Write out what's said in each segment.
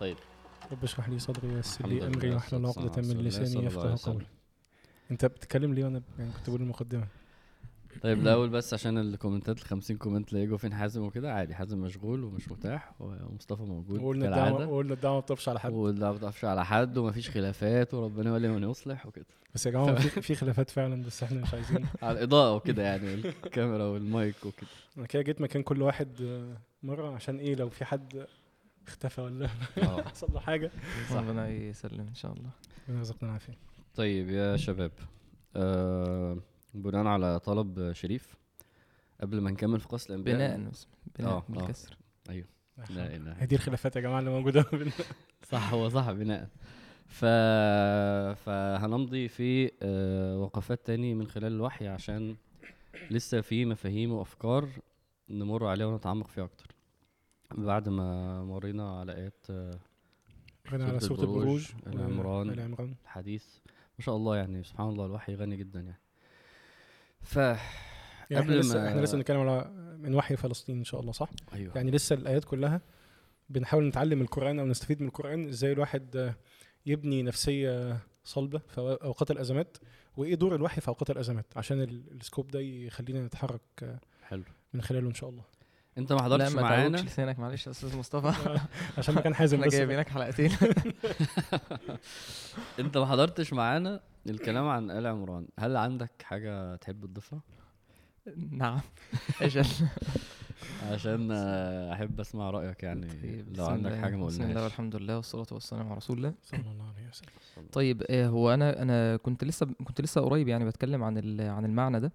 طيب. رب اشرح لي صدري ويسر لي أمري واحلل عقدة من لساني يفقهوا قولي. أنت بتتكلم ليه وأنا يعني كنت بقول المقدمة؟ طيب الأول بس عشان ال commentات ال 50 comment اللي يجوا فين حازم وكده عادي حازم مشغول ومش متاح ومصطفى موجود وقلنا الدعوه وقلنا الدعوة ما بتطفش على حد. ولا ما بتقفش على حد ومفيش خلافات وربنا ولي من يصلح وكده. بس يا جماعة في في خلافات فعلا بس إحنا مش عايزين. على الإضاءة وكده يعني والكاميرا والمايك وكده. أنا كده جيت مكان كل واحد آه، مرة عشان إيه؟ لو في حد اختفى ولا آه. حصل له حاجة؟ ربنا يسلم إن شاء الله. ربنا يرزقنا العافية. طيب يا شباب آه بناء على طلب شريف قبل ما نكمل في قصة الأنبياء بناء بناء آه، آه. بالكسر. لا اله هي دي الخلافات يا جماعة اللي موجودة. صح هو صح بناء. ف... فهنمضي في آه، وقفات تاني من خلال الوحي عشان لسه في مفاهيم وأفكار نمر عليها ونتعمق فيها أكتر. بعد ما مرينا على آيات آه، غنى على سورة سورة البروج، البروج آل عمران. ال عمران الحديث. ما شاء الله يعني سبحان الله الوحي غني جدا يعني. ف يعني إحنا قبل لسه ما- إحنا لسه بنتكلم على من وحي فلسطين إن شاء الله صح؟ أيوه. يعني لسه الآيات كلها بنحاول نتعلم القرآن أو نستفيد من القرآن إزاي الواحد آه، يبني نفسية صلبة في أوقات الأزمات وإيه دور الوحي في أوقات الأزمات عشان ال- السكوب ده يخلينا نتحرك آه، حلو. من خلاله إن شاء الله. انت ما لا حضرتش ما معانا؟ تعوجش لسانك معلش يا أستاذ مصطفى. عشان ما كان حازم بس. جايبينك حلقتين. انت ما حضرتش معانا الكلام عن آل عمران. هل عندك حاجة تحب تضيفها؟ نعم. أجل عشان أحب أسمع رأيك يعني طيب، لو عندك حاجة ما بسم الله قلناهاش والحمد لله والصلاة والسلام على رسول الله. صلى الله عليه وسلم. طيب آه، هو أنا أنا كنت لسه كنت لسه قريب يعني بتكلم عن ال- عن المعنى ده.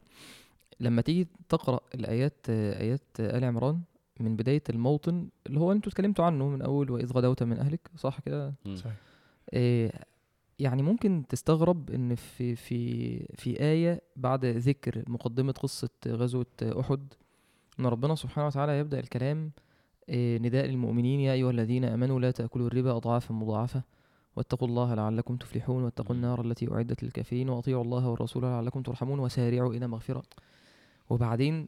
لما تيجي تقرأ الآيات آيات آل عمران من بداية الموطن اللي هو أنتوا اتكلمتوا عنه من أول واذ غدوت من اهلك صح كده. صحيح. آه، يعني ممكن تستغرب إن في في في آية بعد ذكر مقدمة قصة غزوة أحد إن ربنا سبحانه وتعالى يبدأ الكلام آه، نداء للمؤمنين يا أيها الذين آمنوا لا تأكلوا الربا أضعافا مضاعفة واتقوا الله لعلكم تفلحون واتقوا. النار التي أعدت للكافرين وأطيعوا الله والرسول لعلكم ترحمون وسارعوا إلى مغفرة وبعدين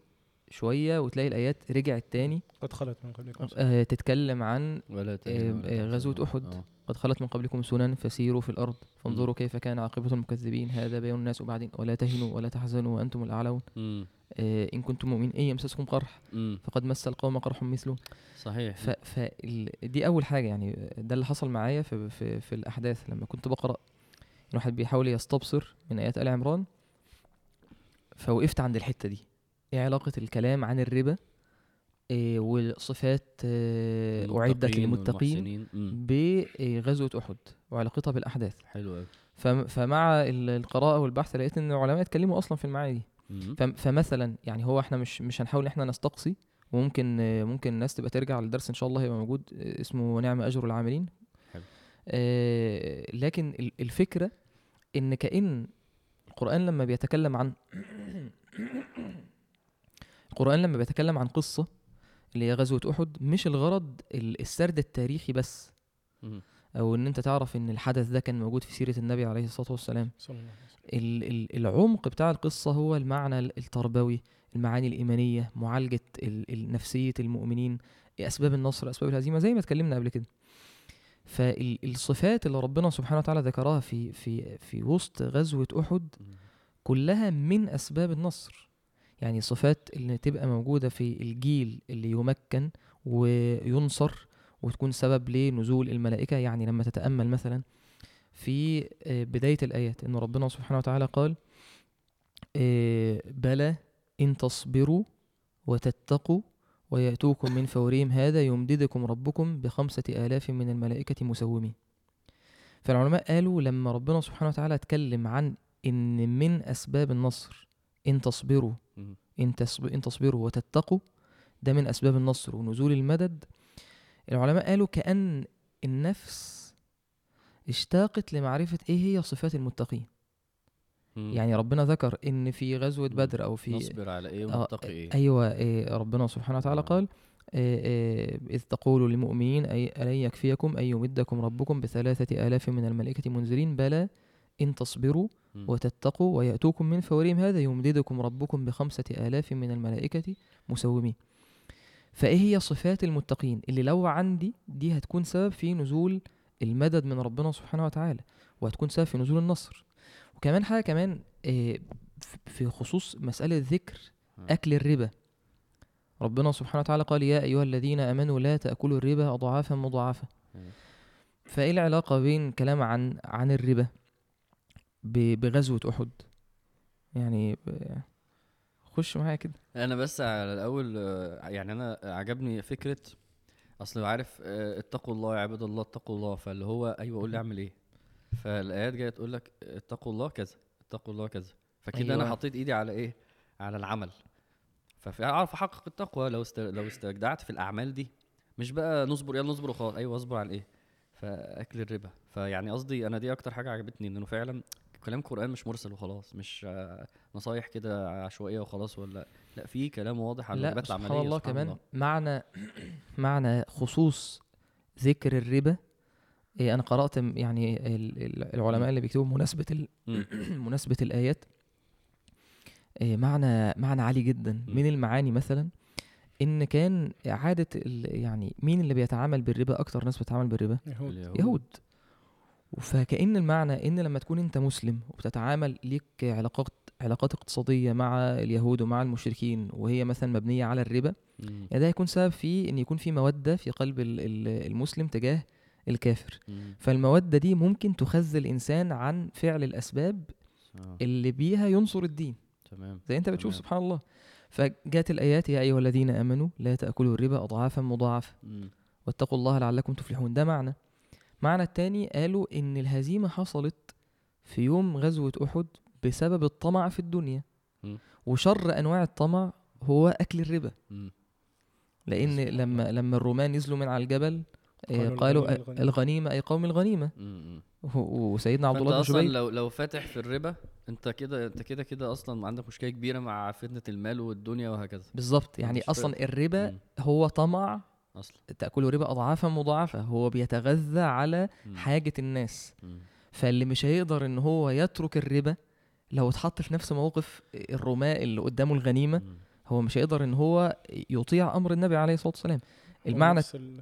شوية وتلاقي الآيات رجعت تاني. قد خلت من قبلكم آه، تتكلم عن ولا آه، آه، تحزنوا. أحد. آه. قد خلت من قبلكم سنن فسيروا في الأرض. فانظروا كيف كان عاقبة المكذبين. هذا بيان الناس وبعدين ولا تهنوا ولا تحزنوا وأنتم الأعلون. مم. آه، إن كنتم مؤمنين إن يمسسكم قرح. مم. فقد مس القوم قرح مثله. صحيح. ف ف ال- دي أول حاجة يعني. ده اللي حصل معايا في, في, في الأحداث. لما كنت بقرأ الواحد بيحاول يستبصر من آيات آل عمران. فوقفت عند الحتة دي. إيه علاقة الكلام عن الربا؟ آه، والصفات آه، أعدت المتقين للمتقين. بغزوة أحد وعلاقتها بالأحداث حلو قوي فم- فمع ال- القراءة والبحث لقيت إن العلماء اتكلموا أصلا في المعاني دي. فمثلا يعني هو إحنا مش مش هنحاول إحنا نستقصي. وممكن ممكن الناس تبقى ترجع للدرس إن شاء الله هيبقى موجود اسمه ونعم أجر العاملين. حلو. آه، لكن ال- الفكرة إن كأن القرآن لما بيتكلم عن القرآن لما بيتكلم عن قصة اللي هي غزوة أحد مش الغرض ال- السرد التاريخي بس. أو إن أنت تعرف إن الحدث ده كان موجود في سيرة النبي عليه الصلاة والسلام. صلى الله عليه وسلم. ال- ال- العمق بتاع القصة هو المعنى ال- التربوي المعاني الإيمانية معالجة ال- ال- نفسية المؤمنين أسباب النصر أسباب الهزيمة زي ما اتكلمنا قبل كده. فالصفات اللي ربنا سبحانه وتعالى ذكرها في في في وسط غزوة أحد. كلها من أسباب النصر يعني صفات اللي تبقى موجودة في الجيل اللي يمكن وينصر وتكون سبب لنزول الملائكة يعني لما تتأمل مثلا في آه، بداية الآيات إن ربنا سبحانه وتعالى قال آه، بلى إن تصبروا وتتقوا ويأتوكم من فورهم هذا يمددكم ربكم بخمسة آلاف من الملائكة مسومين. فالعلماء قالوا لما ربنا سبحانه وتعالى اتكلم عن إن من أسباب النصر إن تصبروا. إن, تصب إن تصبروا وتتقوا ده من أسباب النصر ونزول المدد. العلماء قالوا كأن النفس اشتاقت لمعرفة إيه هي صفات المتقين. مم. يعني ربنا ذكر إن في غزوة مم. بدر أو في نصبر على إيه آه، ونتقي إيه أيوة إيه ربنا سبحانه وتعالى آه. قال إيه إيه إذ تقول للمؤمنين أي ألن يكفيكم أن يمدكم ربكم بثلاثة آلاف من الملائكة منزلين بلى إن تصبروا. وتتقوا ويأتوكم من فورهم هذا يمددكم ربكم بخمسة آلاف من الملائكة مسومين فإيه هي صفات المتقين اللي لو عندي دي هتكون سبب في نزول المدد من ربنا سبحانه وتعالى وهتكون سبب في نزول النصر وكمان حاجة كمان آه، في خصوص مسألة ذكر. أكل الربا. ربنا سبحانه وتعالى قال يا أيها الذين آمنوا لا تأكلوا الربا اضعافا مضاعفة. فإيه العلاقة بين كلام عن عن الربا بغزوة أحد؟ يعني خش معايا كده. أنا بس على الأول يعني أنا عجبني فكرة أصل عارف آه، اتقوا الله يا عباد الله اتقوا الله. فاللي هو أيوه قول لي أعمل إيه؟ فالآيات جاية تقول لك اتقوا الله كذا اتقوا الله كذا. فكده أنا أيوة. حطيت إيدي على إيه؟ على العمل. فاعرف أحقق التقوى لو است... لو استجدعت في الأعمال دي. مش بقى نصبر يلا نصبر وخلاص. أيوه أصبر على إيه؟ فأكل الربا. فيعني قصدي أنا دي أكتر حاجة عجبتني إنه فعلا كلام قرآن مش مرسل وخلاص. مش نصايح كده عشوائية وخلاص ولا لا في كلام واضح على الواجبات سبحان العملية. الله سبحان كمان. الله. معنى معنى خصوص ذكر الربا إيه أنا قرأت يعني ال- ال- العلماء اللي بيكتبوا مناسبة. مناسبة الآيات إيه معنى معنى عالي جدا. من المعاني مثلا إن كان عادة ال... يعني مين اللي بيتعامل بالربا أكتر ناس بتتعامل بالربا يهود اليهود. يهود فكأن المعنى إن لما تكون أنت مسلم وبتتعامل ليك علاقات علاقات اقتصادية مع اليهود ومع المشركين وهي مثلا مبنية على الربا. يعني ده هيكون سبب في إن يكون في مودة في قلب ال- ال- المسلم تجاه الكافر مم. فالمودة دي ممكن تخذل الإنسان عن فعل الأسباب آه. اللي بيها ينصر الدين تمام زي انت بتشوف تمام. سبحان الله فجاءت الآيات يا أيها الذين آمنوا لا تأكلوا الربا اضعافا مضاعفه مم. واتقوا الله لعلكم تفلحون ده معنى معنى التاني قالوا إن الهزيمة حصلت في يوم غزوة أحد بسبب الطمع في الدنيا مم. وشر أنواع الطمع هو أكل الربا. لأن سبحان لما لما الرومان نزلوا من على الجبل قالوا قالوا الغنيمة الغنيمة. الغنيمة أي قوم. و- وسيدنا عبد الله بن أصلا جبير لو لو فاتح في الربا أنت كده أنت كده كده أصلا عندك مشكلة كبيرة مع فتنة المال والدنيا وهكذا بالظبط يعني أصلا الربا مم. هو طمع أصلا تاكل الربا اضعافا مضاعفة هو بيتغذى على مم. حاجة الناس مم. فاللي مش هيقدر إن هو يترك الربا لو اتحط في نفس موقف الرماء اللي قدامه الغنيمة مم. هو مش هيقدر إن هو يطيع أمر النبي عليه الصلاة والسلام المعنى نفس ال...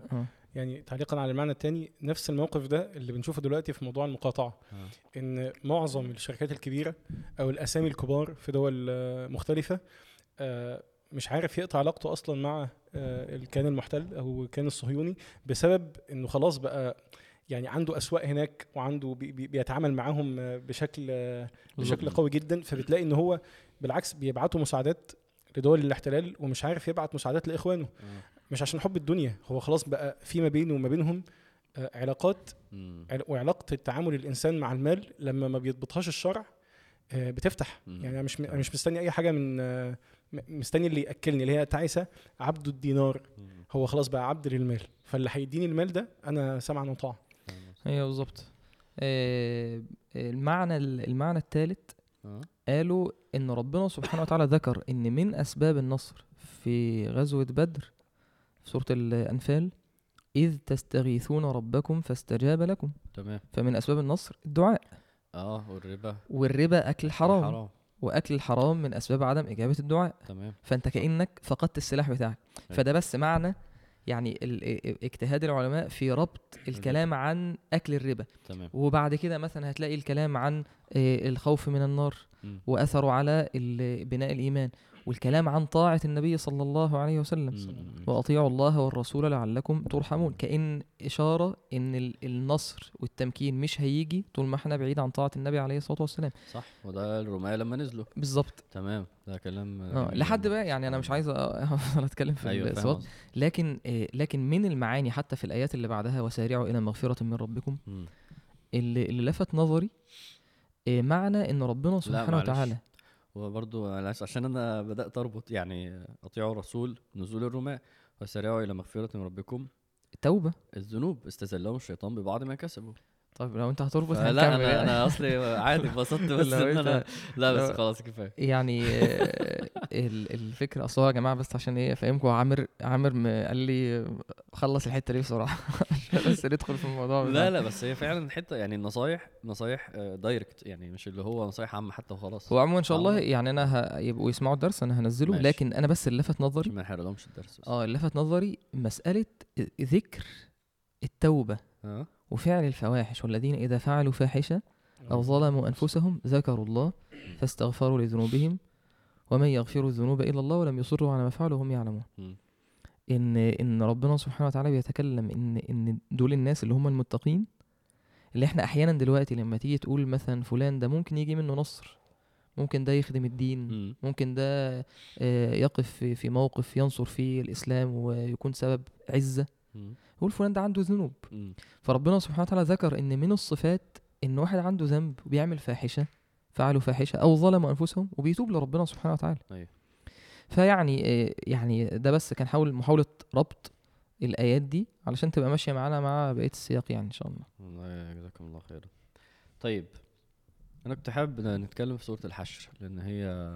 يعني تعليقا على المعنى الثاني نفس الموقف ده اللي بنشوفه دلوقتي في موضوع المقاطعة آه. إن معظم الشركات الكبيرة أو الأسامي الكبار في دول مختلفة آه، مش عارف يقطع علاقته أصلا مع آه، الكيان المحتل أو الكيان الصهيوني بسبب إنه خلاص بقى يعني عنده أسواق هناك وعنده بي بي بيتعامل معاهم بشكل بشكل. قوي جدا فبتلاقي إن هو بالعكس بيبعتوا مساعدات لدول الاحتلال ومش عارف يبعت مساعدات لإخوانه آه. مش عشان حب الدنيا هو خلاص بقى في ما بينه وما بينهم آه، علاقات وعلاقة التعامل الإنسان مع المال لما ما بيضبطهاش الشرع آه، بتفتح مم. يعني أنا مش تمام. أنا مش مستني أي حاجة من آه، مستني اللي يأكلني اللي هي تعيسه عبد الدينار. هو خلاص بقى عبد للمال فاللي هيديني المال ده أنا سمعا وطاعة. أيوه بالظبط آه، المعنى المعنى الثالث آه. قالوا إن ربنا سبحانه وتعالى ذكر إن من أسباب النصر في غزوة بدر في سورة الأنفال إذ تستغيثون ربكم فاستجاب لكم. تمام. فمن أسباب النصر الدعاء. آه والربا. والربا أكل الحرام حرام. وأكل الحرام من أسباب عدم إجابة الدعاء. تمام. فأنت كأنك فقدت السلاح بتاعك. أيوة. فده بس معنى يعني اجتهاد العلماء في ربط الكلام عن أكل الربا. تمام. وبعد كده مثلا هتلاقي الكلام عن آه، الخوف من النار. وأثره على بناء الإيمان. والكلام عن طاعة النبي صلى الله عليه وسلم. وأطيعوا الله والرسول لعلكم ترحمون كأن إشارة إن ال- النصر والتمكين مش هيجي طول ما إحنا بعيد عن طاعة النبي عليه الصلاة والسلام صح وده الرماة لما نزلوا بالظبط تمام ده كلام جميل لحد. بقى يعني أنا مش عايز أ- افضل أتكلم في فاهم الصوت. لكن آه، لكن من المعاني حتى في الآيات اللي بعدها وسارعوا إلى مغفرة من ربكم. اللي, اللي لفت نظري آه، معنى إن ربنا سبحانه. وتعالى وبرضو عشان أنا بدأت أربط يعني أطيعوا الرسول نزول الرماة وسارعوا إلى مغفرة من ربكم. التوبة. الذنوب استزلهم الشيطان ببعض ما كسبوا. طيب لو أنت هتربط لا أنا يعني. أنا أصلي عادي اتبسطت بس لو إن انت- أنا لا بس خلاص كفاية يعني آه، ال- الفكرة اصل هو يا جماعة بس عشان إيه أفهمكم عامر عامر قال لي خلص الحتة دي بسرعة بس ندخل في الموضوع لا لا بس هي فعلا حتة يعني النصايح نصايح دايركت يعني مش اللي هو نصايح عامة حتى وخلاص هو عموما إن شاء الله. يعني أنا هيبقوا يسمعوا الدرس أنا هنزله ماشي. لكن أنا بس اللي لفت نظري ما نحرقلهمش الدرس آه اللي لفت نظري مسألة ذكر التوبة آه وفعل الفواحش والذين إذا فعلوا فاحشة أو ظلموا أنفسهم ذكروا الله فاستغفروا لذنوبهم ومن يغفر الذنوب إلا الله ولم يصروا على ما فعلوا وهم يعلمون. إن إن ربنا سبحانه وتعالى بيتكلم إن إن دول الناس اللي هم المتقين اللي إحنا أحيانا دلوقتي لما تيجي تقول مثلا فلان ده ممكن يجي منه نصر ممكن ده يخدم الدين مم. ممكن ده آه، يقف في- موقف ينصر فيه الإسلام ويكون سبب عزة مم. يقول فلان ده عنده ذنوب. فربنا سبحانه وتعالى ذكر إن من الصفات إن واحد عنده ذنب وبيعمل فاحشة فعلوا فاحشة أو ظلموا أنفسهم وبيتوب لربنا سبحانه وتعالى أيوة. فيعني آه، يعني ده بس كان حاول محاولة ربط الآيات دي علشان تبقى ماشية معانا مع بقية السياق يعني إن شاء الله والله جزاكم الله خيرا طيب أنا كنت حابب نتكلم في سورة الحشر لأن هي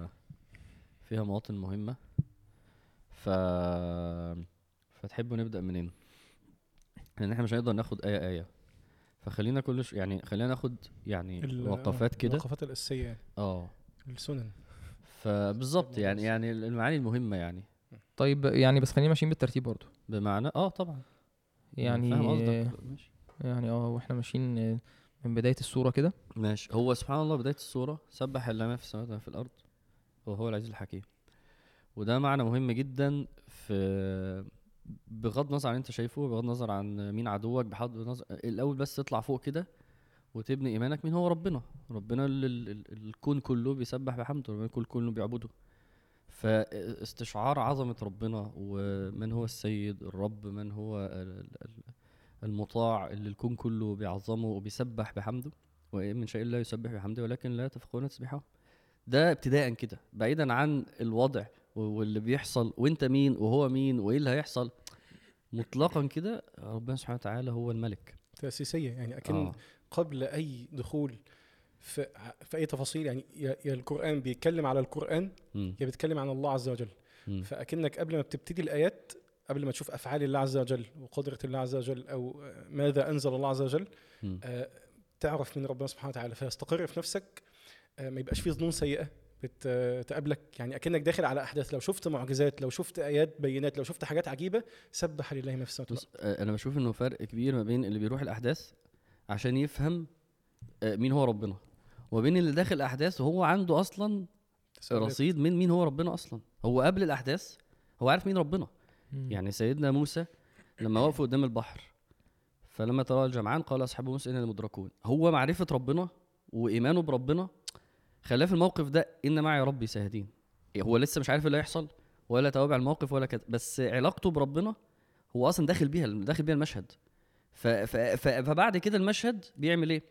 فيها مواطن مهمة ف فتحبوا نبدأ منين لأن إحنا مش هنقدر ناخد آية آية. فخلينا كل ش... يعني خلينا ناخد يعني وقفات كده. الوقفات الأساسية يعني. آه. السنن. فبالظبط يعني يعني المعاني المهمة يعني. طيب يعني بس خلينا ماشيين بالترتيب برضه بمعنى آه طبعا. يعني فاهم قصدك. ماشي. يعني آه وإحنا ماشيين من بداية السوره كده. ماشي. هو سبحان الله بداية السورة سبح لنا في السماوات وما في الأرض وهو العزيز الحكيم. وده معنى مهم جدا في بغض النظر عن انت شايفه بغض النظر عن مين عدوك بحد نظر الأول بس تطلع فوق كده وتبني إيمانك مين هو ربنا. ربنا اللي ال- ال- الكون كله بيسبح بحمده ربنا الكون كله بيعبده. فاستشعار عظمة ربنا ومن هو السيد الرب من هو ال- ال- ال- المطاع اللي الكون كله بيعظمه وبيسبح بحمده. وإن من شيء لا يسبح بحمده ولكن لا تفقهون تسبيحه. ده ابتداء كده. بعيدا عن الوضع واللي بيحصل وانت مين وهو مين وإيه اللي هيحصل مطلقا كده ربنا سبحانه وتعالى هو الملك تأسيسية يعني أكن آه. قبل أي دخول في في أي تفاصيل يعني يا القرآن بيتكلم على القرآن. يا بيتكلم عن الله عز وجل مم. فأكنك قبل ما بتبتدي الآيات قبل ما تشوف أفعال الله عز وجل وقدرة الله عز وجل أو ماذا أنزل الله عز وجل. آه، تعرف من ربنا سبحانه وتعالى فيستقر في نفسك آه، ما يبقاش فيه ظنون سيئة بتقابلك يعني أكنك داخل على أحداث. لو شفت معجزات لو شفت آيات بينات لو شفت حاجات عجيبة سبح لله ما في السماوات أنا بشوف إنه فرق كبير ما بين اللي بيروح الأحداث عشان يفهم مين هو ربنا وبين اللي داخل احداث وهو عنده أصلا. رصيد من مين هو ربنا أصلا. هو قبل الأحداث هو عارف مين ربنا. مم. يعني سيدنا موسى لما وقفوا قدام البحر فلما ترى الجمعان قال أصحاب موسى اننا لمدركون. هو معرفة ربنا وإيمانه بربنا خلاه في الموقف ده إن معي ربي سيهدين هو لسه مش عارف اللي هيحصل ولا توابع الموقف ولا كده بس علاقته بربنا هو أصلا داخل بيها داخل بيها المشهد. ف ف ف فبعد كده المشهد بيعمل إيه؟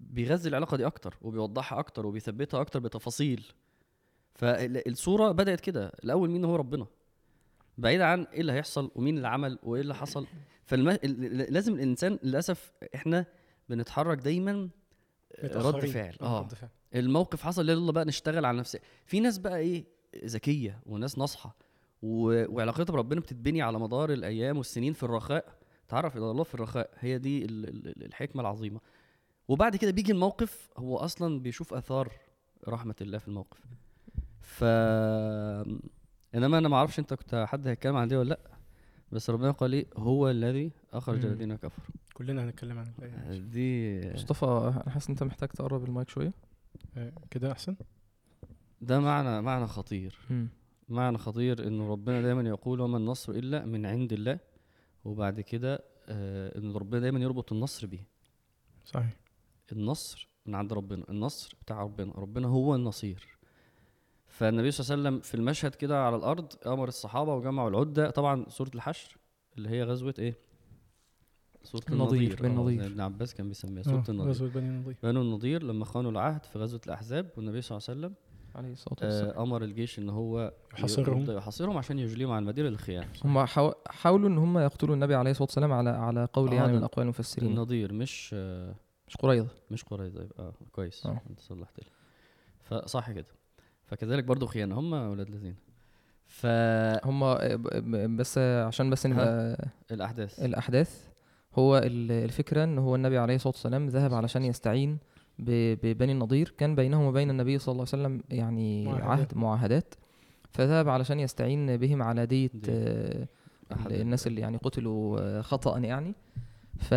بيغذي العلاقة دي أكتر وبيوضحها أكتر وبيثبتها أكتر بتفاصيل. فالصورة بدأت كده الأول مين هو ربنا؟ بعيد عن إيه اللي هيحصل ومين اللي عمل وإيه اللي حصل. فالم... لازم الإنسان للأسف إحنا بنتحرك دايما رد. فعل. آه. الموقف حصل يلا بقى نشتغل على نفسنا. في ناس بقى إيه ذكية وناس ناصحة و... وعلاقتها بربنا بتتبني على مدار الأيام والسنين في الرخاء. تعرف إلى الله في الرخاء هي دي ال... ال- الحكمة العظيمة. وبعد كده بيجي الموقف هو أصلا بيشوف آثار رحمة الله في الموقف. ف إنما أنا ما أعرفش أنت كنت حد هيتكلم عن دي ولا لأ بس ربنا قال إيه هو الذي أخرج. الذين كفروا. كلنا هنتكلم عن. دي مصطفى أنا حاسس إن أنت محتاج تقرب المايك شوية. كده أحسن؟ ده معنى معنى خطير. مم. معنى خطير انه ربنا دايما يقول وما النصر إلا من عند الله وبعد كده آه إن ربنا دايما يربط النصر بيه. صحيح. النصر من عند ربنا النصر بتاع ربنا ربنا هو النصير. فالنبي صلى الله عليه وسلم في المشهد كده على الأرض أمر الصحابة وجمعوا العدة طبعا سورة الحشر اللي هي غزوة إيه؟ سوره النضير، بن آه، ابن عباس كان بيسميها آه، سوره النضير غزوة بني النضير بنو النضير لما خانوا العهد في غزوة الأحزاب والنبي صلى الله عليه وسلم عليه الصلاة والسلام. آه أمر الجيش إن هو يحاصرهم. يحاصرهم عشان يجليهم عن المدينة للخيانة. هم حاو- حاولوا إن هم يقتلوا النبي عليه الصلاة والسلام على على قول آه، يعني من اقوال المفسرين. النضير مش آه مش قريظة. مش قريظة يبقى آه كويس. آه. أنت صلحت لي. فصح كده. فكذلك برضو خيانة. هم ولاد الذين؟ فالاحداث هم بس عشان بس نبقى الأحداث. الأحداث. هو ال- الفكرة إن هو النبي عليه الصلاة والسلام ذهب علشان يستعين ببني النضير كان بينهم وبين النبي صلى الله عليه وسلم يعني معاهدات. عهد معاهدات فذهب علشان يستعين بهم على دية. آه، الناس اللي يعني قتلوا آه، خطأ يعني ف...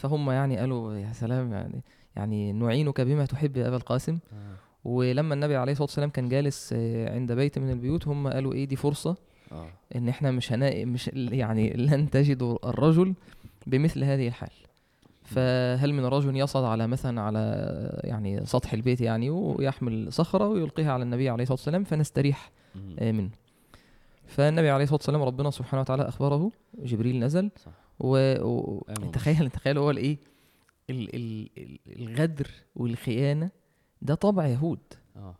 فهم يعني قالوا يا سلام يعني يعني نعينك بما تحب يا أبا القاسم آه. ولما النبي عليه الصلاة والسلام كان جالس آه، عند بيت من البيوت هم قالوا إيه دي فرصة آه إن إحنا مش هنا مش يعني لن تجدوا الرجل بمثل هذه الحال. فهل من رجل يصعد على مثلا على يعني سطح البيت يعني ويحمل صخرة ويلقيها على النبي عليه الصلاة والسلام فنستريح. آه، منه. فالنبي عليه الصلاة والسلام ربنا سبحانه وتعالى أخبره جبريل نزل صح. و... و... تخيل تخيل هو الإيه؟ ال... ال... ال- الغدر والخيانة ده طبع يهود. آه.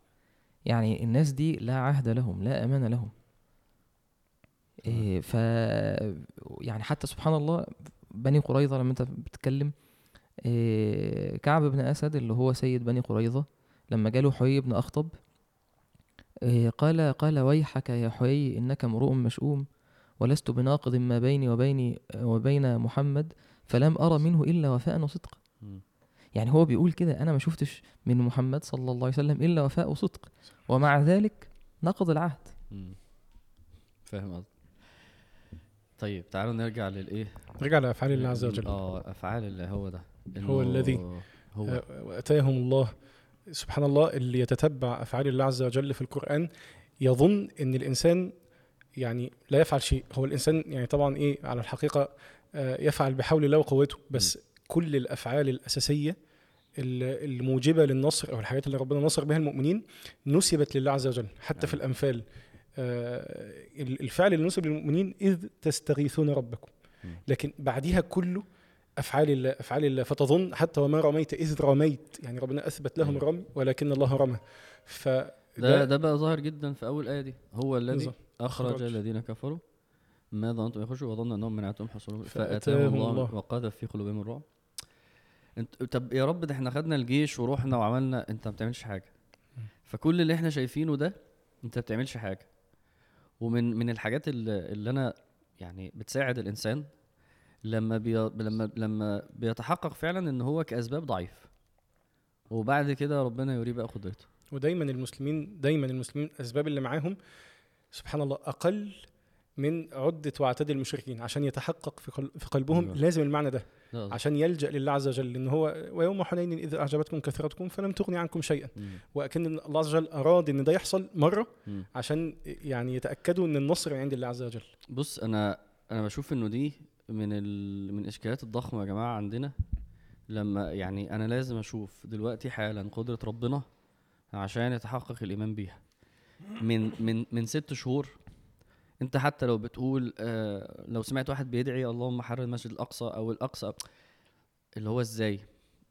يعني الناس دي لا عهد لهم لا أمان لهم. إيه ف يعني حتى سبحان الله بني قريظة لما انت بتتكلم إيه كعب بن أسد اللي هو سيد بني قريظة لما جاله حيي بن أخطب إيه قال قال ويحك يا حيي إنك امرؤ مشؤوم ولست بناقض ما بيني وبيني وبين محمد فلم أرى منه إلا وفاء وصدقا مم. يعني هو بيقول كده أنا ما شفتش من محمد صلى الله عليه وسلم إلا وفاء وصدق. ومع ذلك نقض العهد. فاهم قصدي طيب تعالوا نرجع للإيه؟ رجع لأفعال الله عز وجل. آه أفعال الله هو ده. هو الذي هو. آه، وأتاهم الله سبحان الله اللي يتتبع أفعال الله عز وجل في القرآن. يظن إن الإنسان يعني لا يفعل شيء. هو الإنسان يعني طبعا إيه على الحقيقة آه، يفعل بحول الله وقوته بس كل الأفعال الأساسية ال- الموجبة للنصر أو الحاجات اللي ربنا نصر بها المؤمنين نسبت لله عز وجل حتى في نعم. الامثال آه، ال- الفعل اللي نسب للمؤمنين إذ تستغيثون ربكم. لكن بعديها كله أفعال الله أفعال الله. فتظن حتى وما رميت إذ رميت. يعني ربنا أثبت لهم أيوة. الرمي ولكن الله رمى. ف ده ده بقى ظاهر جدا في أول آية دي. هو الذي بالظبط. أخرج أخرج. الذين كفروا. ما ظننتم يخرجوا وظن أنهم منعتهم حصولهم. فأتاهم الله الله. وقذف في قلوبهم الرعب. انت طب يا رب ده إحنا خدنا الجيش ورحنا وعملنا. أنت ما بتعملش حاجة. فكل اللي إحنا شايفينه ده أنت ما بتعملش حاجة. ومن من الحاجات اللي, اللي أنا يعني بتساعد الإنسان لما بي لما لما بيتحقق فعلا إن هو كأسباب ضعيف. وبعد كده ربنا يوريه بقى قدرته. ودايما المسلمين دايما المسلمين الأسباب اللي معاهم سبحان الله أقل من عدة وعتاد المشركين عشان يتحقق في قل- في قلبهم أيوة. لازم المعنى ده قصدي. عشان يلجأ لله عز وجل ان هو ويوم حنين اذ أعجبتكم كثرتكم فلم تغني عنكم شيئا مم. وأكن الله عز وجل اراد إن ده يحصل مرة مم. عشان يعني يتأكدوا إن النصر عند الله عز وجل بص أنا أنا بشوف إنه دي من ال... من الإشكالات الضخمة يا جماعة عندنا لما يعني أنا لازم أشوف دلوقتي حالا قدرة ربنا عشان يتحقق الإيمان بيها من من من ست شهور انت حتى لو بتقول آه لو سمعت واحد بيدعي اللهم حرر المسجد الأقصى أو الأقصى اللي هو إزاي؟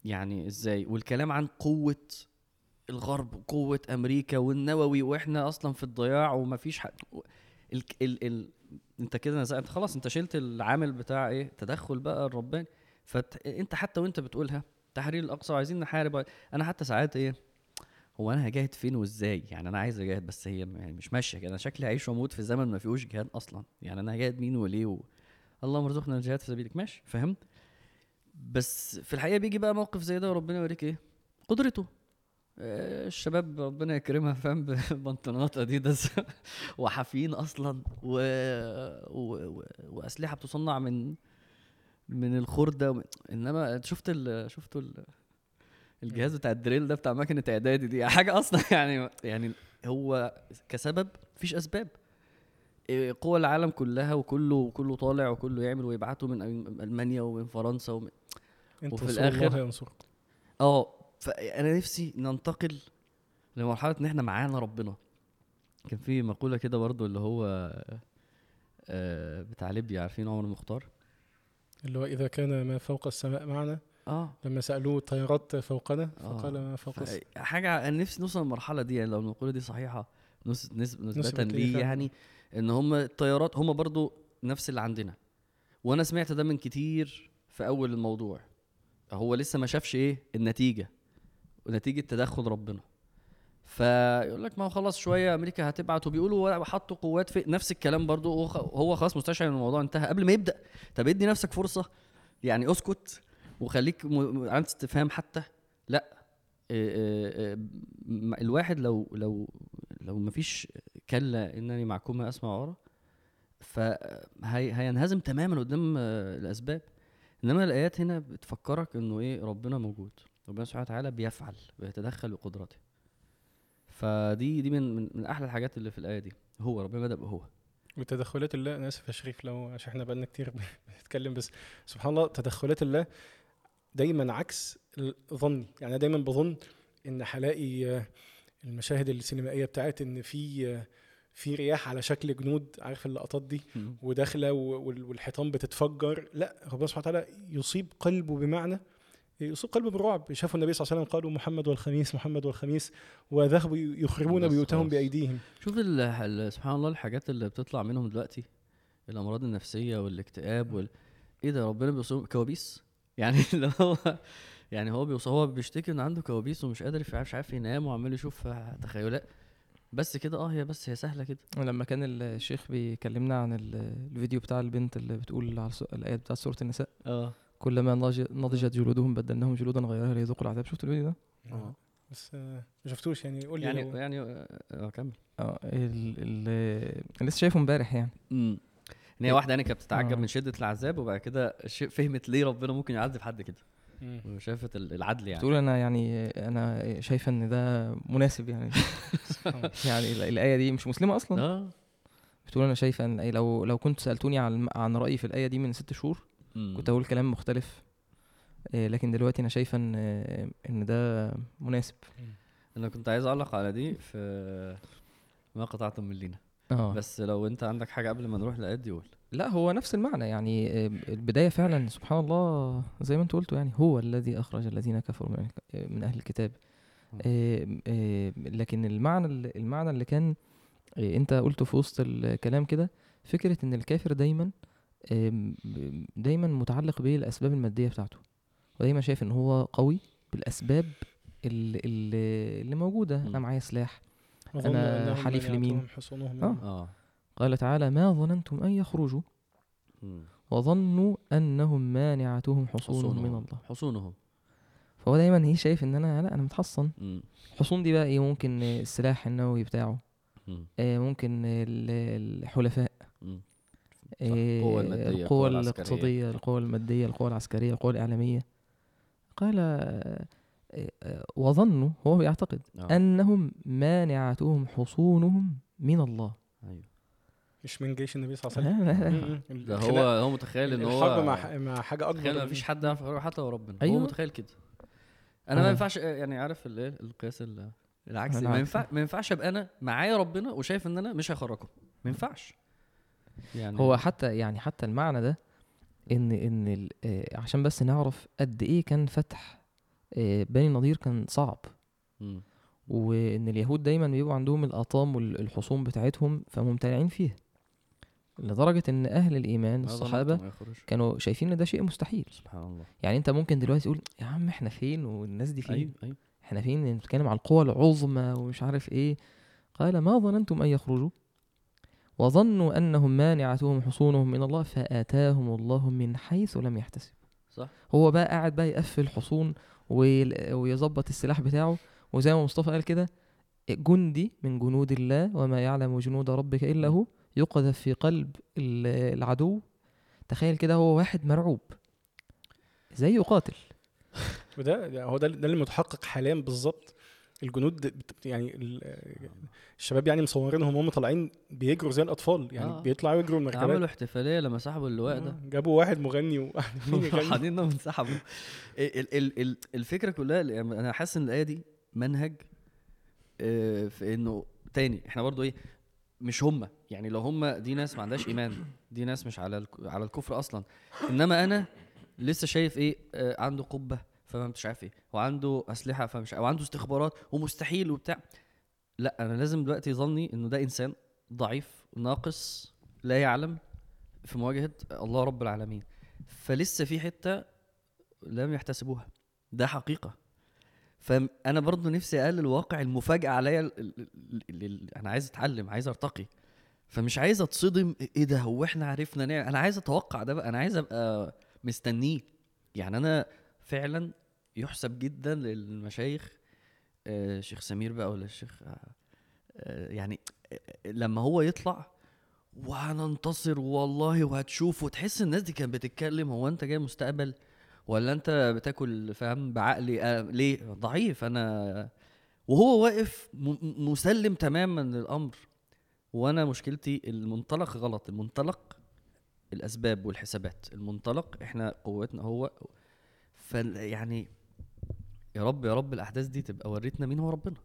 يعني إزاي؟ والكلام عن قوة الغرب وقوه أمريكا والنووي وإحنا أصلا في الضياع ومفيش حق ال ال ال أنت كده أنت خلاص أنت شلت العامل بتاع إيه؟ تدخل بقى الرباني. فانت حتى وأنت بتقولها تحرير الأقصى وعايزين نحارب. أنا حتى ساعات إيه؟ هو أنا هجاهد فين وإزاي؟ يعني أنا عايز أجاهد بس هي يعني مش ماشية كده. أنا شكلي هعيش وأموت في زمن ما فيهوش جهاد أصلا. يعني أنا هجاهد مين وليه و... اللهم ارزقنا الجهاد في سبيلك. ماشي فاهم؟ بس في الحقيقة بيجي بقى موقف زي ده وربنا يوريك إيه؟ قدرته. آه، الشباب ربنا يكرمها فاهم؟ ببنطلونات أديداس وحافيين أصلا و... و... وأسلحة بتصنع من من الخردة. إنما شفت ال... شفتوا ال... الجهاز بتاع الدريل ده بتاع مكنة إعدادي دي حاجة أصلا يعني يعني هو كسبب مفيش أسباب. إيه، قوى العالم كلها وكله كله طالع وكله يعمل ويبعتوا من ألمانيا ومن فرنسا ومن وفي الآخر آه فأنا نفسي ننتقل لمرحلة إن إحنا معانا ربنا. كان في مقولة كده برضو اللي هو آه، بتاع ليبيا عارفين عمر المختار اللي هو إذا كان ما فوق السماء معنا آه. لما سألوه الطيارات فوقنا آه. فقال ما فوق حاجة أنا نفسي نوصل للمرحلة دي يعني لو المقوله دي صحيحة نس- نس- نسبة نسبة ليه. يعني إن هم الطيارات هم برضو نفس اللي عندنا. وأنا سمعت ده من كتير في أول الموضوع. هو لسه ما شافش إيه؟ النتيجة. ونتيجه تدخل ربنا. فيقول لك ما هو خلاص شوية أمريكا هتبعت وبيقولوا حطوا قوات في نفس الكلام برضو. هو خلاص مستشعر إن الموضوع انتهى قبل ما يبدأ. طب ادي نفسك فرصة. يعني اسكت. وخليك م- علامه استفهام حتى. لا إيه إيه م- الواحد لو لو لو مفيش كلا إنني معكما أسمع وارى فهينهزم تماما قدام آه، الأسباب. إنما الآيات هنا بتفكرك إنه إيه ربنا موجود. ربنا سبحانه وتعالى بيفعل بيتدخل بقدرته فدي دي من من, من أحلى الحاجات اللي في الآية دي. هو ربنا بدأ بهو. وتدخلات الله أنا آسف يا شريف لو عشان إحنا بقالنا كتير بنتكلم بس سبحان الله تدخلات الله دايما عكس ظني. يعني أنا دايما بظن إن هلاقي المشاهد السينمائية بتاعت إن في في رياح على شكل جنود عارف اللقطات دي؟ وداخلة والحيطان بتتفجر. لا ربنا سبحانه وتعالى يصيب قلبه بمعنى يصيب قلبه بالرعب. شافوا النبي صلى الله عليه وسلم قالوا محمد والخميس محمد والخميس وذهبوا يخربون بيوتهم. بأيديهم. شوف سبحان الله الحاجات اللي بتطلع منهم دلوقتي الأمراض النفسية والاكتئاب وال... إيه ده ربنا بيوصف كوابيس؟ يعني اللي هو يعني هو بيوصف هو بيشتكي إن عنده كوابيس ومش قادر يف- مش عارف ينام وعمال يشوف تخيلات. بس كده آه هي بس هي سهلة كده. لما كان الشيخ بيكلمنا عن ال- الفيديو بتاع البنت اللي بتقول على الآيات بتاعت سورة النساء. آه. كلما نضج- نضجت جلودهم بدلناهم جلودا غيرها ليذوقوا العذاب. شفت الفيديو ده؟ آه. بس ما شفتوش يعني. قول لي يعني لو- يعني آه آه، كمل. آه ال ال أنا لسه شايفه امبارح يعني. امم إن هي واحدة يعني كانت بتتعجب آه. من شدة العذاب وبعد كده فهمت ليه ربنا ممكن يعذب حد كده. وشافت ال- العدل يعني بتقول أنا يعني أنا شايفة إن ده مناسب يعني. يعني ال- الآية دي مش مسلمة أصلا آه بتقول أنا شايفة إن لو لو كنت سألتوني عن عن رأيي في الآية دي من ست شهور. كنت أقول كلام مختلف إيه، لكن دلوقتي أنا شايفة إن إن ده مناسب أنا كنت عايز أعلق على دي في ما قطعتم من لينا آه. بس لو انت عندك حاجة قبل ما نروح للايات دي قول لا هو نفس المعنى يعني آه، البداية فعلا سبحان الله زي ما انت قلت يعني هو الذي أخرج الذين كفروا من من أهل الكتاب. آه، آه، لكن المعنى المعنى اللي كان آه، انت قلته في وسط الكلام كده فكرة إن الكافر دايما دايما متعلق بالاسباب المادية بتاعته. ودايما شايف إن هو قوي بالأسباب اللي, اللي, موجودة. أنا معايا سلاح أنا أنهم حليف اليمين. حصونهم آه. آه قال تعالى ما ظننتم أن يخرجوا. وظنوا أنهم مانعتهم حصونهم من الله حصونهم فهو دايما إيه شايف إن أنا لا أنا متحصن مم. الحصون دي بقى إيه ممكن آه، السلاح النووي بتاعه مم. آه، ممكن ال- الحلفاء. آه، القوة المادية، العسكرية. الاقتصادية القوة المادية القوة العسكرية القوة الإعلامية قال آه، آه، وظنوا هو بيعتقد آه. أنهم مانعتهم حصونهم من الله أيوه مش من جيش النبي صلى الله عليه. وسلم. ده هو هو متخيل إن هو الحرب مع مع حاجة أكبر تخيل من- مفيش حد يعرف يروح حتى لو ربنا هو أيوة. متخيل كده أنا ما آه. ينفعش يعني عارف الايه القياس ال- العكسي ما. ينفع ما ينفعش أبقى أنا معايا ربنا وشايف إن أنا مش هخرجكم ما ينفعش يعني هو حتى يعني حتى المعنى ده إن إن آه، عشان بس نعرف قد إيه كان فتح آه، بني النضير كان صعب. وإن اليهود دايما بيبقوا عندهم الأطام والحصون بتاعتهم فممتنعين فيها. لدرجة إن أهل الإيمان ما الصحابه. كانوا شايفين إن ده شيء مستحيل. سبحان الله. يعني أنت ممكن دلوقتي تقول يا عم إحنا فين والناس دي فين؟ أيوه أيوه. إحنا فين؟ بنتكلم على القوى العظمى ومش عارف إيه. قال ما ظننتم أن يخرجوا. وظنوا أنهم مانعتهم حصونهم من الله فأتاهم الله من حيث لم يحتسب صح. هو بقى قاعد بقى يقفل حصون ويظبط السلاح بتاعه. وزي ما مصطفى قال كده جندي من جنود الله وما يعلم جنود ربك إلا هو يقذف في قلب ال- العدو. تخيل كده هو واحد مرعوب. إزاي يقاتل؟ وده ده- هو ده ده اللي متحقق حاليا بالظبط. الجنود يعني ال- الشباب يعني مصورينهم وهم طالعين بيجروا زي الأطفال يعني آه. بيطلعوا يجروا عملوا المركبات احتفالية لما سحبوا اللواء ده. آه، جابوا واحد مغني وقاعدين يغنوا. فرحانين انهم انسحبوا. ال- ال- ال- الفكرة كلها يعني أنا حاسس إن الآية دي منهج آه، في إنه تاني. إحنا برضو إيه مش هم. يعني لو هم دي ناس ما عندهاش إيمان. دي ناس مش على على الكفر أصلا. إنما أنا لسه شايف إيه آه، عنده قبة. فما مش عارف إيه. وعنده أسلحة فمش وعنده استخبارات ومستحيل وبتاع. لا أنا لازم دلوقتي ظني إنه ده إنسان ضعيف ناقص لا يعلم في مواجهة الله رب العالمين. فلسه في حتة لم يحتسبوها. ده حقيقة. فانا برضو نفسي أقلل الواقع المفاجاه عليا أنا عايز أتعلم عايز أرتقي. فمش عايز أتصدم إيه ده هو إحنا عرفنا نعمل أنا عايز أتوقع ده بقى أنا عايز أبقى مستنيه. يعني أنا فعلا يحسب جدا للمشايخ آه، شيخ سمير بقى ولا الشيخ آه، آه، يعني لما هو يطلع وهننتصر والله وهتشوف وتحس الناس دي كانت بتتكلم هو أنت جاي مستقبل ولا أنت بتاكل فاهم بعقلي ليه؟ ضعيف أنا وهو واقف مسلم تماما للأمر. وأنا مشكلتي المنطلق غلط المنطلق الأسباب والحسابات. المنطلق إحنا قوتنا هو فال يعني يا رب يا رب الأحداث دي تبقى وريتنا مين هو ربنا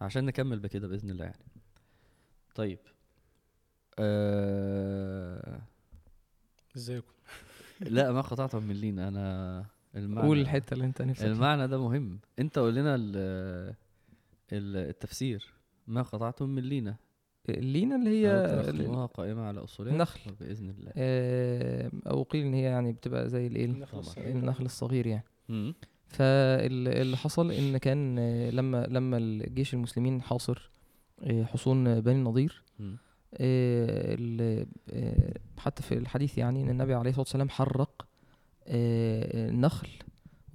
عشان نكمل بكده بإذن الله يعني. طيب أه... إزيكم؟ لا ما قطعتم من لينا أنا المعنى قول الحتة اللي أنت نفسك. المعنى ده مهم. أنت قول لنا ال- ال- التفسير. ما قطعتم من لينا اللينه اللي هي أو قائمة على أصولها النخل. بإذن الله آه، أو قيل إن هي يعني بتبقى زي الإيه النخل. الصغير. النخل الصغير يعني. فاللي حصل إن كان آه، لما لما الجيش المسلمين حاصر آه، حصون بني النضير حتى في الحديث يعني إن النبي عليه الصلاة والسلام حرق النخل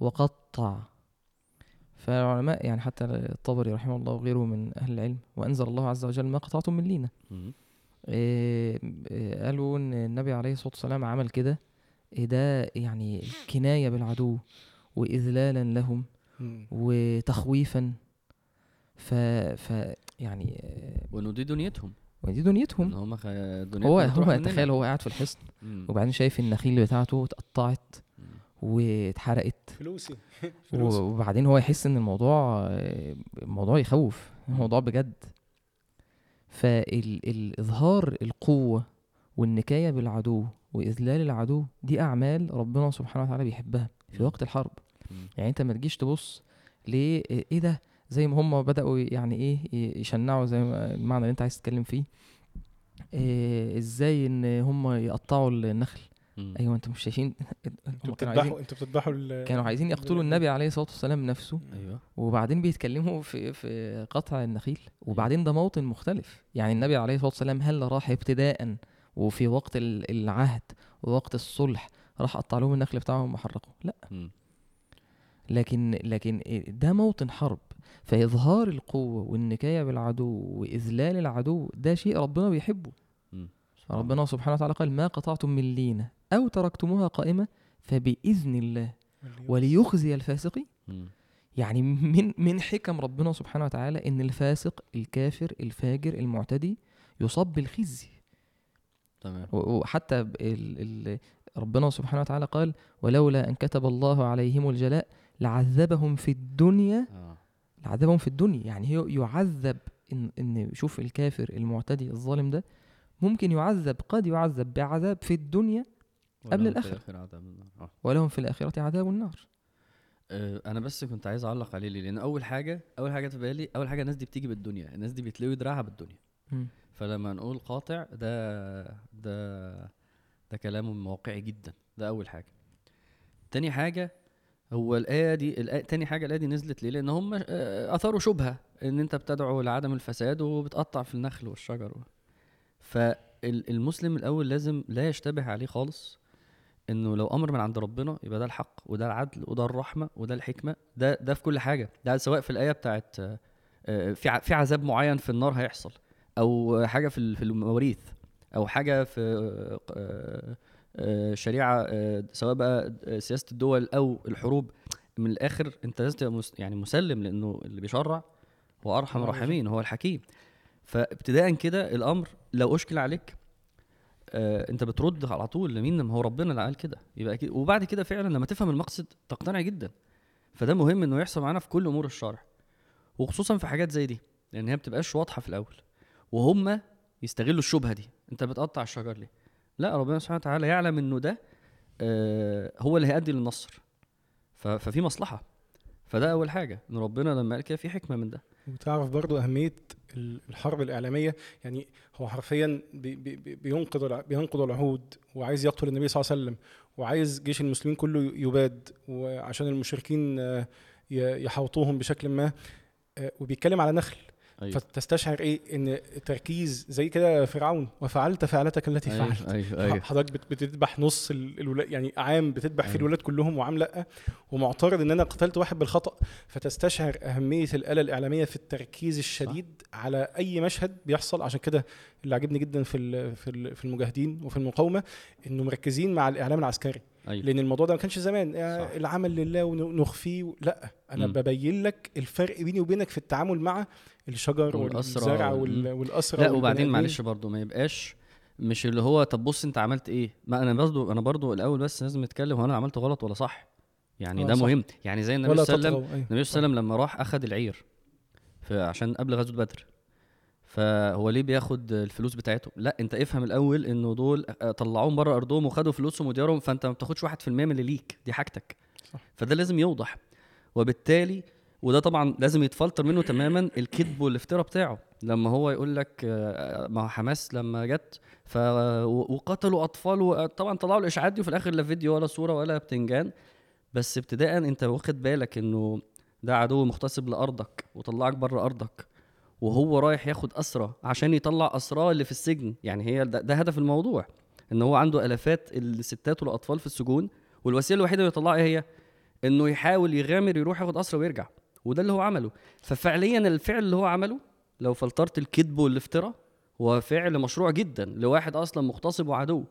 وقطع فالعلماء يعني حتى الطبري رحمه الله وغيره من أهل العلم وأنزل الله عز وجل ما قطعتم من لينه مم. آه، آه، قالوا إن النبي عليه الصلاة والسلام عمل كده آه، ده يعني كناية بالعدو واذلالا لهم. وتخويفا ف, ف يعني آه، وإنه دي دنيتهم ودي إن دنيتهم هم خ... دنيتهم هو هو. تخيل هو قاعد في الحصن. وبعدين شايف النخيل بتاعته اتقطعت. واتحرقت. فلوسي. فلوسي. وبعدين هو يحس إن الموضوع الموضوع يخوف. الموضوع بجد. فالإظهار القوة والنكاية بالعدو وإذلال العدو دي أعمال ربنا سبحانه وتعالى بيحبها في. وقت الحرب. يعني أنت ما تجيش تبص ليه إيه ده؟ زي ما هم بدأوا يعني إيه يشنعوا زي المعنى اللي أنت عايز تتكلم فيه. إيه إزاي إن هم يقطعوا النخل؟ مم. أيوه أنتوا مش شايفين أنتوا كانوا عايزين بتذبحوا أنتوا بتذبحوا ال- كانوا عايزين يقتلوا النبي عليه الصلاة والسلام نفسه. أيوه. وبعدين بيتكلموا في في قطع النخيل. وبعدين ده موطن مختلف. يعني النبي عليه الصلاة والسلام هل راح ابتداء وفي وقت ال- العهد ووقت الصلح راح قطع لهم النخل بتاعهم وحرقه لا. مم. لكن لكن ده موطن حرب. فإظهار القوة والنكاية بالعدو وإذلال العدو ده شيء ربنا بيحبه. ربنا سبحانه وتعالى قال ما قطعتم من لينة أو تركتموها قائمة فبإذن الله وليخزي. الفاسقين مم. يعني من من حكم ربنا سبحانه وتعالى إن الفاسق الكافر الفاجر المعتدي يصاب بالخزي. تمام. وحتى ال ال ربنا سبحانه وتعالى قال ولولا أن كتب الله عليهم الجلاء لعذبهم في الدنيا. آه. لعذبهم في الدنيا. يعني هو يعذب إن إن شوف الكافر المعتدي الظالم ده ممكن يعذب قد يعذب بعذاب في الدنيا قبل في الآخرة. الآخرة عذاب النار. آه. ولهم في الآخرة عذاب النار آه، أنا بس كنت عايز أعلق عليه ليه لأن أول حاجة أول حاجة في بالي أول حاجة الناس دي بتيجي بالدنيا الناس دي بتلوي دراعها بالدنيا مم. فلما نقول قاطع ده ده ده كلام واقعي جدا ده أول حاجة تاني حاجة هو الآية دي الآية تاني حاجة الآية دي نزلت ليه لأن هم آه، أثاروا شبهة إن أنت بتدعو لعدم الفساد وبتقطع في النخل والشجر فالمسلم الأول لازم لا يشتبه عليه خالص إنه لو أمر من عند ربنا يبقى ده الحق وده العدل وده الرحمة وده الحكمة. ده ده في كل حاجة. ده سواء في الآية بتاعت آه، في في عذاب معين في النار هيحصل أو حاجة في في المواريث أو حاجة في آه، آه، شريعة سواء بقى سياسة الدول أو الحروب. من الآخر أنت لازم تبقى يعني مسلم لأنه اللي بيشرع هو أرحم الراحمين هو الحكيم. فابتداء كده الأمر لو أشكل عليك آه أنت بترد على طول لمين؟ ما هو ربنا اللي قال كده. يبقى أكيد وبعد كده فعلا لما تفهم المقصد تقتنع جدا. فده مهم إنه يحصل معانا في كل أمور الشرع وخصوصا في حاجات زي دي لأن هي بتبقاش واضحة في الأول وهم يستغلوا الشبهة دي. أنت بتقطع الشجر ليه؟ لا ربنا سبحانه وتعالى يعلم إنه ده آه هو اللي هيؤدي للنصر. ففي مصلحة. فده أول حاجة إن ربنا لما قال كده في حكمة من ده. وتعرف برضو ال- الحرب الإعلامية. يعني هو حرفيا بي بي بي- بينقض بينقض العهود وعايز يقتل النبي صلى الله عليه وسلم وعايز جيش المسلمين كله يباد وعشان المشركين آه، يحوطوهم بشكل ما آه، وبيتكلم على نخل. أيوة. فتستشعر إيه؟ إن التركيز زي كده فرعون. وفعلت فعلتك التي أيوه فعلت. أيوه أيوه. حضرتك بت- بتذبح نص ال- الولاد يعني عام بتذبح في أيوة. الولاد كلهم وعام لأ. ومعترض إن أنا قتلت واحد بالخطأ. فتستشعر أهمية الآلة الإعلامية في التركيز الشديد على أي مشهد بيحصل. عشان كده اللي عجبني جدا في في في المجاهدين وفي المقاومة إنه مركزين مع الإعلام العسكري. أيوه لأن الموضوع ده ما كانش زمان يعني صح. العمل لله ونخفيه لأ أنا مم. ببين لك الفرق بيني وبينك في التعامل مع الشجر والزرع وال- وال- والاسرى لأ وبعدين. معلش برضو ما يبقاش مش اللي هو طب بص أنت عملت إيه ما أنا برضو أنا برضو الأول بس لازم نتكلم هو أنا عملت غلط ولا صح يعني آه، ده صح. مهم يعني زي النبي صلى الله عليه وسلم أيوة. النبي صلى الله عليه وسلم لما راح أخذ العير عشان قبل غزوة بدر فهو ليه بياخد الفلوس بتاعتهم؟ لا انت افهم الأول إنه دول آه، طلعوهم بره أرضهم وخدوا فلوسهم وديارهم فأنت ما بتاخدش 1% من اللي ليك دي حاجتك. صح. فده لازم يوضح. وبالتالي وده طبعا لازم يتفلتر منه تماما الكذب والافتراء بتاعه. لما هو يقول لك آه، ما هو حماس لما جت ف وقتلوا أطفال طبعا طلعوا الإشاعات دي وفي الآخر لا فيديو ولا صورة ولا بتنجان. بس ابتداء أنت واخد بالك إنه ده عدو مغتصب لأرضك وطلعك بره أرضك. وهو رايح ياخد اسرى عشان يطلع اسراه اللي في السجن. يعني هي ده, ده هدف الموضوع إن هو عنده آلافات الستات والأطفال في السجون والوسيلة الوحيدة اللي يطلعها هي إنه يحاول يغامر يروح ياخد اسرى ويرجع. وده اللي هو عمله. ففعليا الفعل اللي هو عمله لو فلترت الكذب والافتراء هو فعل مشروع جدا لواحد أصلا مغتصب وعدو.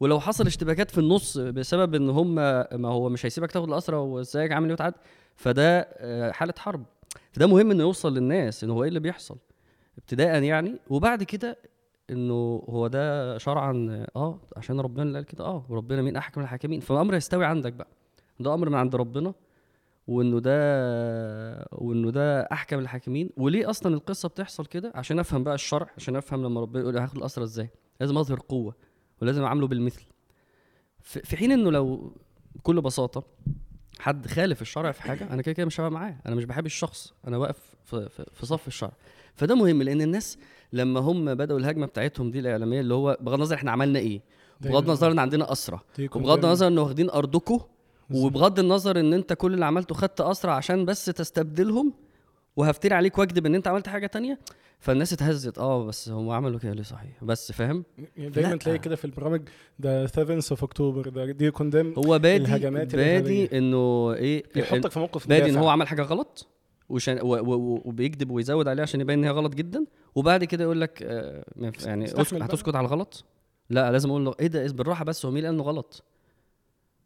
ولو حصل اشتباكات في النص بسبب إن هم ما هو مش هيسيبك تاخد الاسرى وازيك عامل إيه فده آه، حالة حرب. فده مهم إنه يوصل للناس ان هو إيه اللي بيحصل. ابتداء يعني وبعد كده إنه هو ده شرعا آه عشان ربنا اللي قال كده آه وربنا مين؟ أحكم الحاكمين. فالأمر يستوي عندك بقى. ده أمر من عند ربنا وإنه ده وإنه ده أحكم الحاكمين. وليه أصلا القصة بتحصل كده؟ عشان أفهم بقى الشرع عشان أفهم لما ربنا يقول هاخد الاسرى إزاي. لازم أظهر قوة ولازم اعامله بالمثل. في حين إنه لو بكل بساطة حد خالف الشرع في حاجة أنا كده كده مش هبقى معاه أنا مش بحب الشخص أنا واقف في, في, في صف الشرع. فده مهم لأن الناس لما هم بدأوا الهجمة بتاعتهم دي الإعلامية اللي هو بغض النظر إحنا عملنا إيه بغض النظر إن عندنا اسرى وبغض. النظر إن واخدين ارضكم وبغض النظر إن أنت كل اللي عملته خدت اسرى عشان بس تستبدلهم وهفتري عليك واكذب ان انت عملت حاجة تانية فالناس اتهزت آه بس هم عملوا كده ليه صحيح بس فاهم يعني دايما لا. تلاقي كده في البرامج ده 7 of October do you condemn هو بادي الهجمات بادي. إنه إيه بيحطك في موقف بادي إن. هو عمل حاجة غلط وشان و و وبيكذب ويزود عليها عشان يبين إن هي غلط جدا وبعد كده يقول لك آه يعني. هتسكت على الغلط لا لازم أقول له إيه ده إيه بالراحة بس هو مين قال إنه غلط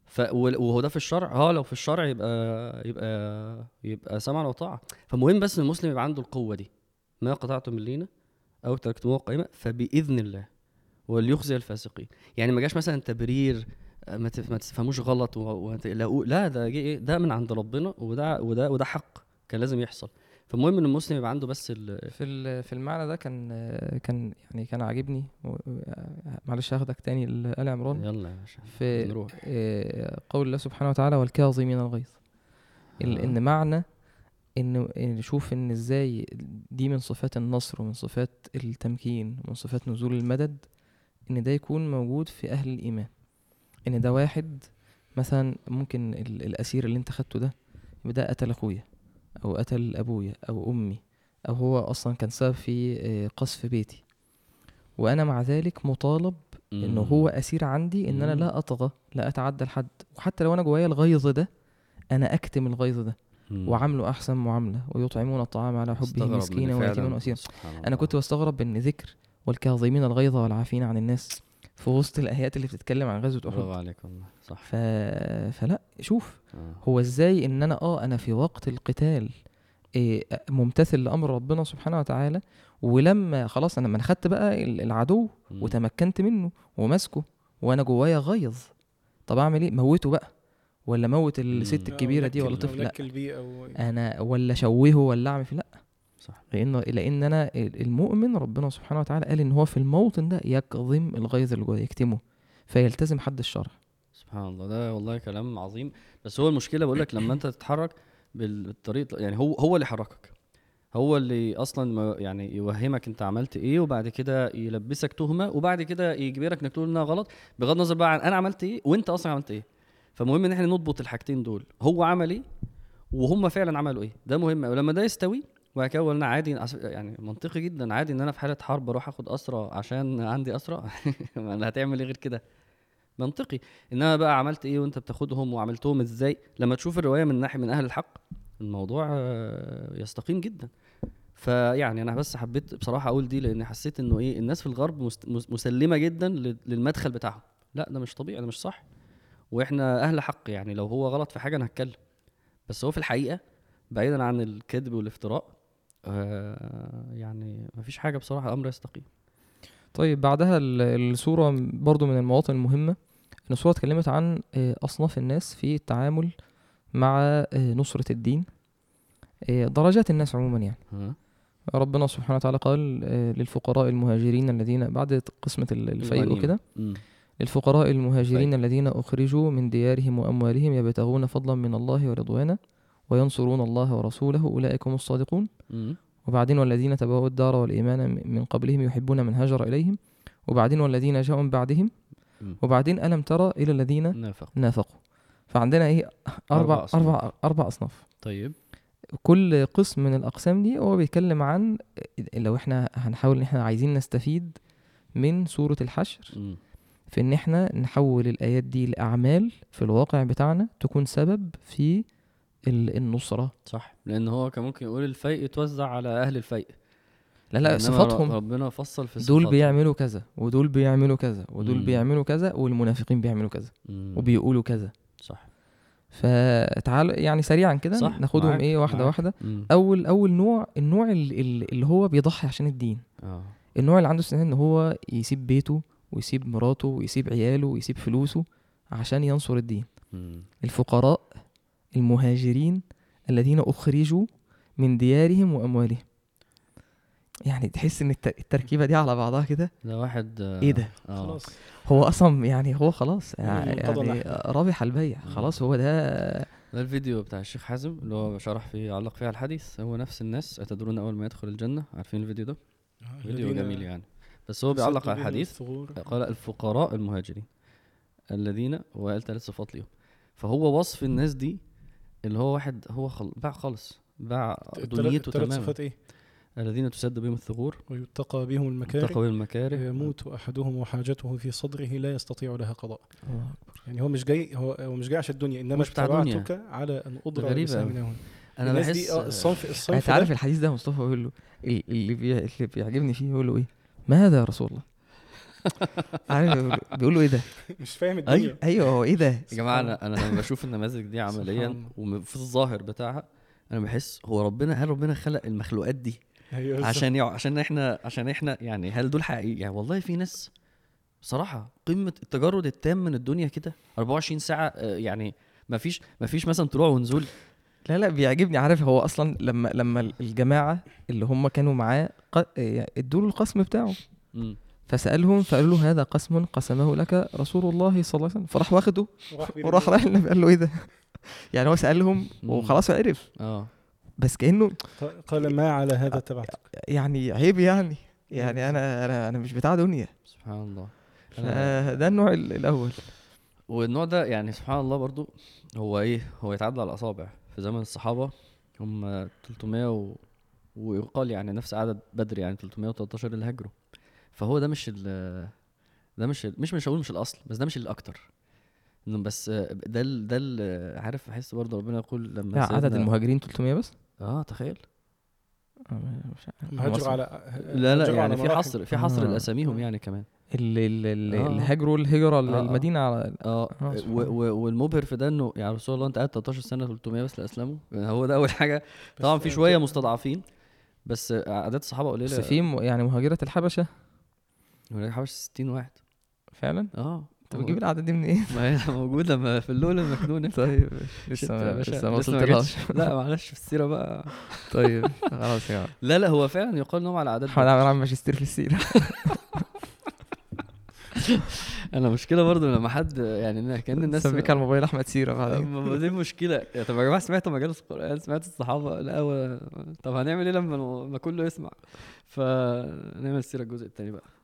ف وهو ده في الشرع آه لو في الشرع يبقى يبقى يبقى سمعا وطاعة. فمهم بس إن المسلم يبقى عنده القوة دي. ما قطعتم من لينا أو تركتموه قائمة فبإذن الله وليخزي الفاسقين. يعني ما جاش مثلا تبرير ما تف- ما تفهموش غلط و- لا ده إيه؟ ده من عند ربنا وده وده وده حق كان لازم يحصل. فالمهم إن المسلم يبقى عنده بس ال- في في المعنى ده كان كان يعني كان عاجبني. معلش هاخدك تاني لآل عمران. يلا يا باشا في نروح. آه، قول الله سبحانه وتعالى والكاظمين الغيظ. ال- آه. إن معنى إن نشوف إن إزاي دي من صفات النصر ومن صفات التمكين ومن صفات نزول المدد إن ده يكون موجود في أهل الإيمان. إن ده واحد مثلا ممكن ال- الأسير اللي أنت خدته ده يبقى ده قتل أخويا. أو قتل أبويا أو أمي أو هو أصلا كان سبب في آه، قصف بيتي وأنا مع ذلك مطالب انه هو أسير عندي إن أنا مم. لا أطغى لا أتعدى لحد وحتى لو أنا جوايا الغيظ ده أنا أكتم الغيظ ده. وعامله أحسن معاملة ويطعمون الطعام على حبه مسكينا ويتيما سبحان أنا الله. كنت بستغرب إن ذكر والكاظمين الغيظ والعافين عن الناس في وسط الآيات اللي بتتكلم عن غزوة برافو احد عليك والله صح. ف... فلا شوف. آه. هو إزاي إن أنا آه أنا في وقت القتال إيه ممتثل لأمر ربنا سبحانه وتعالى ولما خلاص أنا ما أنا خدت بقى ال- العدو مم. وتمكنت منه وماسكه وأنا جوايا غيظ طب أعمل إيه؟ موته بقى؟ ولا موت الست. الكبيرة دي ولا طفل؟ لا. نكل بيه أو أنا ولا شوهه ولا أعمل لا. صح. لأن لأن أنا المؤمن ربنا سبحانه وتعالى قال إن هو في الموطن ده يكظم الغيظ اللي جواه يكتمه. فيلتزم حد الشرع. سبحان الله. ده والله كلام عظيم. بس هو المشكلة بقول لك لما أنت تتحرك بال- بالطريقة يعني هو هو اللي يحركك هو اللي أصلا يعني يوهمك أنت عملت إيه وبعد كده يلبسك تهمة وبعد كده يجبرك إنك تقول إنها غلط. بغض النظر بقى عن أنا عملت إيه وأنت أصلا عملت إيه. فمهم إن إحنا نضبط الحاجتين دول. هو عمل إيه وهم فعلا عملوا إيه. ده مهم. ولما ده يستوي وبعد كده قلنا عادي يعني منطقي جدا عادي إن أنا في حالة حرب أروح آخد اسرى عشان عندي اسرى ما أنا هتعمل إيه غير كده؟ منطقي. إنما بقى عملت إيه وأنت بتاخدهم وعملتهم إزاي؟ لما تشوف الرواية من ناحية من أهل الحق الموضوع يستقيم جدا. فيعني أنا بس حبيت بصراحة أقول دي لأن حسيت إنه إيه الناس في الغرب مسلمة جدا لل- للمدخل بتاعهم. لا ده مش طبيعي ده مش صح. وإحنا أهل حق يعني لو هو غلط في حاجة أنا هتكلم. بس هو في الحقيقة بعيدا عن الكذب والإفتراء آه يعني مفيش حاجة بصراحة الأمر يستقيم. طيب بعدها ال- السورة برضو من المواطن المهمة. إن السورة اتكلمت عن آه، أصناف الناس في التعامل مع آه، نصرة الدين. آه، درجات الناس عموما يعني. ها؟ ربنا سبحانه وتعالى قال للفقراء المهاجرين الذين بعد قسمة ال- الفيء. وكده. للفقراء المهاجرين الذين أخرجوا من ديارهم وأموالهم يبتغون فضلا من الله ورضوانا. وينصرون الله ورسوله أولئك هم الصادقون. وبعدين والذين تبوأوا الدار والإيمان م- من قبلهم يحبون من هاجر إليهم وبعدين والذين جاءوا من بعدهم. وبعدين ألم ترى إلى الذين نافق نافقوا فعندنا إيه أربع أربع أصناف. أربع أربع أصناف طيب كل قسم من الأقسام دي هو بيتكلم عن لو إحنا هنحاول إن إحنا عايزين نستفيد من سورة الحشر مم. في إن إحنا نحول الآيات دي لأعمال في الواقع بتاعنا تكون سبب في ال- النصرة صح لأن هو كان ممكن يقول الفيء يتوزع على أهل الفيء لا لا صفاتهم ربنا فصل في دول. بيعملوا كذا ودول بيعملوا كذا ودول مم. بيعملوا كذا والمنافقين بيعملوا كذا مم. وبيقولوا كذا صح فتعال يعني سريعا كده ناخدهم معاك، إيه واحدة معاك. واحدة مم. أول أول نوع النوع ال- ال- اللي هو بيضحي عشان الدين آه النوع اللي عنده استعداد إن هو يسيب بيته ويسيب مراته ويسيب عياله ويسيب فلوسه عشان ينصر الدين مم. الفقراء المهاجرين الذين أخرجوا من ديارهم وأموالهم. يعني تحس إن الت- التركيبة دي على بعضها كده؟ ده واحد آه، إيه ده؟ آه. خلاص. هو أصلا يعني هو خلاص يعني انقضى يعني رابح البيع. خلاص هو ده ده الفيديو بتاع الشيخ حازم اللي هو شرح فيه علق فيه على الحديث. هو نفس الناس أتدرون أول ما يدخل الجنة. عارفين الفيديو ده؟ فيديو الذين جميل يعني. بس هو بيعلق على الحديث. قال الفقراء المهاجرين الذين وقال ثلاث صفات ليهم. فهو وصف الناس دي اللي هو واحد هو خل... باع خالص باع دنيته تماما. صفات إيه؟ الذين تسد بهم الثغور. ويتقى بهم المكاره اتقوا المكاره يموت أحدهم وحاجته في صدره لا يستطيع لها قضاء. يعني هو مش جاي هو, هو مش جاي عشان الدنيا إنما. اتبعتك على أن أضرب غريبة أنا الناس بحس دي آه الصنف الصنف أنت عارف الحديث ده مصطفى؟ بيقول له ال- اللي بي... اللي بيعجبني فيه بيقول له إيه؟ ما هذا يا رسول الله؟ عارف بيقول له- بيقول له إيه ده مش فاهم الدنيا أيوة. أيوه هو إيه ده يا جماعة أنا أنا لما بشوف النماذج دي عمليا. وفي الظاهر بتاعها أنا بحس هو ربنا هل ربنا خلق المخلوقات دي أيوة بالظبط. عشان يع... عشان إحنا عشان إحنا يعني هل دول حقيقي يعني والله في ناس بصراحة قمة التجرد التام من الدنيا كده 24 ساعة آه، يعني ما فيش ما فيش مثلا طلوع ونزول لا لا بيعجبني عارف هو أصلا لما لما الجماعة اللي هم كانوا معاه ق... ادوا له القسم بتاعه. فسألهم فقالوا له هذا قسم قسمه لك رسول الله صلى الله عليه وسلم. فراح واخده وراح رايح للنبي قال له إيه ده؟ يعني هو سألهم. وخلاص عرف آه. بس كأنه قال ما على هذا تبعتك يعني عيب يعني. يعني أنا أنا أنا مش بتاع دنيا. سبحان الله. ده النوع ال- الأول. والنوع ده يعني سبحان الله برضو هو إيه؟ هو يتعدى على الأصابع. في زمن الصحابة هم 300 و... ويقال يعني نفس عدد بدر يعني 313 اللي هاجروا فهو ده مش ال ده مش ال مش مش هقول مش الأصل بس ده مش الأكتر بس ده ال ده ال عارف أحس برضه ربنا يقول لما لا عدد المهاجرين 300 بس آه تخيل آه، مش عارف. هم هاجروا. على لا لا يعني في. حصر في حصر آه. لأساميهم يعني كمان اللي آه. هاجروا الهجرة آه. للمدينة على آه آه، والمبهر في ده إنه يا رسول الله أنت قاعد 13 سنة 300 بس لاسلموا هو ده أول حاجة طبعا في أنت- شوية مستضعفين بس اعداد الصحابة قليلة بس في يعني مهاجرة الحبشة هناك حوالي 60 واحد. فعلا؟ آه. انت بتجيب العدد دي منين؟ ما هي موجودة ما في اللولة المكنونه طيب لسه ما لسه ما وصلتلهاش. لا معلش في السيرة بقى. طيب خلاص يا لا لا هو فعلا يقال انهم على اعداد بدر. عامل عامل ماجستير في السيرة. أنا مشكلة برضو لما حد يعني كأن الناس سميك على الموبايل أحمد سيرة بعدين. ما دي مشكلة. يا طب يا جماعة سمعتوا مجالس القرآن؟ سمعتوا الصحابة؟ لا طب هنعمل إيه لما لما كله يسمع؟ فنعمل السيرة الجزء التاني بقى.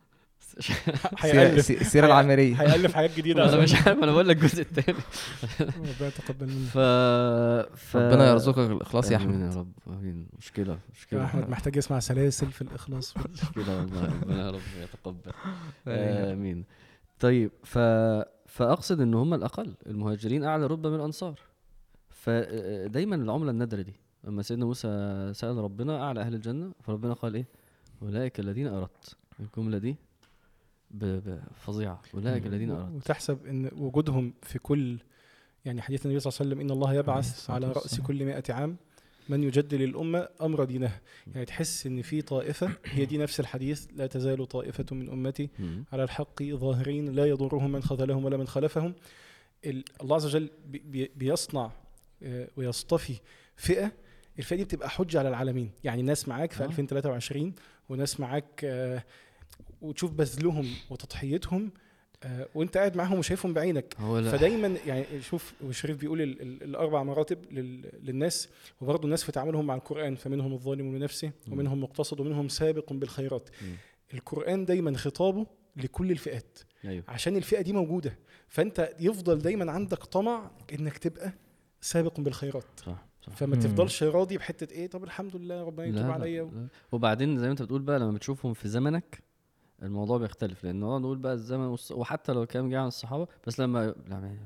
هيألف السيره العملية هيألف حاجات جديدة أنا مش عارف أنا بقول لك الجزء الثاني ربنا يتقبل منك. ف... ف... ربنا يرزقك الإخلاص يا احمد يا رب آمين. مشكله مشكلة. يا أحمد محتاج يسمع سلاسل في الإخلاص. مشكلة والله ربنا يا رب يتقبل. آمين. آمين. طيب ف... فأقصد إن هم الأقل المهاجرين أعلى رتبه من الأنصار. فدايما العملة النادرة دي. لما سيدنا موسى سأل ربنا أعلى أهل الجنة فربنا قال إيه؟ أولئك الذين أردت الجمله دي. فظيعة. اولئك الذين أردت. وتحسب إن وجودهم في كل يعني حديث النبي صلى الله عليه وسلم إن الله يبعث على رأس. كل 100 عام من يجدد للأمة أمر دينها يعني تحس إن في طائفة هي دي نفس الحديث لا تزال طائفة من أمتي. على الحق ظاهرين لا يضرهم من خذلهم ولا من خلفهم. ال- الله عز وجل بي- بي- بيصنع آه، ويصطفي فئة. الفئة دي بتبقى حجة على العالمين. يعني ناس معاك في آه. 2023 وناس معاك آه، وتشوف بذلهم وتضحيتهم آه، وانت قاعد معاهم وشايفهم بعينك. فدايما يعني شوف وشريف بيقول ال ال الأربع مراتب لل للناس وبرضه الناس في تعاملهم مع القرآن فمنهم الظالم لنفسه. ومنهم مقتصد ومنهم سابق بالخيرات. القرآن دايما خطابه لكل الفئات. أيوه. عشان الفئة دي موجودة. فانت يفضل دايما عندك طمع إنك تبقى سابق بالخيرات. صح صح. فما مم. تفضلش راضي بحتة إيه طب الحمد لله ربنا يتوب عليا. وبعدين زي ما انت بتقول بقى لما بتشوفهم في زمنك الموضوع بيختلف لأن نقعد نقول بقى الزمن والص... وحتى لو كان جاي عن الصحابة بس لما لما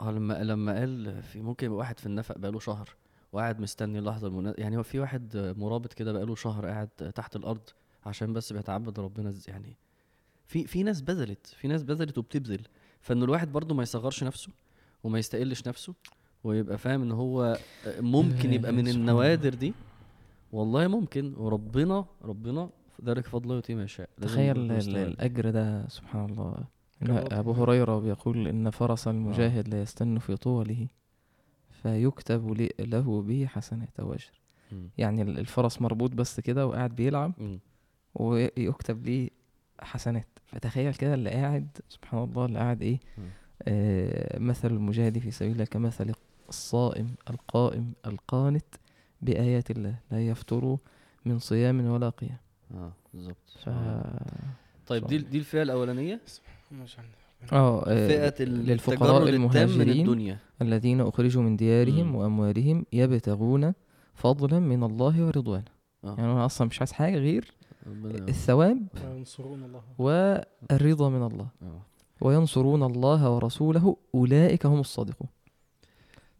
آه لما لما قال في ممكن يبقى واحد في النفق بقاله شهر وقاعد مستني اللحظة المناسبه يعني هو في واحد مرابط كده بقاله شهر قاعد تحت الأرض عشان بس بيتعبد ربنا يعني في في ناس بذلت في ناس بذلت وبتبذل فإن الواحد برضو ما يصغرش نفسه وما يستقلش نفسه ويبقى فاهم إن هو ممكن لا يبقى من النوادر دي والله ممكن وربنا ربنا ذلك فضله ما يشاء تخيل. الأجر ده سبحان الله أبو. هريرة بيقول إن فرس المجاهد لا يستن في طوله فيكتب له به حسنات أو اجر مم. يعني ال- الفرس مربوط بس كده وقاعد بيلعب. ويكتب ليه حسنات فتخيل كده اللي قاعد سبحان الله اللي قاعد إيه. آه مثل المجاهد في سبيل الله كمثل الصائم القائم القانت بآيات الله لا يفتر من صيام ولا قيام آه بالظبط. ف طيب دي دي الفئة الأولانية؟ آه آه، فئة للفقراء المهاجرين الدنيا. الذين أخرجوا من ديارهم مم. وأموالهم يبتغون فضلا من الله ورضوانه آه. يعني أنا أصلا مش عايز حاجة غير الثواب ينصرون الله. والرضا من الله. آه. وينصرون الله ورسوله أولئك هم الصادقون.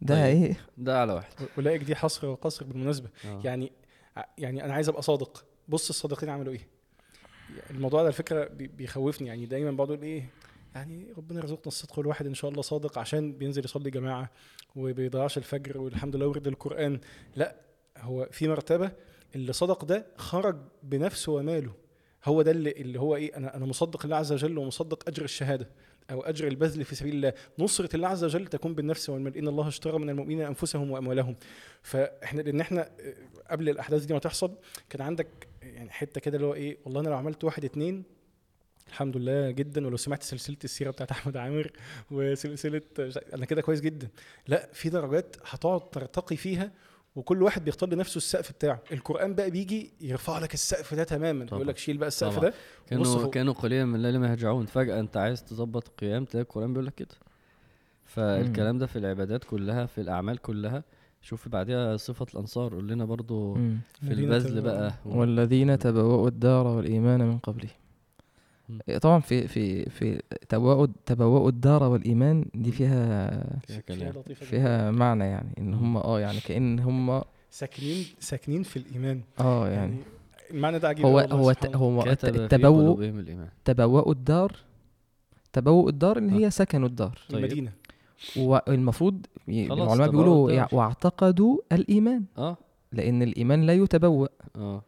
ده طيب. إيه؟ ده على واحد. أولئك دي حصر وقصر بالمناسبة. آه. يعني يعني أنا عايز أبقى صادق. بص الصادقين عملوا إيه؟ الموضوع ده على فكره بي- بيخوفني. يعني دايما بقعد أقول إيه؟ يعني ربنا يرزقنا الصدق والواحد إن شاء الله صادق عشان بينزل يصلي جماعة وبيضيعش الفجر والحمد لله ورد القرآن. لا هو في مرتبة اللي صدق ده خرج بنفسه وماله. هو ده اللي, اللي هو إيه؟ أنا أنا مصدق الله عز وجل ومصدق أجر الشهادة أو أجر البذل في سبيل الله. نصرة الله عز وجل تكون بالنفس والمال. إن الله اشترى من المؤمنين أنفسهم وأموالهم. فإحنا لأن إحنا آه، قبل الأحداث دي ما تحصل كان عندك يعني حتة كده اللي هو إيه والله أنا لو عملت واحد اتنين الحمد لله جدا. ولو سمعت سلسلة السيرة بتاعت أحمد عامر وسلسلة أنا كده كويس جدا. لا في درجات هتقعد ترتقي فيها وكل واحد بيختار لنفسه السقف بتاعه. القرآن بقى بيجي يرفع لك السقف ده تماما. يقول لك شيل بقى السقف طبعا. ده. كانوا فوق. كانوا قليلا من الليل ما يهجعون فجأة أنت عايز تظبط القيام تلاقي القرآن بيقول لك كده. فالكلام ده في العبادات كلها في الأعمال كلها. شوف بعدها صفة الأنصار قول لنا برضو مم. في البذل بقى والذين تبوأوا الدار والإيمان من قبلهم مم. طبعا في في في تبوأوا تبوأوا الدار والإيمان دي فيها فيها فيها كلام لطيفة جداً. فيها معنى يعني إن هم آه يعني كأن هم ساكنين ساكنين في الإيمان آه يعني يعني المعنى ده عجيب هو هو. هو الت- كتب في التبوء قلوبهم الإيمان تبوأوا الدار تبوأوا الدار اللي هي سكنوا الدار طيب. المدينة والمفروض العلماء بيقولوا واعتقدوا الإيمان. آه. لأن الإيمان لا يتبوأ. آه.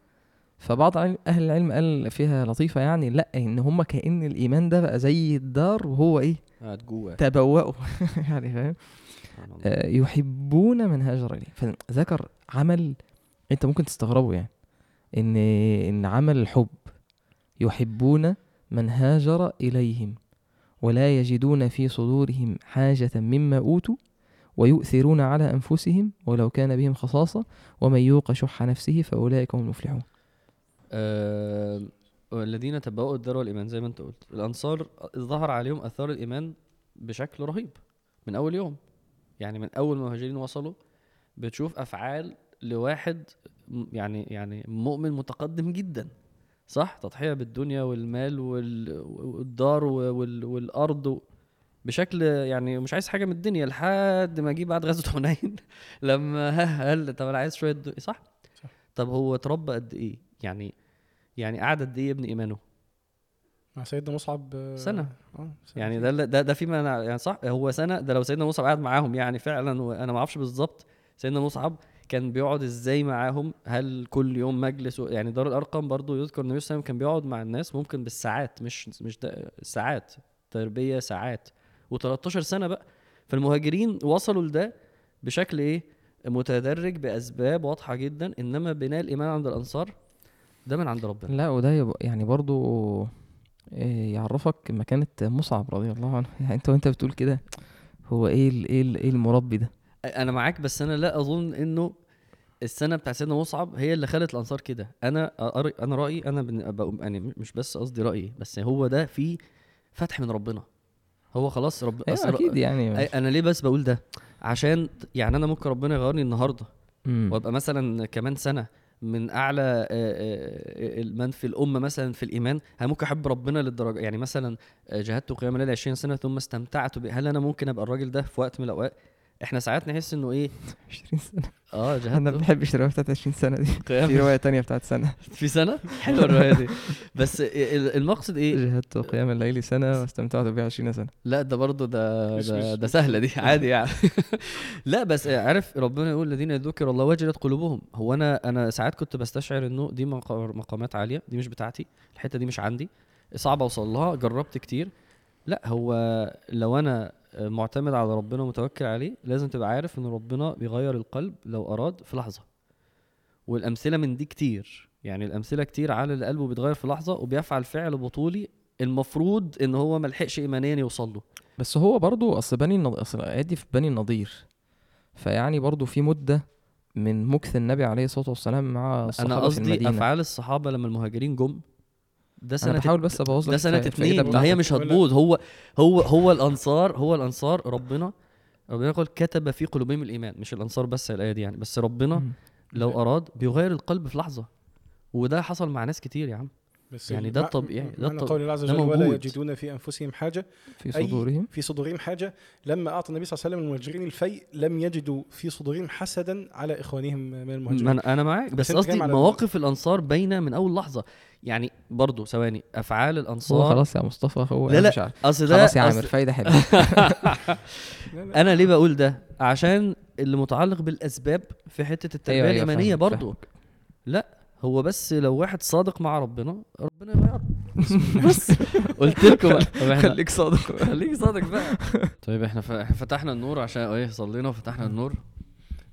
فبعض أهل العلم قال فيها لطيفة يعني لأ إن هم كأن الإيمان ده بقى زي الدار وهو إيه؟ قاعد جوه تبوأوا يعني فاهم. آه، يحبون من هاجر إليه فذكر عمل أنت ممكن تستغربه يعني. إن إن عمل الحب يحبون من هاجر إليهم. ولا يجدون في صدورهم حاجة مما أوتوا ويؤثرون على أنفسهم ولو كان بهم خصاصة ومن يوق شح نفسه فأولئك هم المفلحون. آه والذين تبوأوا الدار والإيمان زي ما أنت قلت. الأنصار ظهر عليهم آثار الإيمان بشكل رهيب من أول يوم. يعني من أول ما المهاجرين وصلوا بتشوف أفعال لواحد يعني يعني مؤمن متقدم جدا. صح تضحية بالدنيا والمال وال- والدار وال- والأرض و- بشكل يعني مش عايز حاجة من الدنيا لحد ما جه بعد غزوة حنين لما قال طب أنا عايز شوية. صح؟ صح. طب هو اتربى قد إيه؟ يعني يعني قعد قد إيه يبني إيمانه؟ مع سيدنا مصعب سنة. آه سنة. يعني ده ده ده فيما أنا يعني صح هو سنة ده لو سيدنا مصعب قعد معاهم يعني فعلا وأنا ما أعرفش بالظبط سيدنا مصعب كان بيقعد إزاي معاهم؟ هل كل يوم مجلس و- يعني دار الارقم برضو يذكر النبي صلى كان بيقعد مع الناس ممكن بالساعات مش مش ده ساعات تربية ساعات. و13 سنة بقى. فالمهاجرين وصلوا لده بشكل إيه؟ متدرج بأسباب واضحة جدا. إنما بناء الإيمان عند الأنصار ده من عند ربنا. لا وده يعني برضو إيه يعرفك مكانة مصعب رضي الله عنه. يعني أنت وأنت بتقول كده هو إيه إيه إيه المربي ده؟ أنا معاك بس أنا لا أظن إنه السنة بتاع سيدنا مصعب هي اللي خلت الأنصار كده. أنا أنا رأيي أنا يعني مش بس قصدي رأيي بس هو ده في فتح من ربنا. هو خلاص رب أصل- أكيد يعني. أي- أنا ليه بس بقول ده؟ عشان يعني أنا ممكن ربنا يغيرني النهارده. مم. وأبقى مثلا كمان سنة من أعلى من في الأمة مثلا في الإيمان أنا ممكن أحب ربنا للدرجة يعني مثلا جاهدت قيام الليل 20 سنة ثم استمتعت ب- هل أنا ممكن أبقى الراجل ده في وقت من الأوقات؟ إحنا ساعات نحس إنه إيه؟ 20 سنة. آه أنا ما بحبش الرواية بتاعت 20 سنة دي. في رواية تانية بتاعت سنة. في سنة؟ حلوة الرواية دي. بس ال- المقصد إيه؟ جهدت قيام الليل سنة واستمتعت بها 20 سنة. لا ده برضه ده مش- ده, مش- ده سهلة دي. عادي يعني. لا بس عارف ربنا يقول الذين ذكر الله وجلت قلوبهم. هو أنا أنا ساعات كنت بستشعر إنه دي مقا- مقامات عالية. دي مش بتاعتي. الحتة دي مش عندي. صعب أوصل لها. جربت كتير. لا هو لو أنا معتمد على ربنا ومتوكل عليه لازم تبقى عارف إن ربنا بيغير القلب لو أراد في لحظة. والأمثلة من دي كتير. يعني الأمثلة كتير على اللي قلبه بيتغير في لحظة وبيفعل فعل بطولي المفروض إن هو ملحقش ايمانيا يوصل له. بس هو برضو أصل بني النض... أصل الآيات دي في بني النضير. فيعني برضو في مدة من مكث النبي عليه الصلاة والسلام مع الصحابة أنا قصدي أفعال الصحابة لما المهاجرين جم ده أنا سنة بحاول بس أبوظ ده سنة اتنين. ما هي. مش هتبوظ. هو هو هو الأنصار هو الأنصار ربنا ربنا يقول كتب في قلوبهم الإيمان. مش الأنصار بس الايه دي يعني. بس ربنا. لو أراد بيغير القلب في لحظة. وده حصل مع ناس كتير يا عم. بس يعني ده الطبيعي، ده معنى الطب- قول الله عز وجل ولا. يجدون في أنفسهم حاجة في صدورهم. في صدورهم حاجة لما أعطى النبي صلى الله عليه وسلم المهاجرين الفيء لم يجدوا في صدورهم حسدا على إخوانهم من المهاجرين. أنا أنا معاك بس قصدي مواقف الأنصار باينة من أول لحظة. يعني برضو ثواني أفعال هو الأنصار خلاص يا مصطفى هو لا، لا، مش عارف. أصل ده خلاص يا عامر لا لا أنا ليه بقول ده؟ عشان اللي متعلق بالأسباب في حتة التربية أيوة، أيوة، الإيمانية فاهمك، برضو. هو بس لو واحد صادق مع ربنا ربنا يغيره. بس. قلت لكم بقى. خليك صادق. خليك صادق بقى. طيب إحنا فتحنا النور عشان إيه صلينا وفتحنا النور.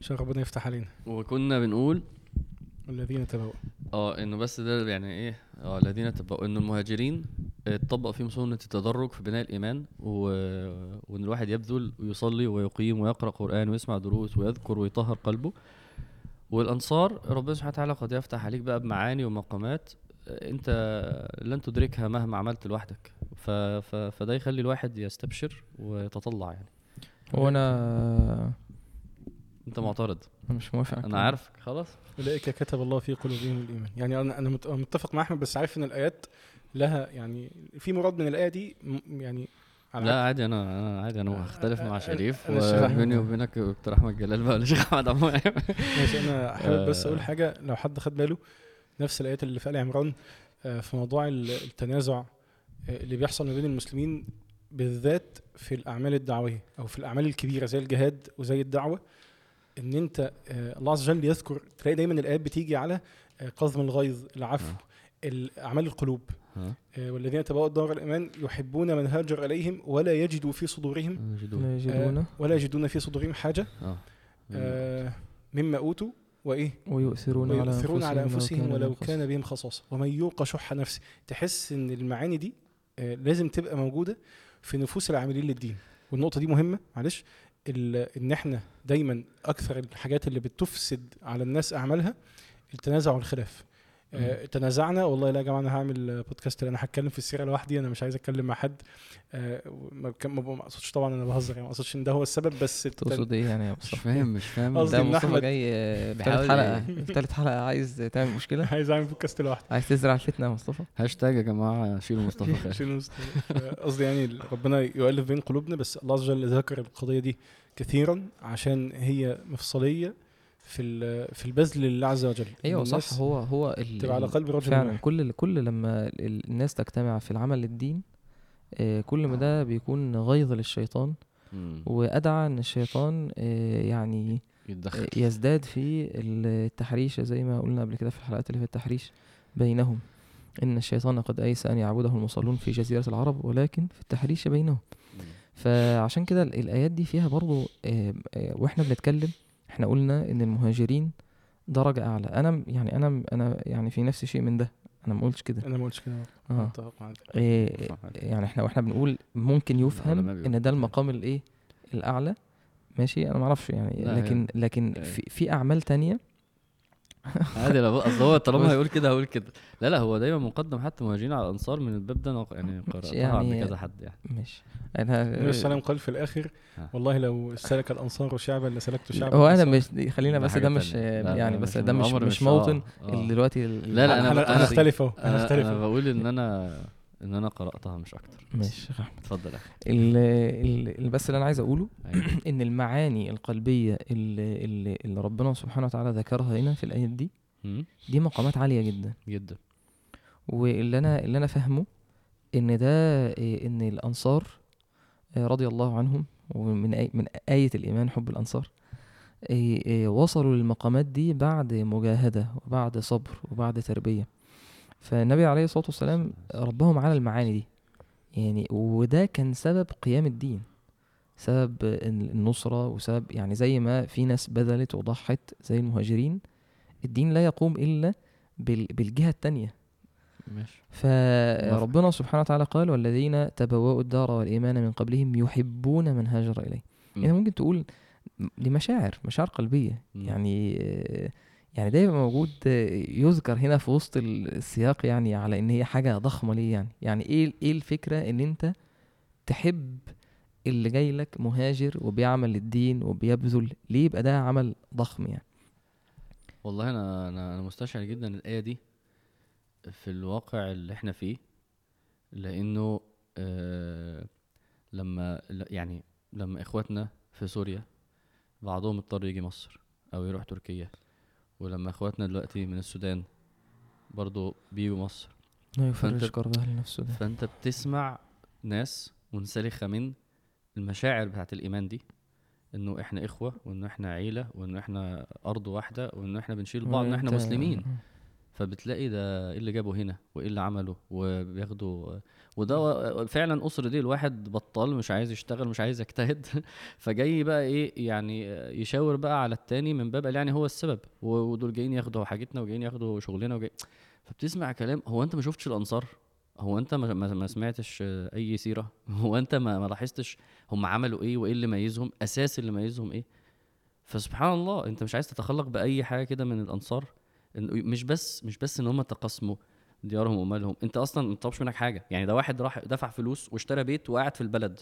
عشان ربنا يفتح علينا. وكنا بنقول والذين تبوا آه إنه بس ده يعني إيه؟ آه الذين تبقوا إنه المهاجرين اتطبق فيهم سنة التدرج في بناء الإيمان و... وإن الواحد يبذل ويصلي ويقيم ويقرأ قرآن ويسمع دروس ويذكر ويطهر قلبه. والأنصار ربنا سبحانه وتعالى قد يفتح عليك بقى بمعاني ومقامات آه، أنت لن تدركها مهما عملت لوحدك. ف... ف... فده يخلي الواحد يستبشر ويتطلع يعني. هو أنا أنت معترض؟ أنا مش موافق. الكلام. عارفك. خلاص. أولئك كتب الله في قلوبهم الإيمان. يعني أنا أنا مت- متفق مع أحمد بس عارف إن الآيات لها يعني في مراد من الآية دي يعني لا عادي أنا أنا عادي أنا هختلف مع أنا- شريف أنا الشيخ أحمد. وبيني وبينك دكتور أحمد جلال بقى ولا شيخ احمد عمو ماشي أنا حابب بس آه. أقول حاجة لو حد خد باله نفس الآيات اللي في آل عمران آه، في موضوع ال- التنازع آه، اللي بيحصل ما بين المسلمين بالذات في الأعمال الدعوية أو في الأعمال الكبيرة زي الجهاد وزي الدعوة إن أنت آه، الله عز وجل يذكر تلاقي دايما الآيات بتيجي على آه، قضم الغيظ العفو أعمال القلوب؟ آه، والذين تبوأوا الدار الإيمان يحبون من هاجر إليهم ولا يجدوا في صدورهم يجدون. لا آه، يجدون. ولا يجدون في صدورهم حاجة آه، مما أوتوا. وإيه؟ ويؤثرون على ويؤثرون على أنفسهم أنفسهم ولو بهم كان بهم خصاصة. ومن يوق شح نفسه. تحس إن المعاني دي آه، لازم تبقى موجودة في نفوس العاملين للدين. والنقطة دي مهمة معلش. إن إحنا دايما أكثر الحاجات اللي بتفسد على الناس أعمالها التنازع والخلاف. آه تنازعنا. والله لا يا جماعة أنا هعمل بودكاست أنا هتكلم في السيرة لوحدي. أنا مش عايز أتكلم مع حد. آه ما أقصدش طبعا أنا بهزر يعني ما أقصدش إن ده هو السبب بس تقصد إيه يعني يا مش مصطفى فاهم مش فاهم. قصدي ده مصطفى جاي آه، في بيحاول تالت حلقه تالت حلقة عايز تعمل مشكلة؟ عايز أعمل بودكاست لوحدي. عايز تزرع الفتنة يا مصطفى؟ هاشتاج يا جماعة شيلوا مصطفى خير. شيل مصطفى. قصدي يعني ربنا يؤلف بين قلوبنا بس الله عز وجل ذكر القضية دي كثيرا عشان هي مفصلية. في ال- في البذل لله عز وجل. أيوه صح. هو هو تبقى على قلب رجل فعلا. كل كل لما ال- الناس تجتمع في العمل للدين آه، كل ما ده بيكون غيظ للشيطان. وأدعى إن الشيطان آه، يعني يتدخل. آه، يزداد في التحريش زي ما قلنا قبل كده في الحلقات اللي في التحريش بينهم. إن الشيطان قد أيس أن يعبده المصلون في جزيرة العرب ولكن في التحريش بينهم. فعشان كده ال- الآيات دي فيها برضو آه، آه، وإحنا بنتكلم إحنا قلنا إن المهاجرين درجة أعلى. أنا م- يعني أنا م- أنا يعني في نفسي شيء من ده. أنا ما قلتش كده. أنا ما قلتش كده. آه. متفق معاك. إيه. يعني إحنا وإحنا بنقول ممكن يفهم إن ده. المقام الإيه؟ الأعلى. ماشي؟ أنا ما أعرفش يعني. لكن لكن هي. في, في أعمال تانية عادي بقى- أصل هو طالما هيقول كده هقول كده لا لا هو دايما مقدم حتى مهاجرين على الأنصار من الباب ده أنا يعني قرأتها يعني- عند كذا حد يعني ماشي أنا النبي صلى الله عليه وسلم قال في الآخر ها. والله لو سلك الأنصار شعبا لسلكت شعبا هو أنا. مش خلينا بس ده مش يعني بس ده مش مش آه، موطن آه. اللي دلوقتي لا، لا، أنا أنا أنا اختلف اهو أنا أنا اختلف. بقول إن أنا إن أنا قرأتها مش أكتر ماشي يا أحمد. اتفضل يا ال- بس اللي أنا عايز أقوله أيوة. إن المعاني القلبية اللي, اللي, اللي ربنا سبحانه وتعالى ذكرها هنا في الآيات دي. دي مقامات عالية جدا جدا واللي أنا اللي أنا فاهمه إن ده إن الأنصار آه، رضي الله عنهم ومن آي من آية الإيمان حب الأنصار إيه، إيه، وصلوا للمقامات دي بعد مجاهدة وبعد صبر وبعد تربية فالنبي عليه الصلاة والسلام ربهم على المعاني دي. يعني وده كان سبب قيام الدين سبب ال- النصرة وسبب يعني زي ما في ناس بذلت وضحت زي المهاجرين الدين لا يقوم إلا بال- بالجهة التانية. ماشي. فربنا سبحانه وتعالى قال والذين تبوأوا الدار والإيمان من قبلهم يحبون من هاجر إليه. يعني ممكن تقول دي مشاعر مشاعر قلبية. يعني يعني يبقى موجود يذكر هنا في وسط السياق يعني على إن هي حاجة ضخمة ليه يعني. يعني إيه إيه الفكرة إن أنت تحب اللي جاي لك مهاجر وبيعمل للدين وبيبذل؟ ليه يبقى ده عمل ضخم يعني؟ والله أنا أنا أنا مستشعر جدا الآية دي في الواقع اللي إحنا فيه لأنه آه لما يعني لما إخواتنا في سوريا بعضهم اضطر يجي مصر أو يروح تركيا. ولما اخواتنا دلوقتي من السودان برضو بيجوا مصر. لا يفرج لنفسه ده فأنت بتسمع ناس منسلخة من المشاعر بتاعت الإيمان دي إنه إحنا إخوة وإنه إحنا عيلة وإنه إحنا أرض واحدة وإنه إحنا بنشيل بعض وان إحنا مسلمين. فبتلاقي ده إيه اللي جابه هنا وإيه اللي عمله وبياخدوا وده فعلا اسر دي الواحد بطال مش عايز يشتغل مش عايز يجتهد. فجاي بقى إيه يعني يشاور بقى على التاني من باب يعني هو السبب. ودول جايين ياخدوا حاجتنا وجايين ياخدوا شغلنا وجاي فبتسمع كلام هو أنت ما شفتش الأنصار؟ هو أنت ما, ما, سمعتش أي سيرة؟ هو أنت ما, ما لاحظتش هم عملوا إيه وإيه اللي ميزهم؟ أساس اللي ميزهم إيه؟ فسبحان الله أنت مش عايز تتخلق بأي حاجة كده من الأنصار؟ مش بس مش بس إن هم تقاسموا ديارهم ومالهم أنت أصلا ما طلبش منك حاجة. يعني ده واحد راح دفع فلوس واشترى بيت وقاعد في البلد.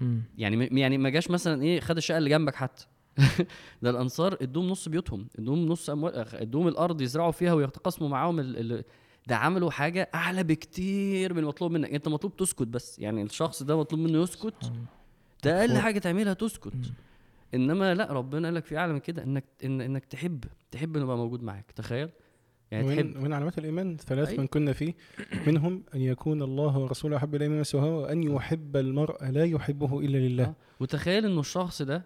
مم. يعني م- يعني ما جاش مثلا إيه خد الشقة اللي جنبك حتى. ده الأنصار إدوهم نص بيوتهم إدوهم نص اموال إدوهم الأرض يزرعوا فيها ويتقاسموا معاهم ال... ال... ده عملوا حاجة أعلى بكتير من المطلوب منك. أنت مطلوب تسكت بس. يعني الشخص ده مطلوب منه يسكت ده أقل. حاجة تعملها تسكت. إنما لا ربنا قال لك في أعلى من كده إنك إن إنك تحب تحب إنه يبقى موجود معاك تخيل؟ يعني تحب. ومن, ومن علامات الإيمان ثلاث أيوة. من كنا فيه منهم أن يكون الله ورسوله أحب إليه مما سواه وأن يحب المرء لا يحبه إلا لله. آه. وتخيل إنه الشخص ده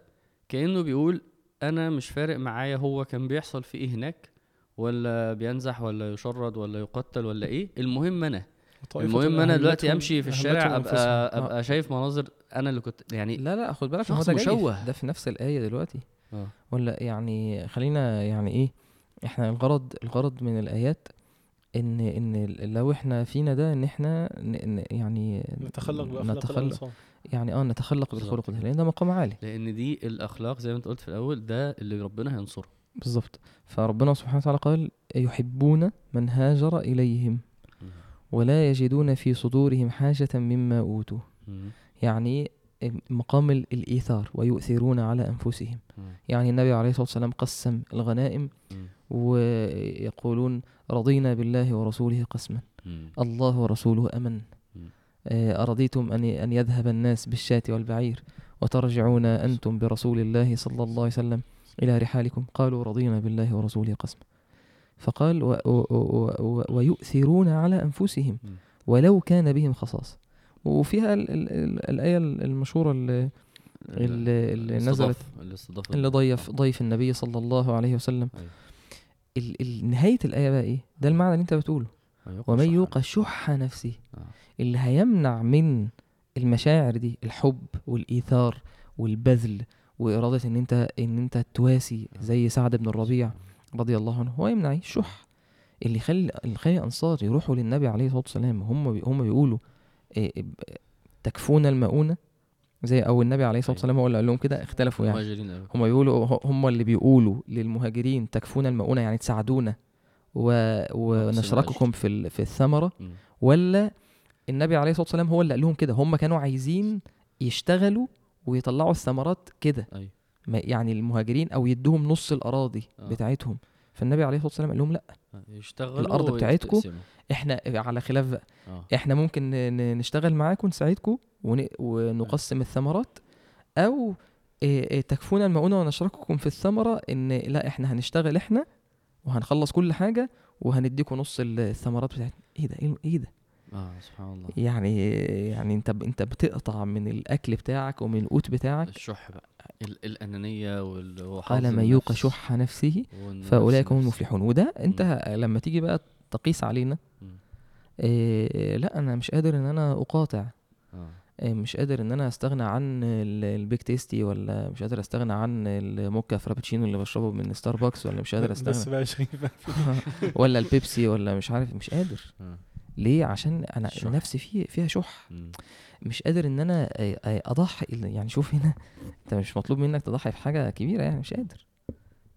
كأنه بيقول أنا مش فارق معايا هو كان بيحصل في إيه هناك ولا بينزح ولا يشرد ولا يقتل ولا إيه؟ المهم أنا. المهم أنا دلوقتي أمشي في الشارع ابقى أنفسهم. أبقى شايف مناظر أنا اللي كنت يعني لا لا خد بالك شخص مشوه. ده في نفس الآية دلوقتي آه ولا يعني خلينا يعني إيه إحنا الغرض الغرض من الآيات ان إن لو إحنا فينا ده إن إحنا ن- يعني نتخلق بأخلاق نتخلق يعني آه نتخلق بالخلق ده. لأن ده مقام عالي لأن دي الأخلاق زي ما أنت قلت في الأول ده اللي ربنا هينصره بالظبط فربنا سبحانه وتعالى قال يحبون من هاجر إليهم مم. ولا يجدون في صدورهم حاجة مما أوتوا. يعني مقام ال- الإيثار ويؤثرون على أنفسهم. يعني النبي عليه الصلاة والسلام قسم الغنائم. ويقولون رضينا بالله ورسوله قسما. الله ورسوله أمن. آه، أرضيتم أن أن يذهب الناس بالشاة والبعير وترجعون أنتم برسول الله صلى الله عليه وسلم إلى رحالكم قالوا رضينا بالله ورسوله قسما فقال و و و و ويؤثرون على أنفسهم. ولو كان بهم خصاصة وفيها ال ال ال الآية المشهورة اللي, اللي, اللي نزلت اللي ضيف ضيف النبي صلى الله عليه وسلم. ال ال نهاية الآية بقى إيه؟ ده المعنى اللي أنت بتقوله أيوة، ومن. يوق شح نفسه آه. اللي هيمنع من المشاعر دي الحب والإيثار والبذل وإرادة إن انت إن أنت تواسي زي سعد بن الربيع رضي الله عنه هو يمنع الشح اللي يخلي اللي الأنصار يروحوا للنبي عليه الصلاة والسلام هم بي هم بيقولوا إيه، تكفون المؤونة زي أو النبي عليه الصلاة. والسلام هو اللي قال لهم كده اختلفوا يعني. هم بيقولوا هم اللي بيقولوا للمهاجرين تكفون المؤونة يعني تساعدونا و... ونشرككم في ال... في الثمرة. ولا النبي عليه الصلاة والسلام هو اللي قال لهم كده هم كانوا عايزين يشتغلوا ويطلعوا الثمرات كده أيوة. يعني المهاجرين أو يدوهم نص الأراضي آه. بتاعتهم. فالنبي عليه الصلاة والسلام قال لهم لا. يشتغلوا الأرض بتاعتكو ويتقسموا. إحنا على خلاف بقى. آه. إحنا ممكن نشتغل معاكم نساعدكم ون- ونقسم الثمرات. أو إيه إيه تكفون المؤونة ونشرككم في الثمرة إن لا إحنا هنشتغل إحنا وهنخلص كل حاجة وهنديكم نص الثمرات بتاعتنا. إيه ده؟ إيه إيه ده؟ آه سبحان الله. يعني يعني انت ب- انت بتقطع من الأكل بتاعك ومن القوت بتاعك. الشح بقى. ال- الأنانية وال- قال من يوق شح نفسه فأولئك هم. المفلحون. وده انت ه- لما تيجي بقى تقيس علينا. إيه لا أنا مش قادر إن أنا أقاطع. آه. إيه مش قادر إن أنا أستغنى عن ال- ال Big Tasty ولا مش قادر أستغنى عن ال mocha frappuccino اللي بشربه من ستاربكس ولا مش قادر بس أستغنى بقى يا شريف ولا البيبسي ولا مش عارف مش قادر. آه. ليه عشان أنا الشح. نفسي فيه فيها شح مم. مش قادر إن أنا أ- أ- أضحي يعني شوف هنا أنت مش مطلوب منك تضحي في حاجة كبيرة يعني مش قادر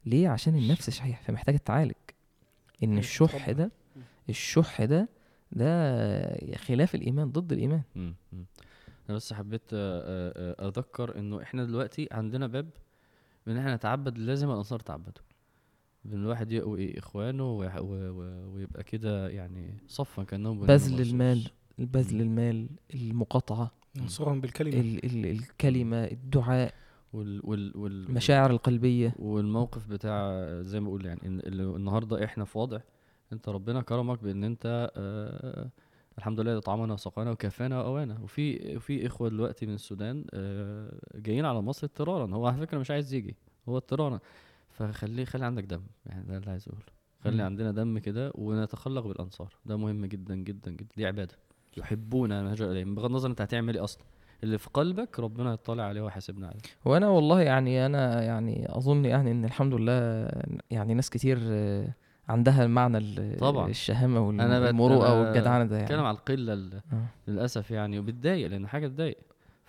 ليه عشان النفس شحيح فمحتاجه تتعالج إن أيوة، الشح. ده الشح ده ده خلاف الإيمان ضد الإيمان مم. مم. أنا بس حبيت آه، آه، آه، أذكر إنه إحنا دلوقتي عندنا باب إن إحنا نتعبد لازم الأنصار تعبدوا إن الواحد يقوي إخوانه ويح- و- و- ويبقى كده يعني صفا كأنهم بذل مرصوص. المال بذل. المال المقاطعة ننصرهم بالكلمة. ال ال الكلمة الدعاء وال وال وال المشاعر القلبية. والموقف بتاع زي ما أقول يعني إن ال- النهارده إحنا في وضع أنت ربنا كرمك بإن أنت آه الحمد لله طعمنا وسقانا وكفانا واوانا وفي في إخوة دلوقتي من السودان آه جايين على مصر اضطرارا. هو على فكرة مش عايز يجي هو اضطرارا. فخليه خلي عندك دم. يعني ده اللي عايز اقوله خلي. عندنا دم كده ونتخلق بالأنصار. ده مهم جدا جدا جدا. دي عبادة. يحبون ان هاجر إليهم. بغض النظر أنت هتعمل إيه أصلا. اللي في قلبك ربنا يطلع عليه ويحاسبنا عليه. وأنا والله يعني أنا يعني أظن يعني إن الحمد لله يعني ناس كتير عندها المعنى ال- طبعاً. الشهامة والمروءة والجدعنة ده بتكلم يعني على القلة ال- آه. للأسف يعني وبتضايق لأن حاجة تضايق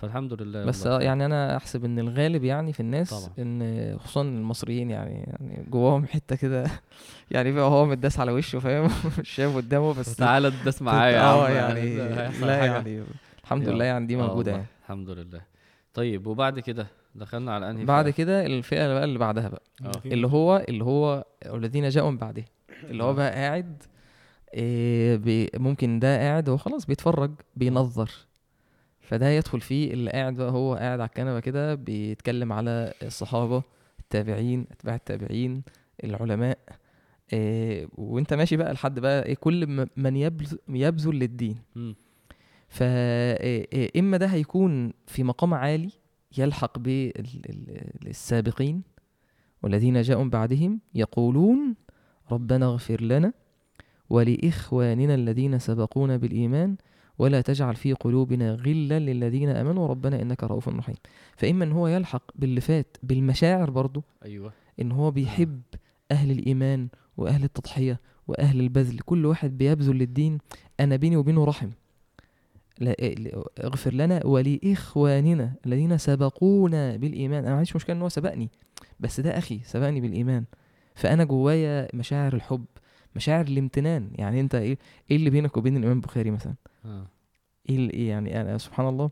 فالحمد لله بس خير. يعني أنا أحسب إن الغالب يعني في الناس طبعاً. إن خصوصا المصريين يعني يعني جواهم حتة كده يعني بقى هو متداس على وشه فاهم مش شايف قدامه بس تعالى تداس معايا يا آه يعني لا. يعني الحمد. لله يعني دي آه موجودة يعني الحمد لله طيب وبعد كده دخلنا على أنهي بعد؟ كده الفئة بقى اللي بعدها بقى آه. اللي هو اللي هو الذين جاءوا من بعده اللي هو آه. بقى قاعد إيه ممكن ده قاعد هو خلاص بيتفرج بينظر فده يدخل فيه اللي قاعد بقى هو قاعد على الكنبة كده بيتكلم على الصحابة التابعين أتباع التابعين العلماء إيه وأنت ماشي بقى لحد بقى إيه كل من يبذل يبذل للدين مم. فإما ده هيكون في مقام عالي يلحق بالسابقين والذين جاءوا بعدهم يقولون ربنا اغفر لنا ولإخواننا الذين سبقونا بالإيمان ولا تجعل في قلوبنا غلا للذين آمنوا. ربنا إنك رؤوف رحيم. فإما إن هو يلحق باللي فات بالمشاعر برضه أيوه. إن هو بيحب أهل الإيمان وأهل التضحية وأهل البذل. كل واحد بيبذل للدين. أنا بيني وبينه رحم. لا لا- اغفر لنا ولإخواننا الذين سبقونا بالإيمان. أنا ما عنديش مشكلة إن هو سبقني بس ده أخي سبقني بالإيمان. فأنا جوايا مشاعر الحب مشاعر الامتنان. يعني أنت إيه إيه اللي بينك وبين الإمام البخاري مثلا. إيه إيه يعني أنا سبحان الله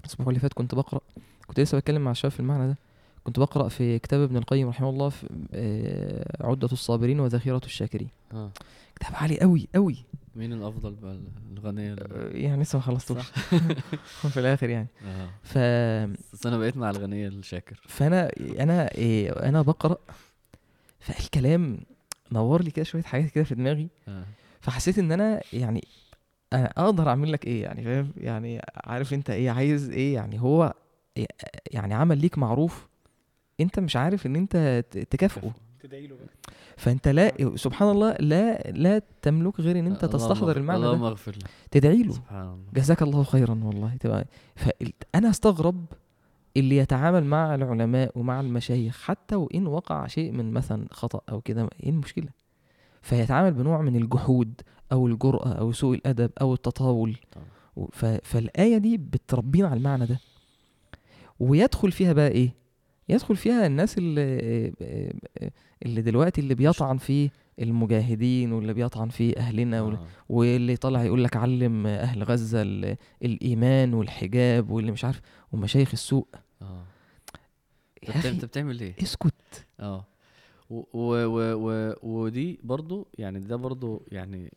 الأسبوع اللي فات كنت بقرأ كنت لسه بتكلم مع الشباب في المعنى ده كنت بقرأ في كتاب ابن القيم رحمه الله في آه، عدة الصابرين وذخيرة الشاكرين. آه. كتاب عالي قوي قوي مين الأفضل بقى؟ الغنية ال- آه، يعني لسه ما خلصتوش. في الآخر يعني. آه. ف بس أنا بقيت مع الغنية الشاكر. فأنا أنا إيه أنا بقرأ فالكلام نور لي كده شوية حاجات كده في دماغي. آه. فحسيت إن أنا يعني أنا أقدر أعمل لك إيه يعني فاهم؟ يعني عارف أنت إيه عايز إيه؟ يعني هو إيه- يعني عمل ليك معروف أنت مش عارف إن أنت تكافئه. تدعي له بقى. فأنت لا سبحان الله لا لا تملك غير إن أنت اللهم تستحضر المعنى اللهم ده. اغفر له تدعي له سبحان الله. جزاك الله خيرا والله. تبقى فانا أستغرب اللي يتعامل مع العلماء ومع المشايخ حتى وإن وقع شيء من مثلا خطأ أو كده إيه المشكلة؟ فيتعامل بنوع من الجحود أو الجرأة أو سوء الأدب أو التطاول. ف... فالايه دي بتربينا على المعنى ده. ويدخل فيها بقى إيه؟ يدخل فيها الناس اللي اللي دلوقتي اللي بيطعن في المجاهدين واللي بيطعن في أهلنا. آه. واللي طالع يقول لك علم أهل غزة ال- الإيمان والحجاب واللي مش عارف ومشايخ السوق آه. انت بتعمل إيه؟ اسكت. آه. و و و ودي برضو يعني ده برضو يعني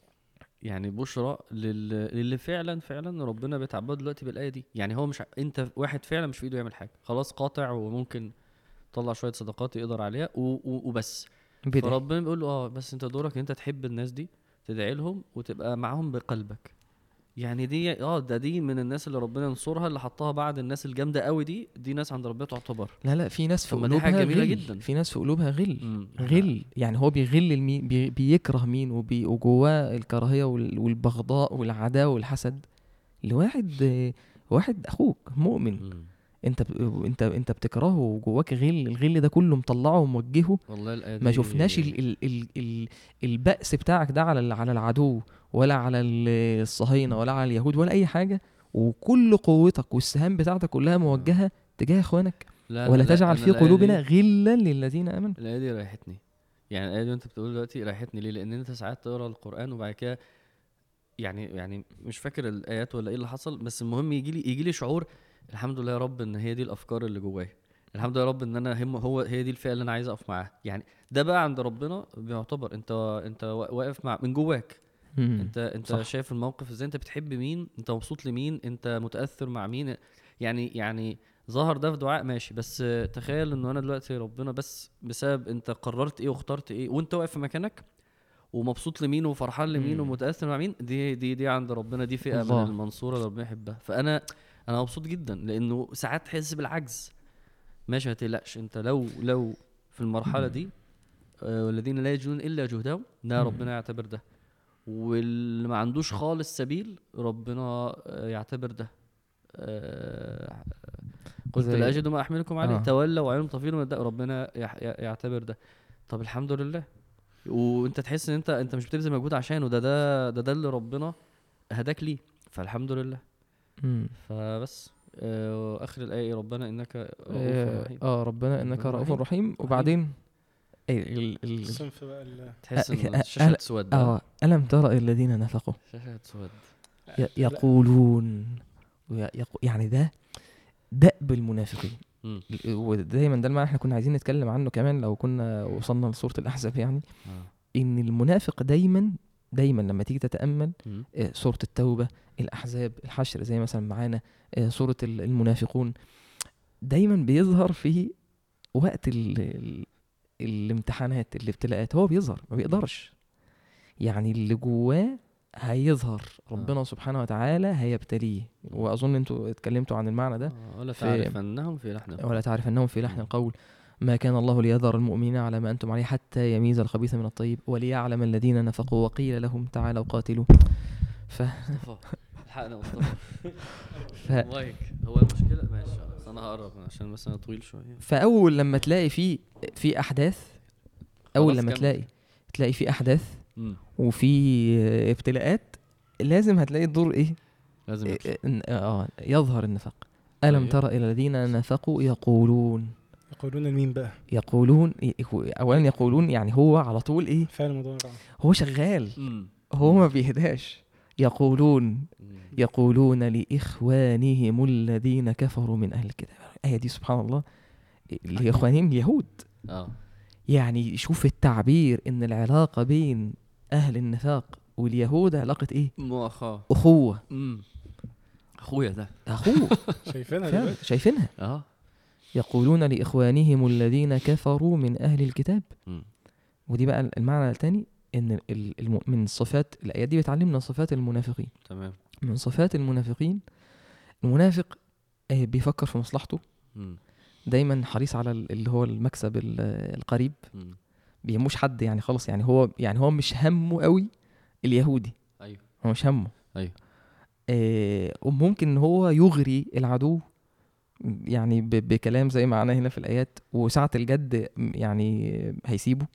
يعني بشرى لل... للي فعلا فعلا ربنا بيتعبده دلوقتي بالآية دي. يعني هو مش انت واحد فعلا مش في إيده يعمل حاجة. خلاص قاطع وممكن طلع شوية صدقات يقدر عليها و... و... وبس. بدعي. فربنا بيقول له آه بس انت دورك إن انت تحب الناس دي تدعي لهم وتبقى معاهم بقلبك. يعني دي آه ده دي من الناس اللي ربنا ينصرها اللي حطها بعد الناس الجامدة قوي دي دي ناس عند ربنا تعتبر. لا لا في ناس في دي حاجة قلوبها جميلة غل. جدا. في ناس في قلوبها غل. مم. غل. يعني هو بيغل المين بي بيكره مين؟ وبي وجواه الكراهية وال- والبغضاء والعداوة والحسد. لواحد واحد أخوك مؤمن. مم. أنت ب... أنت أنت بتكرهه وجواك غل. الغل ده كله مطلعه وموجهه. والله ما شفناش ال ال ال ال البأس بتاعك ده على على العدو. ولا على ال- الصهاينة ولا على اليهود ولا أي حاجة وكل قوتك والسهام بتاعتك كلها موجهة تجاه إخوانك. لا ولا لا تجعل في قلوبنا غلا للذين آمنوا. الآية دي ريحتني يعني الآية دي أنت بتقول دلوقتي ريحتني ليه؟ لأن أنت ساعات تقرأ القرآن وبعد كده يعني يعني مش فاكر الآيات ولا إيه اللي حصل بس المهم يجي لي يجي لي شعور الحمد لله يا رب إن هي دي الأفكار اللي جوايا. الحمد لله يا رب إن أنا هم هو هي دي الفئة اللي أنا عايز أقف معاها. يعني ده بقى عند ربنا بيعتبر أنت وا- واقف مع من جواك. مم. انت انت صح. شايف الموقف إزاي انت بتحب مين انت مبسوط لمين انت متأثر مع مين يعني يعني ظهر ده في دعاء ماشي بس تخيل انه أنا دلوقتي ربنا بس بسبب انت قررت إيه واخترت إيه وانت واقف في مكانك ومبسوط لمين وفرحان لمين. ومتأثر مع مين دي دي دي عند ربنا دي فئة الله. من المنصورة اللي ربنا يحبها فأنا أنا مبسوط جدا لأنه ساعات تحس بالعجز ماشي ما تقلقش انت لو لو في المرحلة دي آه، والذين لا يجدون إلا جهدهم ده. ربنا يعتبر ده واللي ما عندوش خالص سبيل ربنا آه، يعتبر ده. آه، قلت لا أجد ما أحملكم عليه. آه. تولوا وعينهم تفيض من ربنا يعتبر ده. طب الحمد لله. وأنت تحس إن أنت أنت مش بتبذل مجهود عشانه. ده ده ده ده اللي ربنا هداك ليه. فالحمد لله. مم. فبس. آه، اخر الآية؟ ربنا إنك رؤوف آه, رحيم. آه ربنا إنك رؤوف. رحيم. وبعدين؟ إيه ال ال الصنف بقى ال- تحس أ- ان أ- الشاشه أنا- تسود آه ألم ترى الذين نفقوا شاشة تسود ي- لا، يقولون يعني ده دأب المنافقين. ودايما ده المعنى إحنا كنا عايزين نتكلم عنه كمان لو كنا وصلنا لسورة الأحزاب يعني آه. إن المنافق دايما دايما لما تيجي. آه، سورة التوبة الأحزاب الحشر زي مثلا معانا آه، ال- المنافقون دايما بيظهر في وقت ال ال الامتحانات الابتلاءات هو بيظهر ما بيقدرش. يعني اللي جواه هيظهر. ربنا سبحانه وتعالى هيبتليه. وأظن أنتوا اتكلمتوا عن المعنى ده. آه، ولا في- تعرف أنهم في لحن ولا تعرف أنهم في لحن القول. ما كان الله ليذر المؤمنين على ما أنتم عليه حتى يميز الخبيث من الطيب وليعلم الذين نفقوا وقيل لهم تعالوا قاتلوا. ف... الحقنا مصطفى. ف... هو المشكلة؟ ماشي أنا هقرب عشان بس أنا طويل شوية فأول لما تلاقي في في أحداث أول لما كمل. تلاقي تلاقي في أحداث مم. وفي ابتلاءات لازم هتلاقي الدور إيه لازم يطلع. آه يظهر النفاق ألم طيب. تر إلى الذين نفقوا يقولون يقولون المين بقى يقولون اولا يقولون يعني هو على طول إيه فعل مضارع هو شغال مم. هو ما بيهداش يقولون. يقولون لإخوانهم الذين كفروا من أهل الكتاب. الآية دي سبحان الله لإخوانهم اليهود. آه. يعني شوف التعبير إن العلاقة بين أهل النفاق واليهود علاقة إيه؟ مؤاخاة أخوة. مم. أخويا ده. أخوه. شايفينها دلوقتي. شايفينها. آه. يقولون لإخوانهم الذين كفروا من أهل الكتاب. مم. ودي بقى المعنى الثاني. الم- من صفات الآيات دي بتعلمنا صفات المنافقين. تمام. من صفات المنافقين المنافق آه، بيفكر في مصلحته. دايما حريص على ال- اللي هو المكسب ال- القريب. بيهموش حد يعني خلاص يعني هو يعني هو مش همه قوي اليهودي. أيوه. هو مش همه. أيوه. آه وممكن إن هو يغري العدو يعني بكلام زي ما معناه هنا في الآيات وساعة الجد يعني هيسيبه.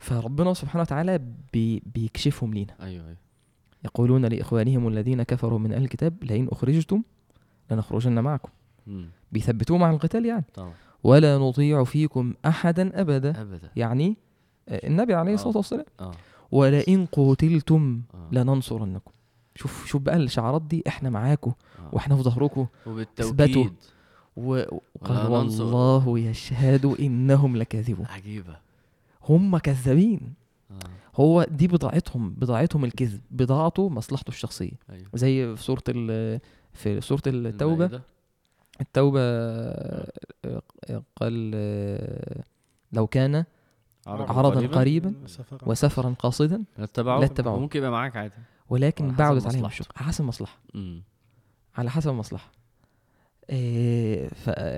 فربنا سبحانه وتعالى بي بيكشفهم لينا. أيوه أيوه. يقولون لإخوانهم الذين كفروا من أهل الكتاب لئن أخرجتم لنخرجن معكم. مم. بيثبتوهم عن القتال يعني. طبعا. ولا نطيع فيكم احدا ابدا. ابدا. يعني آه، النبي عليه آه. الصلاه والسلام. آه. ولئن قتلتم آه. لننصرنكم. شوف شوف بقى الشعارات دي إحنا معاكم آه. وإحنا في ظهركم. وبالتوكيد. و- وقال. والله يشهد إنهم لكاذبون. عجيبة. هم كذابين. آه. هو دي بضاعتهم بضاعتهم الكذب بضاعته مصلحته الشخصية. أيوه. زي في سورة ال- في سورة التوبة. المائدة. التوبة آه، آه، قال آه، لو كان عرضا قريبا سفرا وسفرا. قاصدا اتبعوا لا اتبعوه. ممكن يبقى معاك عادي. ولكن بعدت عليهم على حسب المصلحة. مم. على حسب المصلحة. إيه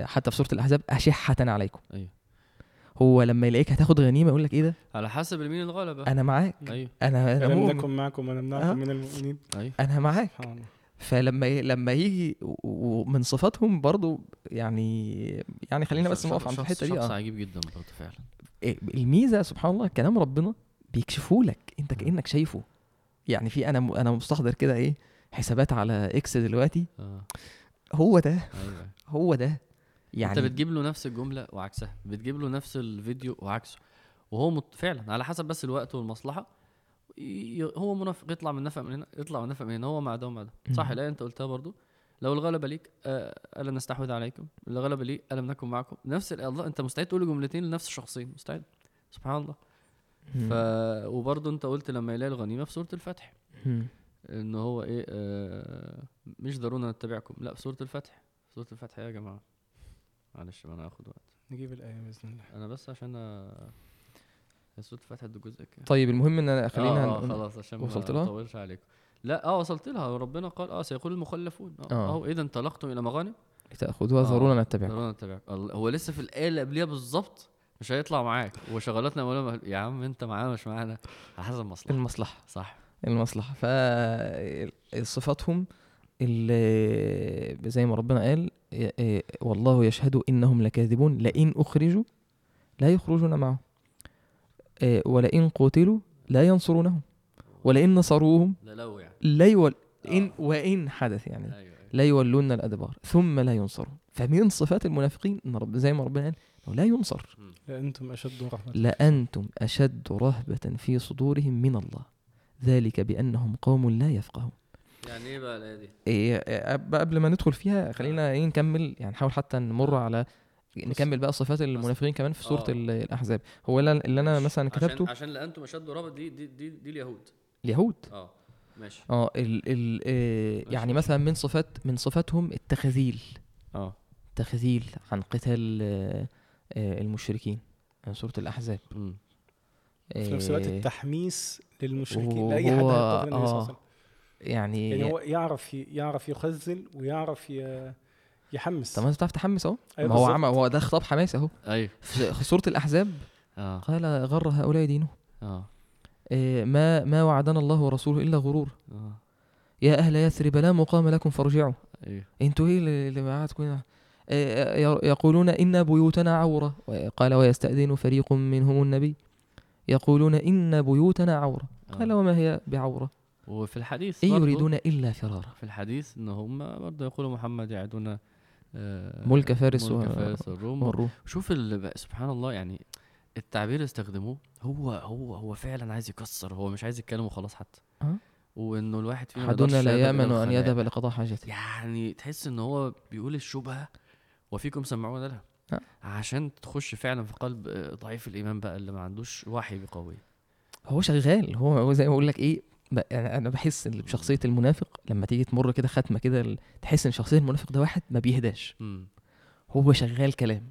حتى في سورة الأحزاب أشحة عليكم. أيوه. هو لما يلاقيك هتاخد غنيمة يقول لك إيه ده؟ على حسب المين الغلبة. أنا معاك. أيوه. أنا أنا مؤمن. نكن معكم ونمنعكم آه. من المؤمنين. أيوه. أنا معاك. سبحان الله. فلما ي... لما يجي ومن صفاتهم برضو يعني يعني خلينا بس نقف عند الحتة دي شخص آه. عجيب جدا برضه فعلا. إيه، الميزة سبحان الله كلام ربنا بيكشفوا لك أنت كأنك شايفه. يعني في أنا م- أنا مستحضر كده إيه حسابات على إكس دلوقتي. آه. هو ده. أيوه. هو ده. يعني انت بتجيب له نفس الجملة وعكسها بتجيب له نفس الفيديو وعكسه وهو مت... فعلا على حسب بس الوقت والمصلحة ي... هو منافق يطلع من نفق من هنا يطلع من نفق من هنا هو مع ده ومع ده. صح. لا انت قلتها برضو لو الغلبة ليك آه، الم نستحوذ عليكم الغلبة لي ألم نكن معكم. نفس ال- الله انت مستعد تقول جملتين لنفس الشخصين مستعد سبحان الله. ف وبرضه انت قلت لما يلاقي الغنيمة في سورة الفتح. إن هو إيه آه مش ضرونا نتبعكم لا في سورة الفتح. سورة الفتح يا جماعة. معلش ما أنا هاخد وقت. نجيب الآية بإذن الله. أنا بس عشان أ- الصوت فتحت جزء كده طيب المهم إن أنا خلينا آه, آه خلاص عشان وصلت ما؟ أطولش عليكم. لا آه وصلت لها. ربنا قال آه سيقول المخلفون. آه آه. اهو اذا انطلقتم إلى مغانم؟ لتأخذوها آه، ذرونا نتبعكم ضرونا نتبعك الله- هو لسه في الآية اللي قبليها بالظبط؟ مش هيطلع معاك. وشغلاتنا مولانا يا عم أنت معانا مش معانا. على حسب المصلحة. المصلحة. صح. المصلحة. فصفاتهم اللي زي ما ربنا قال إيه، والله يشهد إنهم لكاذبون لئن أخرجوا لا يخرجون معهم. إيه، ولئن قتلوا لا ينصرونهم ولئن نصروهم لا لو يعني لا يول إن آه. وإن حدث يعني. أيوه أيوه. لا يولون الأدبار ثم لا ينصرون. فمن صفات المنافقين إن رب زي ما ربنا قال لا ينصر. لأنتم أشد رحمة لأنتم أشد رهبة في صدورهم من الله. ذلك بأنهم قوم لا يفقهون. يعني إيه بقى الآية دي؟ إيه إيه، قبل ما ندخل فيها خلينا إيه نكمل يعني نحاول حتى نمر على نكمل بقى صفات المنافقين كمان في سورة آه. ال- الأحزاب. هو اللي أنا مثلا كتبته عشان عشان لانتم اشد رابط دي دي دي, دي اليهود. اليهود؟ آه. ماشي. آه ال ال إيه يعني مثلا من صفات من صفاتهم التخذيل. آه. تخذيل عن قتال آه، آه، المشركين من سورة الأحزاب. مم. في نفس الوقت آه، التحميس للمشركين لأي حد هيتقبل النبي صلى الله عليه آه، وسلم. يعني, يعني هو يعرف يعرف يخزل ويعرف ي- يحمس. طب ما انت بتعرف تحمس اهو. أيوة ما هو. عمل هو ده خطاب حماسي اهو. أيوه. في سورة الأحزاب آه. قال غر هؤلاء دينه. آه. آه، ما ما وعدنا الله ورسوله إلا غرور. آه. يا أهل يثرب لا مقام لكم فارجعوا. أيوه. أنتوا إيه اللي اللي معاكم؟ آه، يقولون إن بيوتنا عورة. قال ويستأذن فريق منهم النبي. يقولون إن بيوتنا عورة. قال آه. وما هي بعورة؟ وفي الحديث إن يريدون إلا فرارا. في الحديث إن هم برضه يقولوا محمد يعدنا آه، ملك فارس ملك فارس والروم. والروم. شوف سبحان الله يعني التعبير اللي استخدموه هو هو هو فعلا عايز يكسر هو مش عايز يتكلم وخلاص حتى. أه. وإنه الواحد فينا احدنا يقدرش لا يأمن أن. يذهب لقضاء حاجته. يعني تحس إن هو بيقول الشبهة وفيكم سمعون لها. أه. عشان تخش فعلا في قلب آه، ضعيف الإيمان بقى اللي ما عندوش وحي بقوي. هو شغال هو هو زي ما بقول لك إيه أنا أنا بحس إن بشخصيه المنافق لما تيجي تمر كده ختمه كده تحس إن شخصية المنافق ده واحد ما بيهداش. هو شغال كلام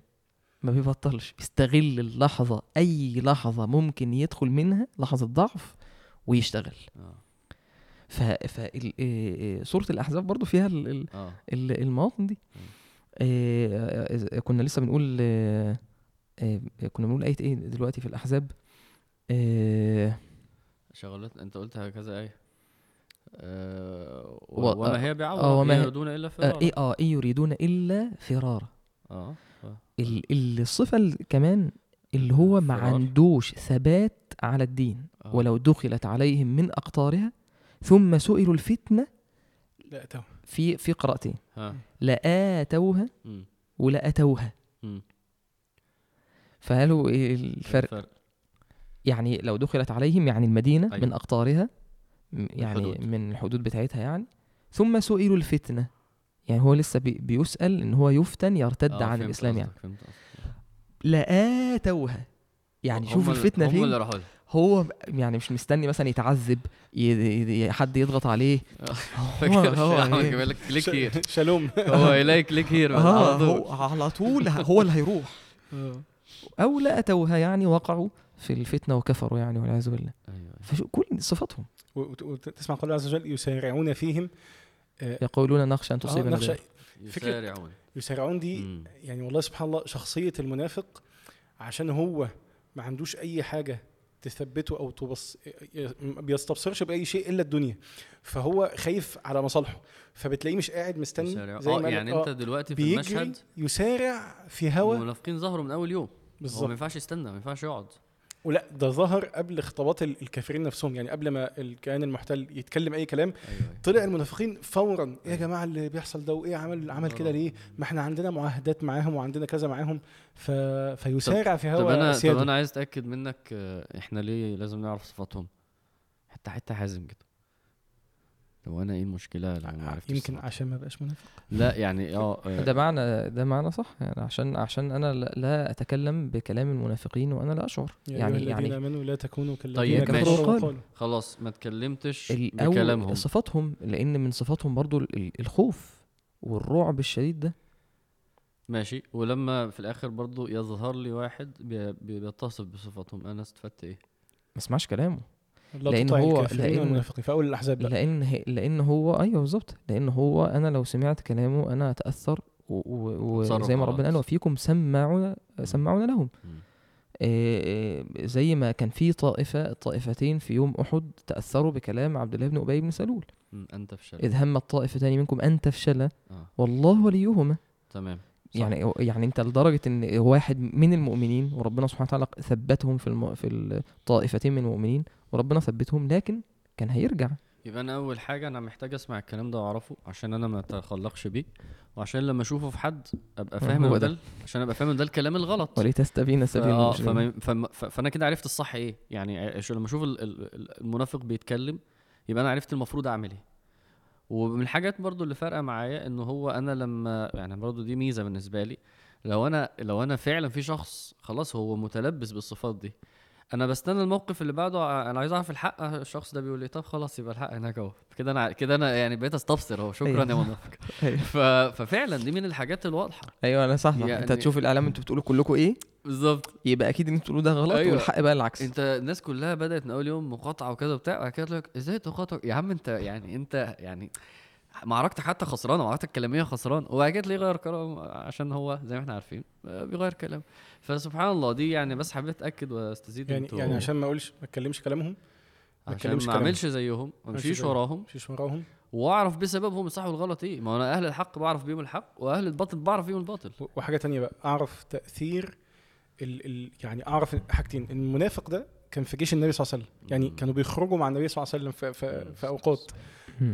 ما بيبطلش. بيستغل اللحظة أي لحظة ممكن يدخل منها لحظة ضعف ويشتغل. آه. ف ف إيه- إيه، سوره الأحزاب برضو فيها ال- ال- آه. ال- المواطن دي. آه، كنا لسه بنقول آه، آه، كنا بنقول آية إيه دلوقتي في الأحزاب؟ آه، شغلت انت قلت كذا إيه آه و- و... وما هي آه، بعوض وما إن هي- يريدون إلا آه، فرارا إيه آه إيه يريدون إلا فرارا آه آه. ال- ال- الصفة ال- كمان اللي هو ما فرار. عندوش ثبات على الدين آه. ولو دخلت عليهم من أقطارها ثم سئلوا الفتنة لا تو في في قراءتين ها لآتوها. ولأتوها. فقالوا إيه الفرق يعني لو دخلت عليهم يعني المدينة أيوة. من أقطارها يعني الحدود. من الحدود بتاعتها يعني. ثم سئلوا الفتنة. يعني هو لسه بي بيسأل إن هو يفتن يرتد آه، عن فهمت الإسلام يعني. لآتوها يعني هم شوف اللي- الفتنة هم فين. اللي راحوا لها. هو يعني مش مستني مثلا يتعذب حد يضغط عليه. هو فاكر هو احمد؟ جايب لك كليك هير شالوم. هو يلاقي click here آه على طول. هو على طول هو اللي هيروح. أو لا اتوها يعني وقعوا. في الفتنة وكفروا يعني والعياذ بالله. أيوه فشو كل صفاتهم. وت- وتسمع قول الله عز وجل يسارعون فيهم آه، يقولون نخشى أن آه، تصيبنا نخشى. دائرة. فكرة- يسارعون. يسارعون دي مم. يعني والله سبحان الله شخصية المنافق عشان هو ما عندوش أي حاجة تثبته أو تبص ما بيستبصرش بأي شيء إلا الدنيا. فهو خايف على مصالحه. فبتلاقيه مش قاعد مستني يسارعون. زي آه ما يعني قالك، أنت آه، دلوقتي في المشهد يسارع في هوا. المنافقين ظهروا من أول يوم. هو ما بالظبط. ينفعش يستنى ما ينفعش يقعد. ولا ده ظهر قبل خطابات ال- الكافرين نفسهم. يعني قبل ما الكيان المحتل يتكلم أي كلام أيوه طلع المنافقين فورا. إيه يا جماعة اللي بيحصل ده؟ وإيه عمل عمل كده ليه؟ ما إحنا عندنا معاهدات معاهم وعندنا كذا معاهم. ف... فيسارع في طب هوا أنا طب سياده أنا عايز أتأكد منك آه، إحنا ليه لازم نعرف صفاتهم؟ حتى حتى حازم كده. لو أنا إيه المشكلة لو ما عرفتش يمكن صفاتهم؟ عشان ما بقاش منافق. لا يعني آه آه، ده معنى ده معنى صح يعني عشان عشان أنا لا, اتكلم بكلام المنافقين وأنا لا اشعر. يا يعني أيها الذين يعني آمنوا لا تكونوا كالذين طيب، كفروا ماشي. خلاص ما اتكلمتش بكلامهم. صفاتهم لأن من صفاتهم برضو ال- ال- الخوف والرعب الشديد ده. ماشي. ولما في الآخر برضو يظهر لي واحد بي- بي- بيتصف بصفاتهم أنا استفدت إيه؟ ما اسمعش كلامه. لا لأن تطع هو- الكافرين لأن- والمنافقين في أول الأحزاب لأن هي لأن هو أيوه بالظبط. لأن هو أنا لو سمعت كلامه أنا أتأثر وزي ما ربنا قال. وفيكم سماعون سماعون لهم. إيه، زي ما كان في طائفه الطائفتين في يوم أحد تأثروا بكلام عبد الله بن أبي بن سلول. مم. انت فشلت إذ هم الطائفتان منكم أن تفشلا آه. والله وليهما. تمام. صح. يعني يعني أنت لدرجة إن واحد من المؤمنين وربنا سبحانه وتعالى ثبتهم في الم... في الطائفتين من المؤمنين وربنا ثبتهم لكن كان هيرجع. يبقى أنا أول حاجة أنا محتاج أسمع الكلام ده وأعرفه عشان أنا ما أتخلقش بيه وعشان لما أشوفه في حد أبقى فاهم هو ده. عشان أبقى فاهم إن ده الكلام الغلط. ولتستبين سبيل آه فما فما فأنا كده عرفت الصح إيه. يعني عشان لما أشوف ال- ال- ال- المنافق بيتكلم يبقى أنا عرفت المفروض أعمل إيه. ومن الحاجات برضو اللي فارقة معايا إن هو أنا لما يعني برضو دي ميزة بالنسبة لي لو أنا لو أنا فعلا في شخص خلاص هو متلبس بالصفات دي أنا بستنى الموقف اللي بعده أنا عايز أعرف الحق الشخص ده بيقول لي طب خلاص يبقى الحق هناك أهو. كده أنا كده أنا يعني بقيت أستبصر أهو. شكرا يا أيوة. منافق أيوة. ف... ففعلا دي من الحاجات الواضحة. أيوه أنا صح يعني- أنت تشوف الإعلام أنتوا بتقولوا كلكم إيه؟ بالظبط. يبقى أكيد اللي أنتوا بتقولوه ده غلط أيوة. والحق بقى العكس. أنت الناس كلها بدأت من أول يوم مقاطعة وكذا وبتاع بعد كده تقول لك إزاي تقاطع؟ يا عم أنت يعني أنت يعني معركتك حتى خسرانه معركتك الكلامية خسران. وبعد كده تلاقيه غير كلام عشان هو زي ما إحنا عارفين آه، بيغير كلام. فسبحان الله دي يعني بس حبيت أتأكد وأستزيد يعني أنتوا. يعني عشان ما أقولش ما أتكلمش كلامهم ما أتكلمش ما. أعملش زيهم ما أمشيش. وراهم. مشيش وراهم. وأعرف بسببهم الصح والغلط إيه. ما أنا أهل الحق بعرف بيهم الحق وأهل الباطل بعرف بيهم الباطل. وحاجة تانية بقى أعرف تأثير ال ال يعني أعرف حاجتين. المنافق ده كان في جيش النبي صلى الله عليه وسلم. يعني. كانوا بيخرجوا مع النبي صلى الله عليه وسلم في, في, في أوقات.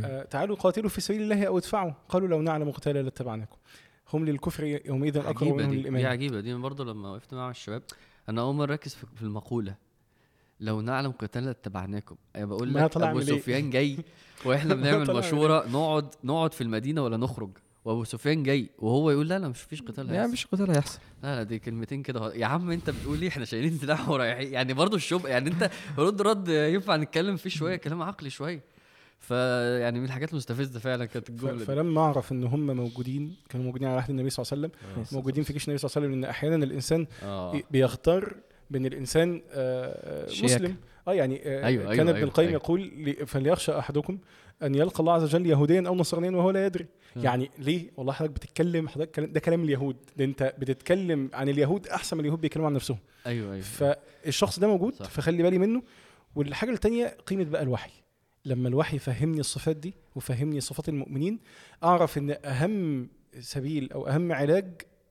آه تعالوا قاتلوا في سبيل الله أو ادفعوا. قالوا لو نعلم قتالا لاتبعناكم. هم للكفر يومئذ اقرب عجيبة منهم دي. دي للايمان عجيبة. دي برضه لما وقفت مع الشباب أنا أول مرة أركز في المقولة. لو نعلم قتالا اتبعناكم أنا بقول لك أبو من إيه؟ سفيان جاي وإحنا بنعمل من مشورة نقعد نقعد في المدينة ولا نخرج. وابو سفيان جاي وهو يقول لا لا مش فيش قتال يعني هيحصل. مش قتال هيحصل لا لا دي كلمتين كده. يا عم انت بتقول إيه إحنا شايلين سلاح ورايحين يعني برضه الشب يعني انت رد رد ينفع نتكلم فيه شوية كلام عقلي شوية فيعني من الحاجات المستفزة فعلا كانت الجملة فلما أعرف إن هم موجودين كانوا موجودين على عهد النبي صلى الله عليه وسلم آه. موجودين في جيش النبي صلى الله عليه وسلم لأن أحيانا الإنسان آه بيختار بين الإنسان آه، آه،. مسلم آه يعني آه، أيوة، كان أيوة، ابن أيوة، القيم أيوة. يقول لي- فليخشى أحدكم أن يلقى الله عز وجل يهوديا أو نصرانيا وهو لا يدري. مم. يعني ليه؟ والله حضرتك بتتكلم حضرتك ده كلام اليهود. ده أنت بتتكلم عن اليهود أحسن من اليهود بيتكلموا عن نفسهم. أيوه أيوه فالشخص ده موجود صح. فخلي بالي منه. والحاجة التانية قيمة بقى الوحي. لما الوحي يفهمني الصفات دي وفهمني صفات المؤمنين أعرف إن أهم سبيل أو أهم علاج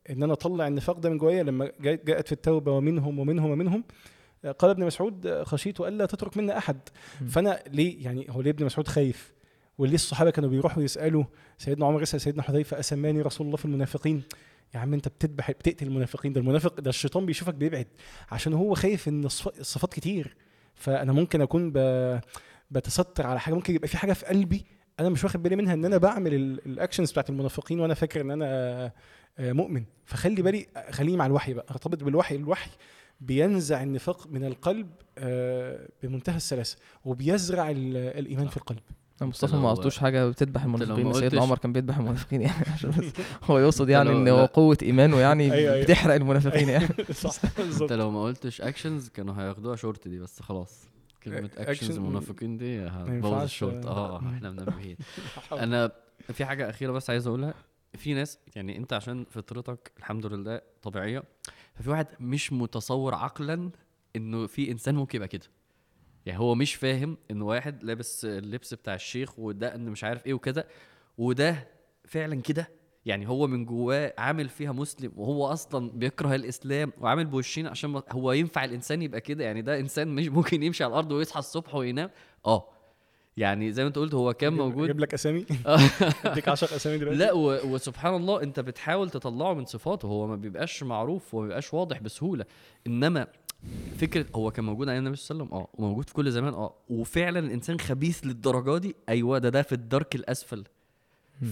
إن أنا أطلع النفاق ده من جوايا لما جاء- جاءت في التوبة ومنهم ومنهم ومنهم قال ابن مسعود خشيت ألا تترك منا أحد. فأنا ليه؟ يعني هو ليه ابن مسعود خايف؟ وليه الصحابة كانوا بيروحوا يسألوا سيدنا عمر يسأل سيدنا حذيفة أسماني رسول الله في المنافقين؟ يا عم أنت بتذبح بتقتل المنافقين ده المنافق ده الشيطان بيشوفك بيبعد عشان هو خايف إن الصف- الصفات كتير. فأنا ممكن أكون ب... بتستر على حاجة ممكن يبقى في حاجة في قلبي أنا مش واخد بالي منها إن أنا بعمل ال- الاكشنز بتاعت المنافقين وأنا فاكر إن أنا آه، مؤمن. فخلي بالي خليني مع الوحي بقى أرتبط بالوحي الوحي بينزع النفاق من القلب آه، بمنتهى السلاسة وبيزرع ال- الإيمان في القلب. مصطفى ما قصدوش حاجة بتذبح المنافقين سيدنا عمر كان بيذبح المنافقين يعني. هو يقصد يعني إن هو. قوة إيمانه يعني أيوة، أيوة. بتحرق المنافقين يعني. صح انت لو ما قلتش actions كانوا هياخدوها شورت دي بس خلاص. كلمة أ- actions المنافقين دي هتبوظ الشورت آه. إحنا منبهين. أنا في حاجة أخيرة بس عايز أقولها. في ناس يعني أنت عشان فطرتك الحمد لله طبيعية ففي واحد مش متصور عقلا إنه في إنسان ممكن يبقى كده. يعني هو مش فاهم إن واحد لابس اللبس بتاع الشيخ وده إن مش عارف إيه وكذا وده فعلا كده؟ يعني هو من جواه عامل فيها مسلم وهو أصلا بيكره الإسلام وعامل بوشين عشان هو ينفع الإنسان يبقى كده؟ يعني ده إنسان مش ممكن يمشي على الأرض ويصحى الصبح وينام؟ آه. يعني زي ما انت قلت هو كان موجود أجيب لك أسامي. أديك 10 أسامي دلوقتي لا و... وسبحان الله انت بتحاول تطلعه من صفاته هو ما بيبقاش معروف وما بيبقاش واضح بسهولة انما فكرة هو كان موجود أيام النبي صلى الله عليه وسلم آه وموجود في كل زمان آه وفعلا الإنسان خبيث للدرجة دي أيوه ده ده في الدرك الأسفل.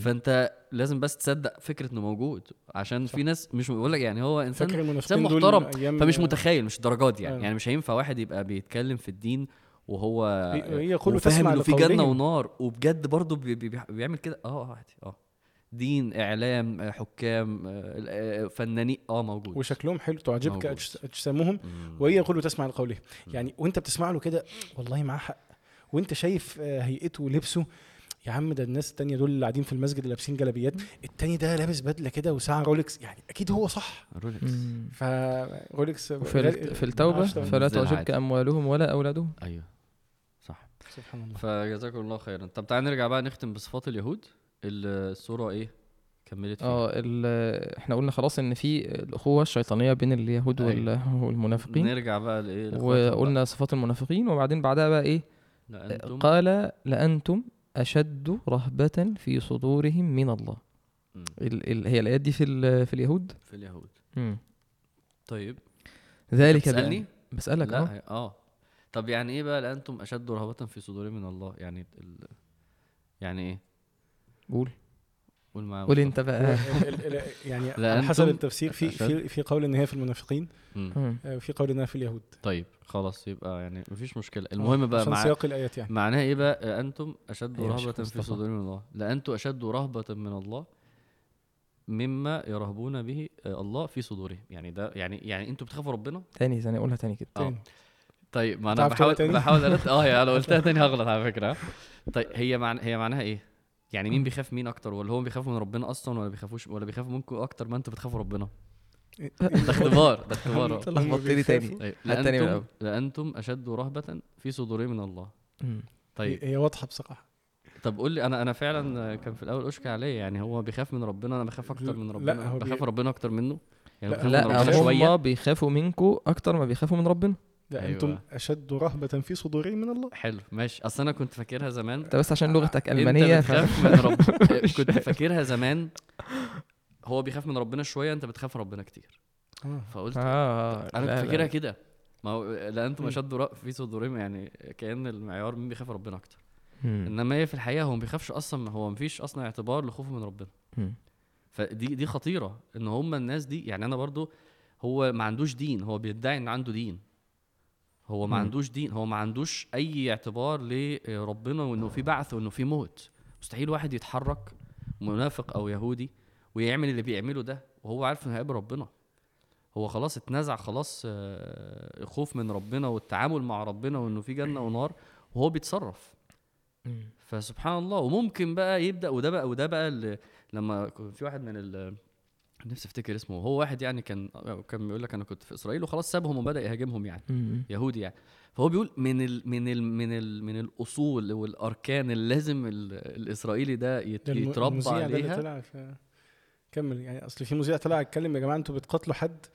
فانت لازم بس تصدق فكرة إنه موجود عشان في ناس مش بقول لك يعني هو إنسان دول محترم، فمش متخيل مش الدرجات يعني آه. يعني مش هينفع واحد يبقى بيتكلم في الدين وهو هي- كله تسمع إنه في جنة. ونار وبجد برضه بي بي بيعمل كده. آه عادي آه. دين إعلام آه، حكام آه، آه، فنانين. آه موجود. وشكلهم حلو تعجبك اجسامهم. وهي كله تسمع لقولهم مم. يعني وأنت بتسمع له كده والله معاه حق. وأنت شايف آه، هيئته ولبسه؟ يا عم ده الناس التانية دول اللي قاعدين في المسجد اللي لابسين جلابيات التاني ده لابس بدلة كده وساعة رولكس يعني أكيد هو صح. رولكس. فرولكس ال- في التوبة. فلا تعجبك. أموالهم ولا أولادهم؟ أيوه. سبحان الله. فجزاكم الله خيرا. طب تعال نرجع بقى نختم بصفات اليهود. الصورة إيه؟ كملت فيها. آه إحنا قلنا خلاص إن في الأخوة الشيطانية بين اليهود وال- أيوة. والمنافقين. نرجع بقى لإيه؟ لإخواتهم بقى. وقلنا صفات المنافقين وبعدين بعدها بقى إيه؟ لأنتم؟ قال لأنتم أشد رهبة في صدورهم من الله. ال ال هي الآيات دي في ال- في اليهود؟ في اليهود. مم. طيب. ذلك بسألك لا آه. آه. طب يعني إيه بقى لأنتم أشد رهبة في صدورهم من الله؟ يعني ال... يعني إيه؟ قول. قول معايا. قول. أنت بقى. يعني على حسب التفسير في. في في قول إن هي في المنافقين. آه، في قول إنها في اليهود. طيب خلاص يبقى يعني مفيش مشكلة. المهم بقى مع... سياق الآيات يعني. معناها إيه بقى؟ أنتم أشد أيوة يا رهبة شيخ في. صدورهم من الله. لأنتم أشد رهبة من الله مما يرهبون به آه، الله في صدورهم يعني ده يعني يعني أنتوا بتخافوا ربنا؟ تاني ثاني قولها تاني كده. آه. تاني. طيب ما أنا بحاول؟ بحاول أرد... آه لو قلتها تاني هغلط على فكرة. طيب هي معنى هي معناها إيه؟ يعني مين بيخاف مين أكتر؟ ولا هو بيخافوا من ربنا أصلا ولا بيخافوش ولا بيخافوا منكم أكتر ما أنتوا بتخافوا ربنا؟ ده اختبار ده اختبار. هم- هم لخبطتني تاني. طيب لانتم. لأنتم أشد رهبة في صدورهم من الله. طيب. هي واضحة بصراحة. طب قول لي أنا أنا فعلا كان في الأول اشكى عليه يعني هو بيخاف من ربنا أنا بخاف أكتر من لا، ربنا بي- بخاف ربنا أكتر منه؟ يعني لا، لا هم بيخافوا منكم أكتر ما بيخافوا من ربنا. لا أيوة. أنتم أشد رهبة في صدورهم من الله. حلو ماشي. أصل أنا كنت فاكرها زمان. انت بس عشان لغتك أنت ألمانية ف... بتخاف من رب كنت فاكرها زمان. هو بيخاف من ربنا شوية أنت بتخاف من ربنا كتير. آه. فقلت آه أنا لا، كنت فاكرها. كده. ما هو لا أنتم. أشد في صدورهم يعني كأن المعيار مين بيخاف ربنا أكتر. مم. إنما هي في الحقيقة هو ما بيخافش أصلا هو ما فيش أصلا اعتبار لخوفه من ربنا. مم. فدي دي خطيرة إن هم الناس دي يعني أنا برضو هو ما عندوش دين هو بيدعي إن عنده دين. هو ما. عندوش دين هو ما عندوش أي اعتبار لربنا وإنه في بعث وإنه في موت مستحيل واحد يتحرك منافق أو يهودي ويعمل اللي بيعمله ده وهو عارف إنه هيقابل ربنا هو خلاص اتنزع خلاص آه، الخوف من ربنا والتعامل مع ربنا وإنه في جنة ونار وهو بيتصرف. فسبحان الله وممكن بقى يبدأ وده بقى وده بقى اللي لما في واحد من نفسي افتكر اسمه. هو واحد يعني كان كان بيقول لك أنا كنت في إسرائيل وخلاص سابهم وبدأ يهاجمهم يعني مم. يهودي يعني. فهو بيقول من ال من ال من ال من الأصول والأركان اللي لازم ال الإسرائيلي ده يتربى عليها. كمل يعني. أصل في مذيع طلع يتكلم يا جماعة أنتوا بتقاتلوا حد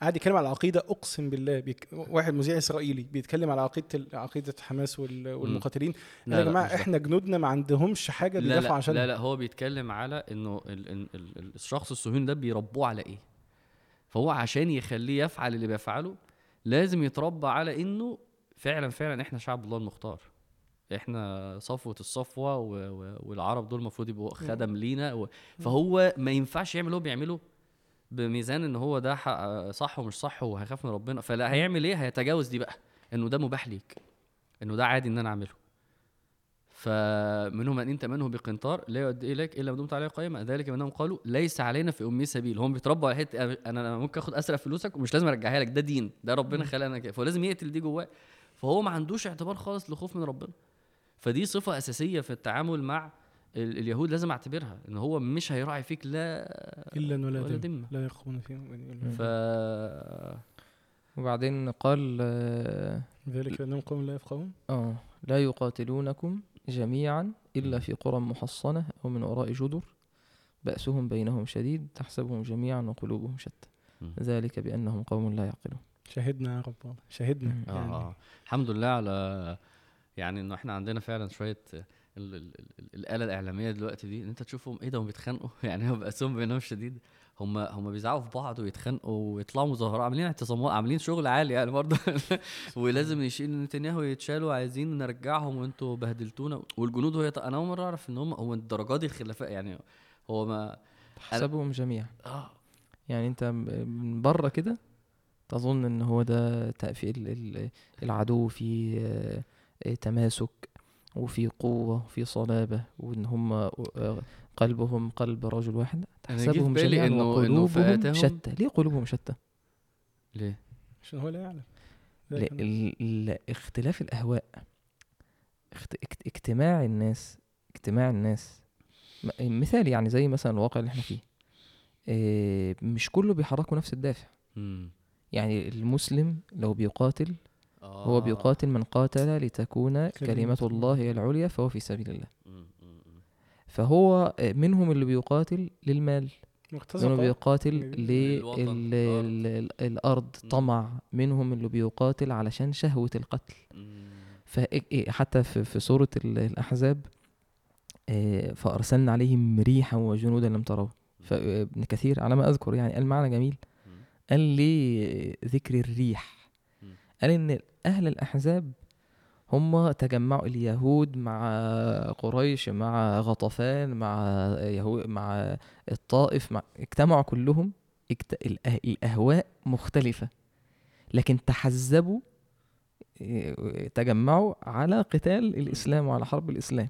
قاعد يتكلم على العقيده أقسم بالله بيك... واحد مذيع إسرائيلي بيتكلم على عقيدة ال- عقيدة حماس وال... والمقاتلين. لا، يا جماعة. إحنا جنودنا ما عندهمش حاجة لا بيدافعوا لا, عشان لا لا هو بيتكلم على إنه ال ال ال ال- الشخص الصهيوني ده بيربوه على إيه؟ فهو عشان يخليه يفعل اللي بيفعله لازم يتربى على إنه فعلا فعلا إحنا شعب الله المختار. إحنا صفوة الصفوة و و والعرب دول المفروض يبقوا خدم لينا و فهو ما ينفعش يعمل اللي هو بيعمله بميزان إن هو ده صح ومش صح وهيخاف من ربنا. فلا هيعمل إيه؟ هيتجاوز دي بقى إنه ده مباح ليك إنه ده عادي إن أنا أعمله. فمنهم من ان تمنه بقنطار لا يؤدي إليك إلا ما دمت عليه قائما ذلك بأنهم قالوا ليس علينا في أمي سبيل. هم بيتربوا على حتة أنا ممكن آخد أسرق فلوسك ومش لازم أرجعها لك ده دين ده ربنا خلقنا كده. فهو لازم يقتل دي جواه. فهو ما عندوش اعتبار خالص لخوف من ربنا. فدي صفة أساسية في التعامل مع اليهود لازم اعتبرها إن هو مش هيراعي فيك لا إلا ولا, ولا دم دم. لا يرقبون فيهم مم. ف وبعدين قال ذلك بانهم قوم لا يفقهون آه لا يقاتلونكم جميعا إلا في قرى محصنة أو من وراء جدر بأسهم بينهم شديد تحسبهم جميعا وقلوبهم شتى. ذلك بأنهم قوم لا يعقلون شهدنا يا رب والله شهدنا. آه يعني آه. الحمد لله على يعني إنه إحنا عندنا فعلا شوية الآلة الإعلامية دلوقتي دي إن أنت تشوفهم إيه ده هم بيتخانقوا؟ يعني هم بقسم بينهم شديد. هم هم بيزعقوا في بعض ويتخانقوا ويطلعوا مظاهرات عاملين اعتصامات عاملين شغل عالي يعني برضه. ولازم يشيل نتنياهو يتشالوا عايزين نرجعهم وأنتوا بهدلتونا. والجنود وهي أنا أول مرة أعرف إن هم هو الدرجات دي الخلافات يعني هو ما تحسبهم جميعا. آه. يعني أنت م- من بره كده تظن إن هو ده تقفيل ال- العدو في آه، تماسك وفي قوة وفي صلابة وإن هم آه، قلبهم قلب رجل واحد. تحسبهم جميعا وقلوبهم شتى. ليه قلوبهم شتى؟ ليه؟ عشان هو لا يعلم. لا اختلاف اكت- اجتماع الناس اجتماع الناس. مثال يعني زي مثلا الواقع اللي إحنا فيه. إيه، مش كله بيحركوا نفس الدافع. يعني المسلم لو بيقاتل آه. هو بيقاتل من قاتل لتكون كلمة الله. هي العليا فهو في سبيل الله. فهو آه، منهم اللي بيقاتل للمال منهم مرتزقة بيقاتل. للأرض. طمع منهم اللي بيقاتل علشان شهوة القتل. فحتى في, في سورة ال- الأحزاب آه، فأرسلنا عليهم ريحا وجنودا لم تروا فابن كثير على ما أذكر يعني قال معنى جميل. قال لي ذكر الريح. قال إن أهل الأحزاب هم تجمعوا اليهود مع قريش مع غطفان مع يهو مع الطائف مع اجتمعوا كلهم اجت... الأه- الأهواء مختلفة لكن تحزبوا إيه، تجمعوا على قتال الإسلام وعلى حرب الإسلام.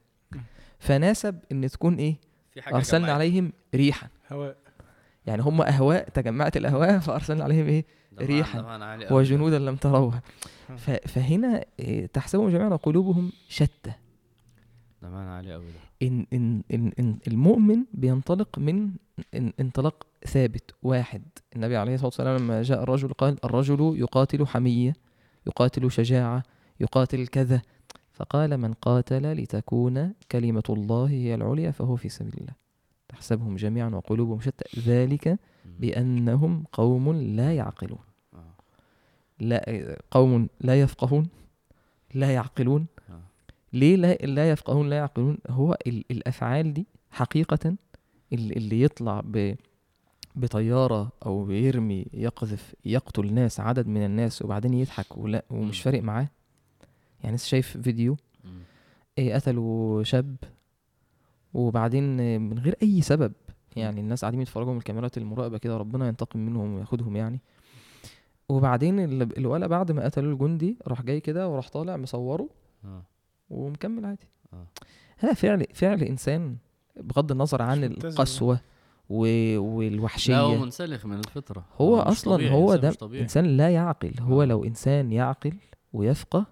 فناسب إن تكون إيه في حاجة أرسلنا جمعت. عليهم ريحا هواء يعني هم أهواء تجمعت الأهواء فأرسلنا عليهم معنى- ريحا. وجنودا لم تروها. فهنا إيه، تحسبهم جميعا قلوبهم شتى. ده معنى عالي قوي ده. إن, إن, إن, إن المؤمن بينطلق من إن انطلاق ثابت واحد. النبي عليه الصلاة والسلام لما جاء الرجل قال الرجل يقاتل حمية يقاتل شجاعة يقاتل كذا. فقال من قاتل لتكون كلمة الله هي العليا فهو في سبيل الله. تحسبهم جميعا وقلوبهم شتى ذلك. بأنهم قوم لا يعقلون آه. لا قوم لا يفقهون لا يعقلون آه. ليه لا, لا يفقهون لا يعقلون هو ال- الأفعال دي حقيقه اللي, يطلع ب بطيارة أو بيرمي يقذف يقتل ناس عدد من الناس وبعدين يضحك ولا ومش. فارق معاه يعني لسه شايف فيديو. إيه قتلوا شاب وبعدين من غير أي سبب يعني الناس قاعدين يتفرجوا من الكاميرات المراقبة كده ربنا ينتقم منهم وياخدهم يعني وبعدين ال- الولد بعد ما قتلوا الجندي راح جاي كده وراح طالع مصوره آه. ومكمل عادي آه. هذا فعل فعل إنسان بغض النظر عن ملتزم. القسوة و... والوحشية لا هو منسلخ من الفطرة هو مش أصلا طبيعي، هو ده. إنسان لا يعقل هو آه. لو إنسان يعقل ويفقه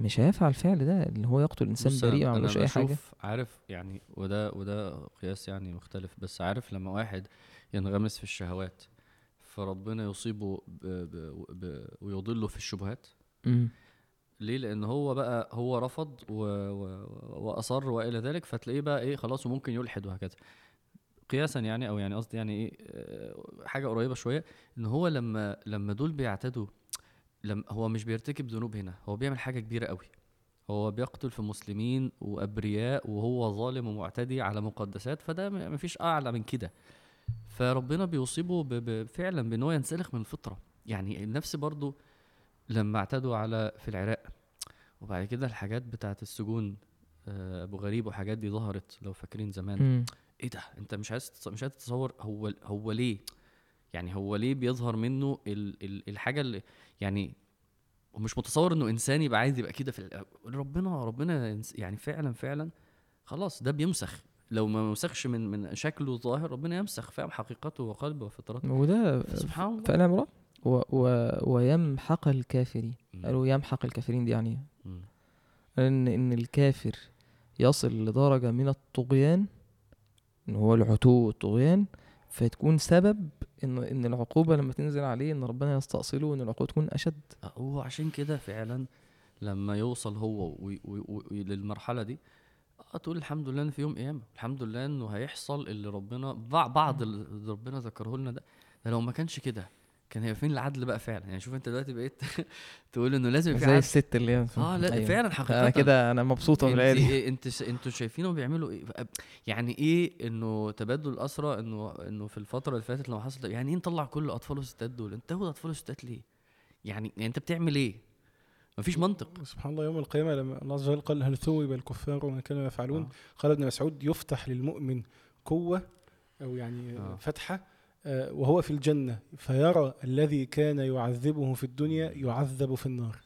مش هيفعل الفعل ده اللي هو يقتل انسان بريء ما عملوش أي حاجة. عارف يعني وده وده قياس يعني مختلف بس عارف لما واحد ينغمس في الشهوات فربنا يصيبه ب ب ب ويضله في الشبهات؟ مم. ليه؟ لأن هو بقى هو رفض و و وأصر وإلى ذلك فتلاقيه بقى إيه خلاص وممكن يلحد وهكذا. قياسا يعني أو يعني قصدي يعني إيه آه، حاجة قريبة شوية إن هو لما لما دول بيعتدوا لما هو مش بيرتكب ذنوب هنا هو بيعمل حاجة كبيرة قوي. هو بيقتل في مسلمين وأبرياء وهو ظالم ومعتدي على مقدسات فده م- مفيش أعلى من كده. فربنا بيصيبه فعلا بإن هو ينسلخ من الفطرة. يعني النفس برضو لما اعتدوا على في العراق وبعد كده الحاجات بتاعت السجون آه، أبو غريب وحاجات دي ظهرت لو فاكرين زمان. مم. إيه ده؟ أنت مش عايز مش عايز تتصور هو هو ليه؟ يعني هو ليه بيظهر منه ال ال الحاجة اللي يعني ومش متصور إنه إنسان يبقى عايز يبقى كده في ربنا ربنا يعني فعلا فعلا خلاص ده بيمسخ. لو ما مسخش من من شكله الظاهر ربنا يمسخ فاهم حقيقته وقلبه وفطرته. وده سبحان الله. آل عمران و... و... ويمحق الكافرين. قالوا يمحق الكافرين دي يعني إيه؟ إن إن الكافر يصل لدرجة من الطغيان إن هو العتو والطغيان فتكون سبب إن إن العقوبة لما تنزل عليه إن ربنا يستأصله وإن العقوبة تكون أشد. هو عشان كده فعلا لما يوصل هو وي- وي- وي- للمرحلة دي آه، تقول الحمد لله إن في يوم قيامة الحمد لله إنه هيحصل اللي ربنا بع- بعض اللي ربنا ذكره لنا ده. ده لو ما كانش كده كان هيبقى فين العدل بقى فعلا؟ يعني شوف انت دلوقتي بقيت تقول إنه لازم في زي عدل. الست اللي هي آه لا أيوة. فعلا حقيقه أنا كده أنا مبسوطة انت بالايه دي. إيه انت ش- أنتوا شايفينهم بيعملوا إيه؟ يعني إيه انه تبادل الاسرى انه انه في الفترة اللي فاتت لما حصل يعني إيه نطلع كل اطفال والستات دول؟ انت تاخد أطفال والستات ليه؟ يعني, يعني انت بتعمل إيه؟ مفيش منطق. سبحان الله يوم القيامة لما الله عز وجل قال هل ثوب الكفار ما كانوا يفعلون؟ آه. قال ابن مسعود يفتح للمؤمن قوة أو يعني آه. فتحة آه، وهو في الجنة فيرى الذي كان يعذبه في الدنيا يعذب في النار.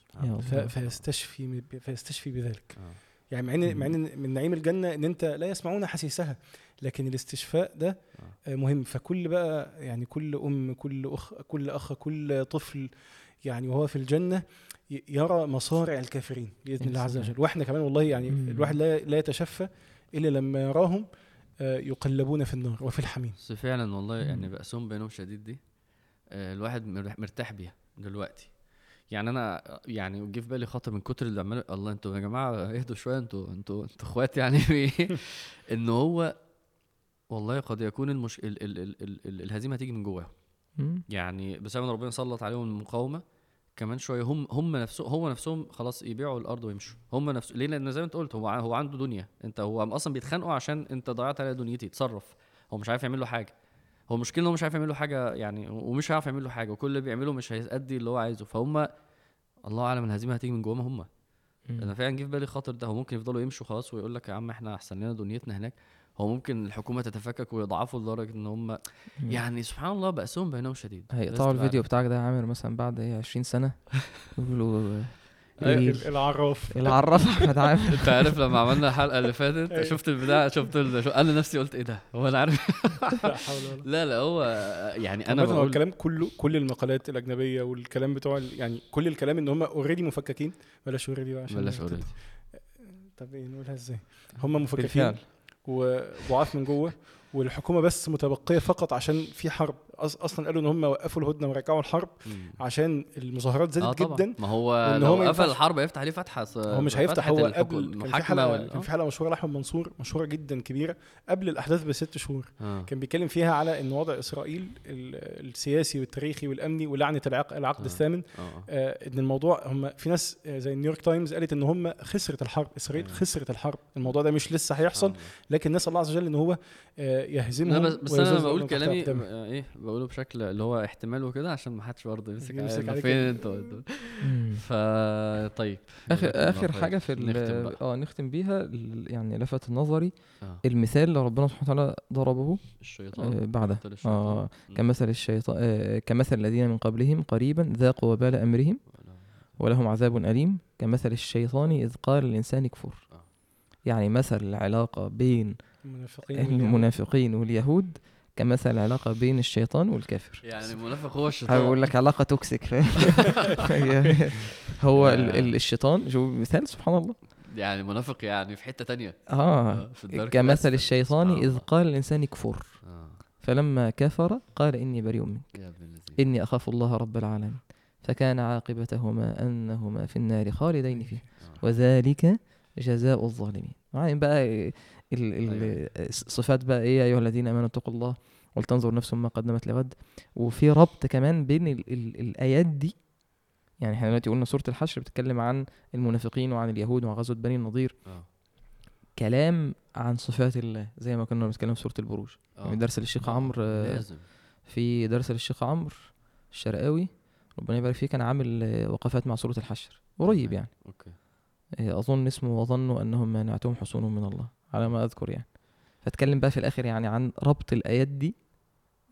فيستشفي فيستشفي بذلك آه. يعني مع ان مع إن من نعيم الجنة إن أنت لا يسمعون حسيسها لكن الاستشفاء ده آه، مهم فكل بقى يعني كل أم كل أخ كل أخ كل طفل يعني وهو في الجنة يرى مصارع الكافرين بإذن الله عز. وجل وإحنا كمان والله يعني. الواحد لا لا يتشفى إلا لما يراهم آه، يقلبون في النار وفي الحميم. بس فعلا والله يعني. بأسهم بينهم شديد دي آه، الواحد مر- مرتاح بيها دلوقتي. يعني أنا يعني جه في بالي خاطر من كتر اللي عمال الله أنتوا يا جماعة اهدوا شوية أنتوا أنتوا أنتوا إخوات يعني. إيه؟ إن هو والله قد يكون المش... ال... ال... ال... ال... ال... الهزيمة هتيجي من جواهم. يعني بسبب إن ربنا سلط عليهم المقاومة كمان شوية. هم هم نفسهم هو نفسهم خلاص يبيعوا الأرض ويمشوا. هم نفسهم ليه؟ لأن زي ما أنت قلت هو هو عنده دنيا. أنت هو أصلا بيتخانقوا عشان أنت ضيعت عليه دنيتي. اتصرف. هو مش عارف يعمل له حاجة. هو المشكلة إن هو مش عارف يعمل له حاجة يعني ومش عارف يعمل له حاجة وكل اللي بيعمله مش هيأدي اللي هو عايزه. فهم الله أعلم الهزيمة هتيجي من جواهم هم. أنا. فعلا جه في بالي خاطر ده. هو ممكن يفضلوا يمشوا خلاص ويقول لك يا عم إحنا أحسن لنا دنيتنا هناك. هو ممكن الحكومة تتفكك ويضعفوا لدرجة إن هم. يعني سبحان الله بأسهم بينهم شديد. هيقطعوا الفيديو بتاعك ده يا عامر مثلا بعد إيه 20 سنة. يقولوا. إيه ال- العراف. اللي عرف أحمد عامر. أنت عارف لما عملنا الحلقة اللي فاتت أيوة. شفت البتاع شفت أنا نفسي قلت إيه ده؟ هو أنا عارف. لا لا هو يعني أنا أنا هو بقول الكلام كله كل المقالات الأجنبية والكلام بتوع يعني كل الكلام إن هم already مفككين. بلاش already بقى عشان بلاش already طب إيه نقولها إزاي؟ هم مفككين. بالفعل. وضعاف من جوه والحكومة بس متبقية فقط عشان في حرب. أصلا قالوا إن هم وقفوا الهدنة ورجعوا الحرب عشان المظاهرات زادت طبعا جدا ما هو لو قفل الحرب هيفتح عليه فتحة هو مش هيفتح هو قبل كان في حلقه وال... كان في حلقة مشهورة لأحمد منصور مشهورة جدا كبيرة قبل الأحداث بست شهور آه. كان بيتكلم فيها على إن وضع إسرائيل ال- السياسي والتاريخي والأمني ولعنة العق- العقد آه. الثامن آه آه، إن الموضوع هم في ناس آه، زي نيويورك تايمز قالت إن هم خسرت الحرب إسرائيل أيوة. خسرت الحرب الموضوع ده مش لسه هيحصل لكن نسال الله عز وجل إن هو آه، يهزمهم بس, بس أنا بقول كلامي. آه، إيه بقوله بشكل اللي هو احتمال وكده عشان ما حدش برضه يمسك يمسك عليك فين مم. ف طيب اخر آخر. حاجة في ال- نختم بقى. آه نختم بيها ال- يعني لفت نظري آه. المثال اللي ربنا سبحانه وتعالى ضربه الشيطان آه، بعده. آه. كمثل الشيطان آه كمثل الذين من قبلهم قريبا ذاقوا وبال أمرهم ولهم عذاب أليم كمثل الشيطان إذ قال للإنسان كفر آه. يعني مثل العلاقة بين المنافقين واليهود. المنافقين واليهود كمثل العلاقة بين الشيطان والكافر. يعني المنافق هو الشيطان. هقول لك علاقة توكسيك فاهم؟ هو. ال- الشيطان شوف مثال؟ سبحان الله. يعني منافق يعني في حتة تانية. آه. في الدرك كمثل. الشيطان الله. قال للإنسان كفر آه. فلما كفر قال إني بريء منك إني أخاف الله رب العالمين فكان عاقبتهما أنهما في النار خالدين فيه. آه. وذلك جزاء الظالمين. يعني بقى ال ال أيوة. بقى إيه يا أيها الذين آمنوا اتقوا الله ولتنظر نفس ما قدمت لغد. وفي ربط كمان بين ال ال الآيات دي. يعني إحنا دلوقتي قلنا سورة الحشر بتتكلم عن المنافقين وعن اليهود وعن غزوة بني النضير. آه. كلام عن صفات الله زي ما كنا بنتكلم في سورة البروج. آه. يعني درس للشيخ آه. عمرو آه، في درس للشيخ عمرو الشرقاوي ربنا يبارك فيه كان عامل آه، وقفات مع سورة الحشر. قريب يعني. أوكي. إيه، أظن اسمه وظنوا أنهم مانعتهم حصونهم من الله. على ما أذكر يعني. فاتكلم بقى في الآخر يعني عن ربط الآيات دي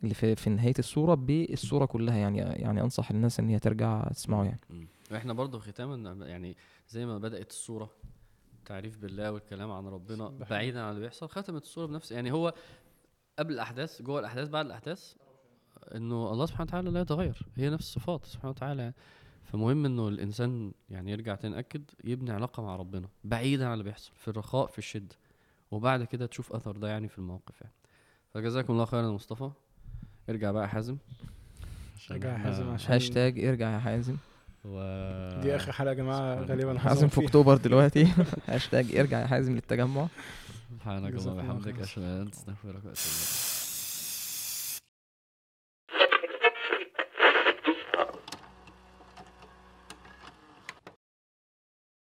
اللي في, في نهاية السورة بالسورة كلها يعني يعني أنصح الناس إن هي ترجع تسمعه يعني. مم. وإحنا برضو ختاما يعني زي ما بدأت الصورة تعريف بالله والكلام عن ربنا بعيدا عن اللي بيحصل ختمت الصورة بنفس يعني هو قبل الأحداث جوه الأحداث بعد الأحداث إنه الله سبحانه وتعالى لا يتغير. هي نفس الصفات سبحانه وتعالى. يعني. فمهم إنه الإنسان يعني يرجع تاني اكد يبني علاقة مع ربنا بعيدا عن اللي بيحصل في الرخاء في الشدة. وبعد كده تشوف أثر ده يعني في الموقف يعني. فجزاكم الله خيرا يا مصطفى. ارجع بقى يا حازم. عشان رجع إحنا- حازم عشان هاشتاج ارجع يا حازم. و... دي آخر حلقة يا جماعة سبحان غالبا. حازم في. أكتوبر دلوقتي. هاشتاج ارجع يا حازم للتجمع. سبحانك اللهم الله وبحمدك. اشهد ان لا اله الا انت استغفرك وأتوب إليك.